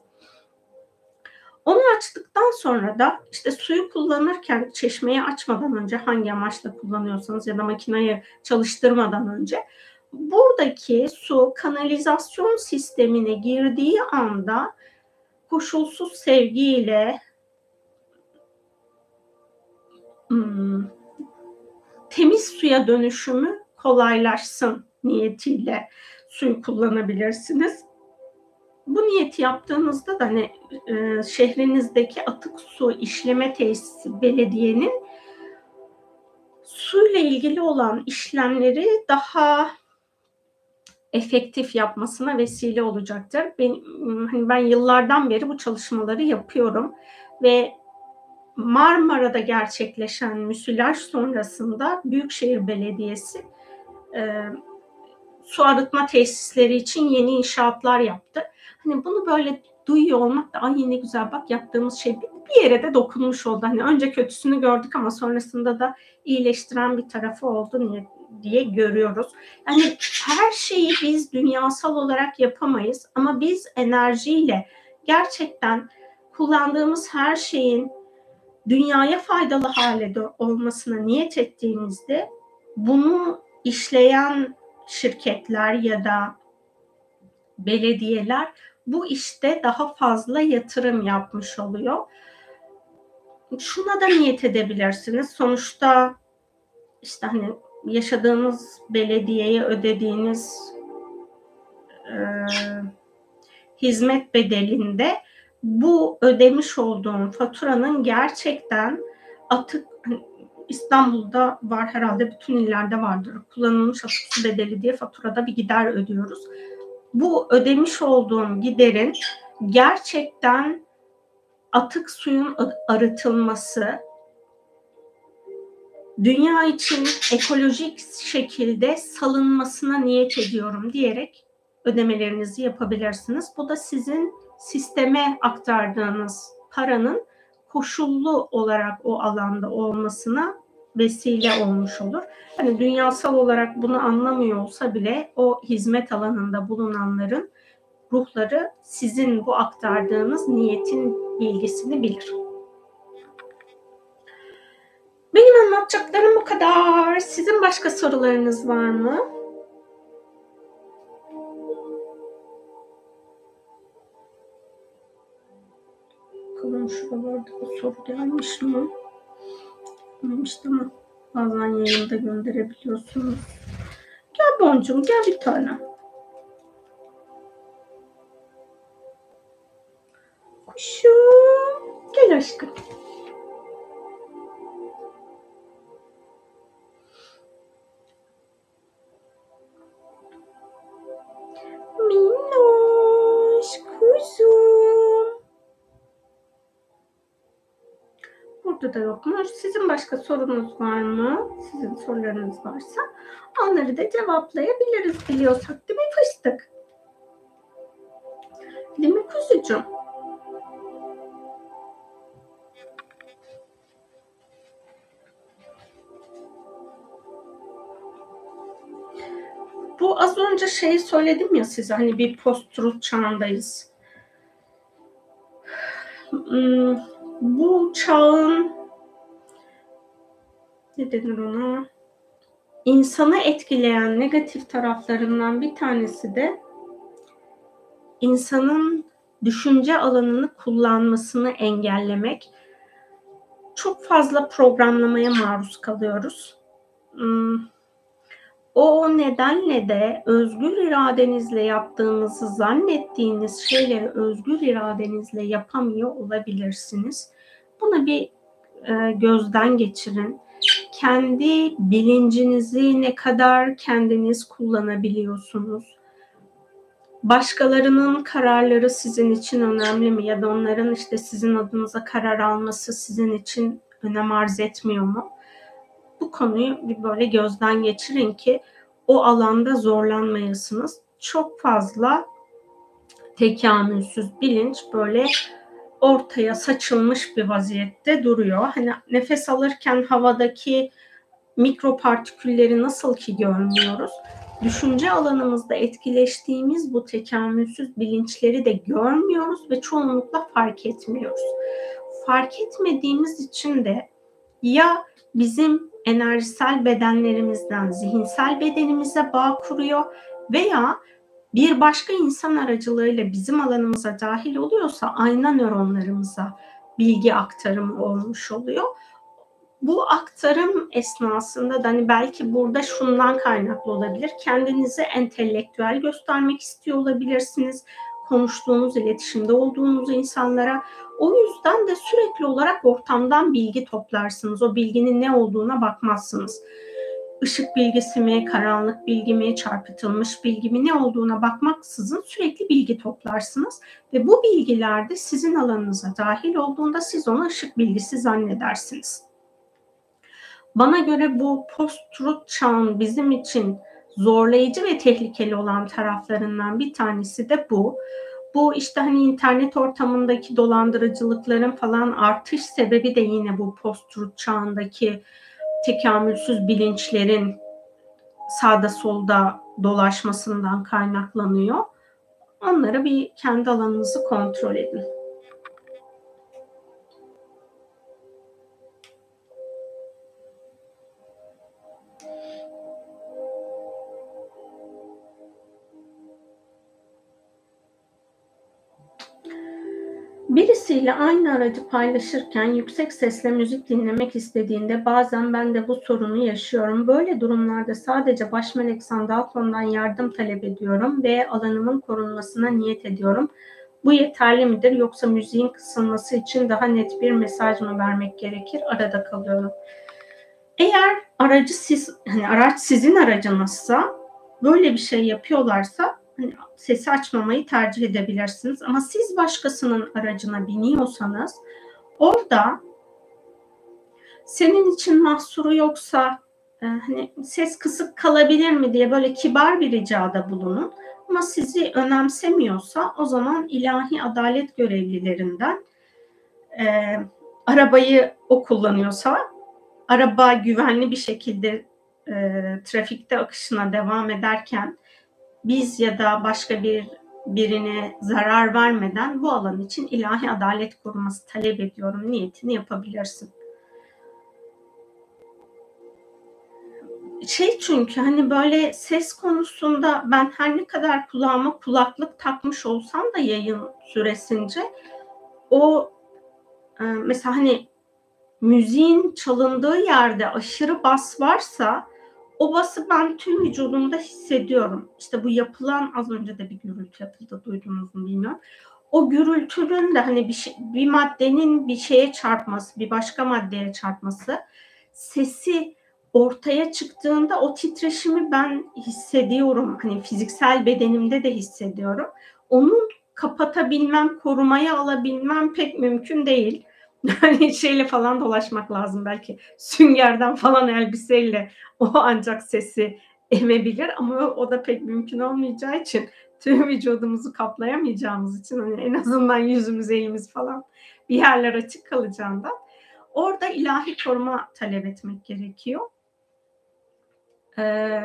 Onu açtıktan sonra da işte suyu kullanırken çeşmeyi açmadan önce hangi amaçla kullanıyorsanız ya da makineyi çalıştırmadan önce buradaki su kanalizasyon sistemine girdiği anda koşulsuz sevgiyle hmm, temiz suya dönüşümü kolaylaşsın niyetiyle suyu kullanabilirsiniz bu niyeti yaptığınızda da hani e, şehrinizdeki atık su işleme tesisi belediyenin suyla ilgili olan işlemleri daha efektif yapmasına vesile olacaktır. Ben, hani ben yıllardan beri bu çalışmaları yapıyorum ve Marmara'da gerçekleşen müsilaj sonrasında Büyükşehir Belediyesi e, su arıtma tesisleri için yeni inşaatlar yaptı. Hani bunu böyle duyuyor olmak da ay ne güzel bak yaptığımız şey bir yere de dokunmuş oldu. Hani önce kötüsünü gördük ama sonrasında da iyileştiren bir tarafı oldu diye, diye görüyoruz. Yani her şeyi biz dünyasal olarak yapamayız ama biz enerjiyle gerçekten kullandığımız her şeyin dünyaya faydalı hale olmasına niyet ettiğimizde bunu işleyen şirketler ya da belediyeler bu işte daha fazla yatırım yapmış oluyor. Şuna da niyet edebilirsiniz. Sonuçta işte hani yaşadığınız belediyeye ödediğiniz e, hizmet bedelinde bu ödemiş olduğum faturanın gerçekten atık hani İstanbul'da var herhalde bütün illerde vardır. Kullanılmış atık su bedeli diye faturada bir gider ödüyoruz bu ödemiş olduğum giderin gerçekten atık suyun arıtılması, dünya için ekolojik şekilde salınmasına niyet ediyorum diyerek ödemelerinizi yapabilirsiniz. Bu da sizin sisteme aktardığınız paranın koşullu olarak o alanda olmasına vesile olmuş olur. Hani dünyasal olarak bunu anlamıyor olsa bile o hizmet alanında bulunanların ruhları sizin bu aktardığınız niyetin bilgisini bilir. Benim anlatacaklarım bu kadar. Sizin başka sorularınız var mı? Bakalım şuralarda bu soru gelmiş mi? gitmemişti ama bazen yayında gönderebiliyorsunuz. Gel boncuğum gel bir tane. Kuşum. Gel aşkım. Başka sorunuz var mı? Sizin sorularınız varsa onları da cevaplayabiliriz biliyorsak değil mi fıstık? Değil mi kuzucuğum? Bu az önce şeyi söyledim ya size hani bir post-truth çağındayız. Hmm, bu çağın ne denir ona? İnsanı etkileyen negatif taraflarından bir tanesi de insanın düşünce alanını kullanmasını engellemek. Çok fazla programlamaya maruz kalıyoruz. Hmm, o nedenle de özgür iradenizle yaptığınızı zannettiğiniz şeyleri özgür iradenizle yapamıyor olabilirsiniz. Buna bir e, gözden geçirin. Kendi bilincinizi ne kadar kendiniz kullanabiliyorsunuz? Başkalarının kararları sizin için önemli mi ya da onların işte sizin adınıza karar alması sizin için önem arz etmiyor mu? Bu konuyu bir böyle gözden geçirin ki o alanda zorlanmayasınız. Çok fazla tekamülsüz bilinç böyle ortaya saçılmış bir vaziyette duruyor. Hani nefes alırken havadaki mikropartikülleri nasıl ki görmüyoruz. Düşünce alanımızda etkileştiğimiz bu tekamülsüz bilinçleri de görmüyoruz ve çoğunlukla fark etmiyoruz. Fark etmediğimiz için de ya bizim enerjisel bedenlerimizden zihinsel bedenimize bağ kuruyor veya bir başka insan aracılığıyla bizim alanımıza dahil oluyorsa ayna nöronlarımıza bilgi aktarımı olmuş oluyor. Bu aktarım esnasında da hani belki burada şundan kaynaklı olabilir. Kendinizi entelektüel göstermek istiyor olabilirsiniz. Konuştuğunuz, iletişimde olduğunuz insanlara. O yüzden de sürekli olarak ortamdan bilgi toplarsınız. O bilginin ne olduğuna bakmazsınız ışık bilgisi mi, karanlık bilgi mi, çarpıtılmış bilgi mi ne olduğuna bakmaksızın sürekli bilgi toplarsınız ve bu bilgiler de sizin alanınıza dahil olduğunda siz onu ışık bilgisi zannedersiniz. Bana göre bu post-truth çağın bizim için zorlayıcı ve tehlikeli olan taraflarından bir tanesi de bu. Bu işte hani internet ortamındaki dolandırıcılıkların falan artış sebebi de yine bu post-truth çağındaki tekamülsüz bilinçlerin sağda solda dolaşmasından kaynaklanıyor. Onları bir kendi alanınızı kontrol edin. Birisiyle aynı aracı paylaşırken yüksek sesle müzik dinlemek istediğinde bazen ben de bu sorunu yaşıyorum. Böyle durumlarda sadece baş melek Sandalfon'dan yardım talep ediyorum ve alanımın korunmasına niyet ediyorum. Bu yeterli midir yoksa müziğin kısılması için daha net bir mesaj mı vermek gerekir? Arada kalıyorum. Eğer aracı siz, hani araç sizin aracınızsa böyle bir şey yapıyorlarsa sesi açmamayı tercih edebilirsiniz. Ama siz başkasının aracına biniyorsanız orada senin için mahsuru yoksa e, hani ses kısık kalabilir mi diye böyle kibar bir ricada bulunun. Ama sizi önemsemiyorsa o zaman ilahi adalet görevlilerinden e, arabayı o kullanıyorsa araba güvenli bir şekilde e, trafikte akışına devam ederken biz ya da başka bir birine zarar vermeden bu alan için ilahi adalet koruması talep ediyorum niyetini yapabilirsin. Şey çünkü hani böyle ses konusunda ben her ne kadar kulağıma kulaklık takmış olsam da yayın süresince o e, mesela hani müziğin çalındığı yerde aşırı bas varsa o bası ben tüm vücudumda hissediyorum. İşte bu yapılan az önce de bir gürültü yapıldı duydunuz mu bilmiyorum. O gürültünün de hani bir, şey, bir maddenin bir şeye çarpması, bir başka maddeye çarpması sesi ortaya çıktığında o titreşimi ben hissediyorum. Hani fiziksel bedenimde de hissediyorum. Onun kapatabilmem, korumaya alabilmem pek mümkün değil. *laughs* Hani şeyle falan dolaşmak lazım belki. Süngerden falan elbiseyle o ancak sesi emebilir ama o da pek mümkün olmayacağı için tüm vücudumuzu kaplayamayacağımız için hani en azından yüzümüz, elimiz falan bir yerler açık kalacağından orada ilahi koruma talep etmek gerekiyor. Ee,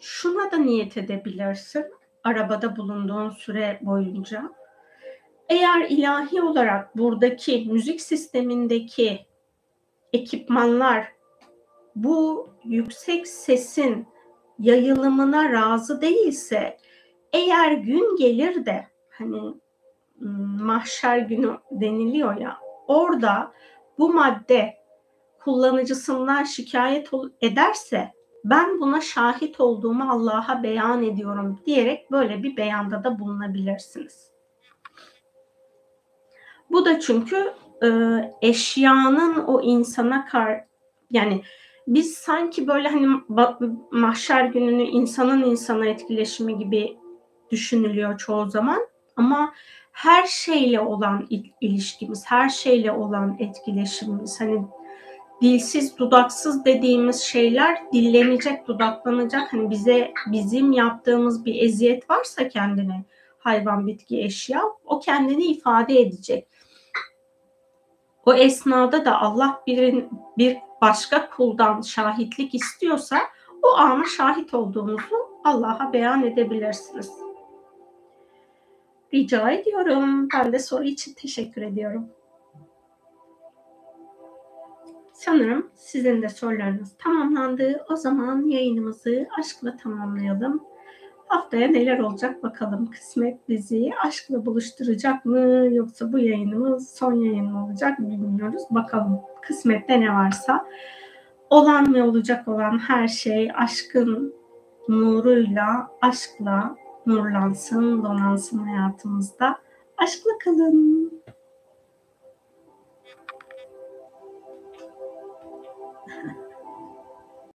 şuna da niyet edebilirsin arabada bulunduğun süre boyunca. Eğer ilahi olarak buradaki müzik sistemindeki ekipmanlar bu yüksek sesin yayılımına razı değilse eğer gün gelir de hani mahşer günü deniliyor ya orada bu madde kullanıcısından şikayet ederse ben buna şahit olduğumu Allah'a beyan ediyorum diyerek böyle bir beyanda da bulunabilirsiniz. Bu da çünkü e, eşyanın o insana kar yani biz sanki böyle hani mahşer gününü insanın insana etkileşimi gibi düşünülüyor çoğu zaman ama her şeyle olan ilişkimiz, her şeyle olan etkileşimimiz hani dilsiz, dudaksız dediğimiz şeyler dillenecek, dudaklanacak. Hani bize bizim yaptığımız bir eziyet varsa kendine hayvan, bitki, eşya o kendini ifade edecek. O esnada da Allah birin, bir başka kuldan şahitlik istiyorsa o ana şahit olduğunuzu Allah'a beyan edebilirsiniz. Rica ediyorum. Ben de soru için teşekkür ediyorum. Sanırım sizin de sorularınız tamamlandı. O zaman yayınımızı aşkla tamamlayalım. Haftaya neler olacak bakalım. Kısmet bizi aşkla buluşturacak mı yoksa bu yayınımız son yayın mı olacak bilmiyoruz. Bakalım kısmette ne varsa. Olan ve olacak olan her şey aşkın nuruyla, aşkla nurlansın, donansın hayatımızda. Aşkla kalın.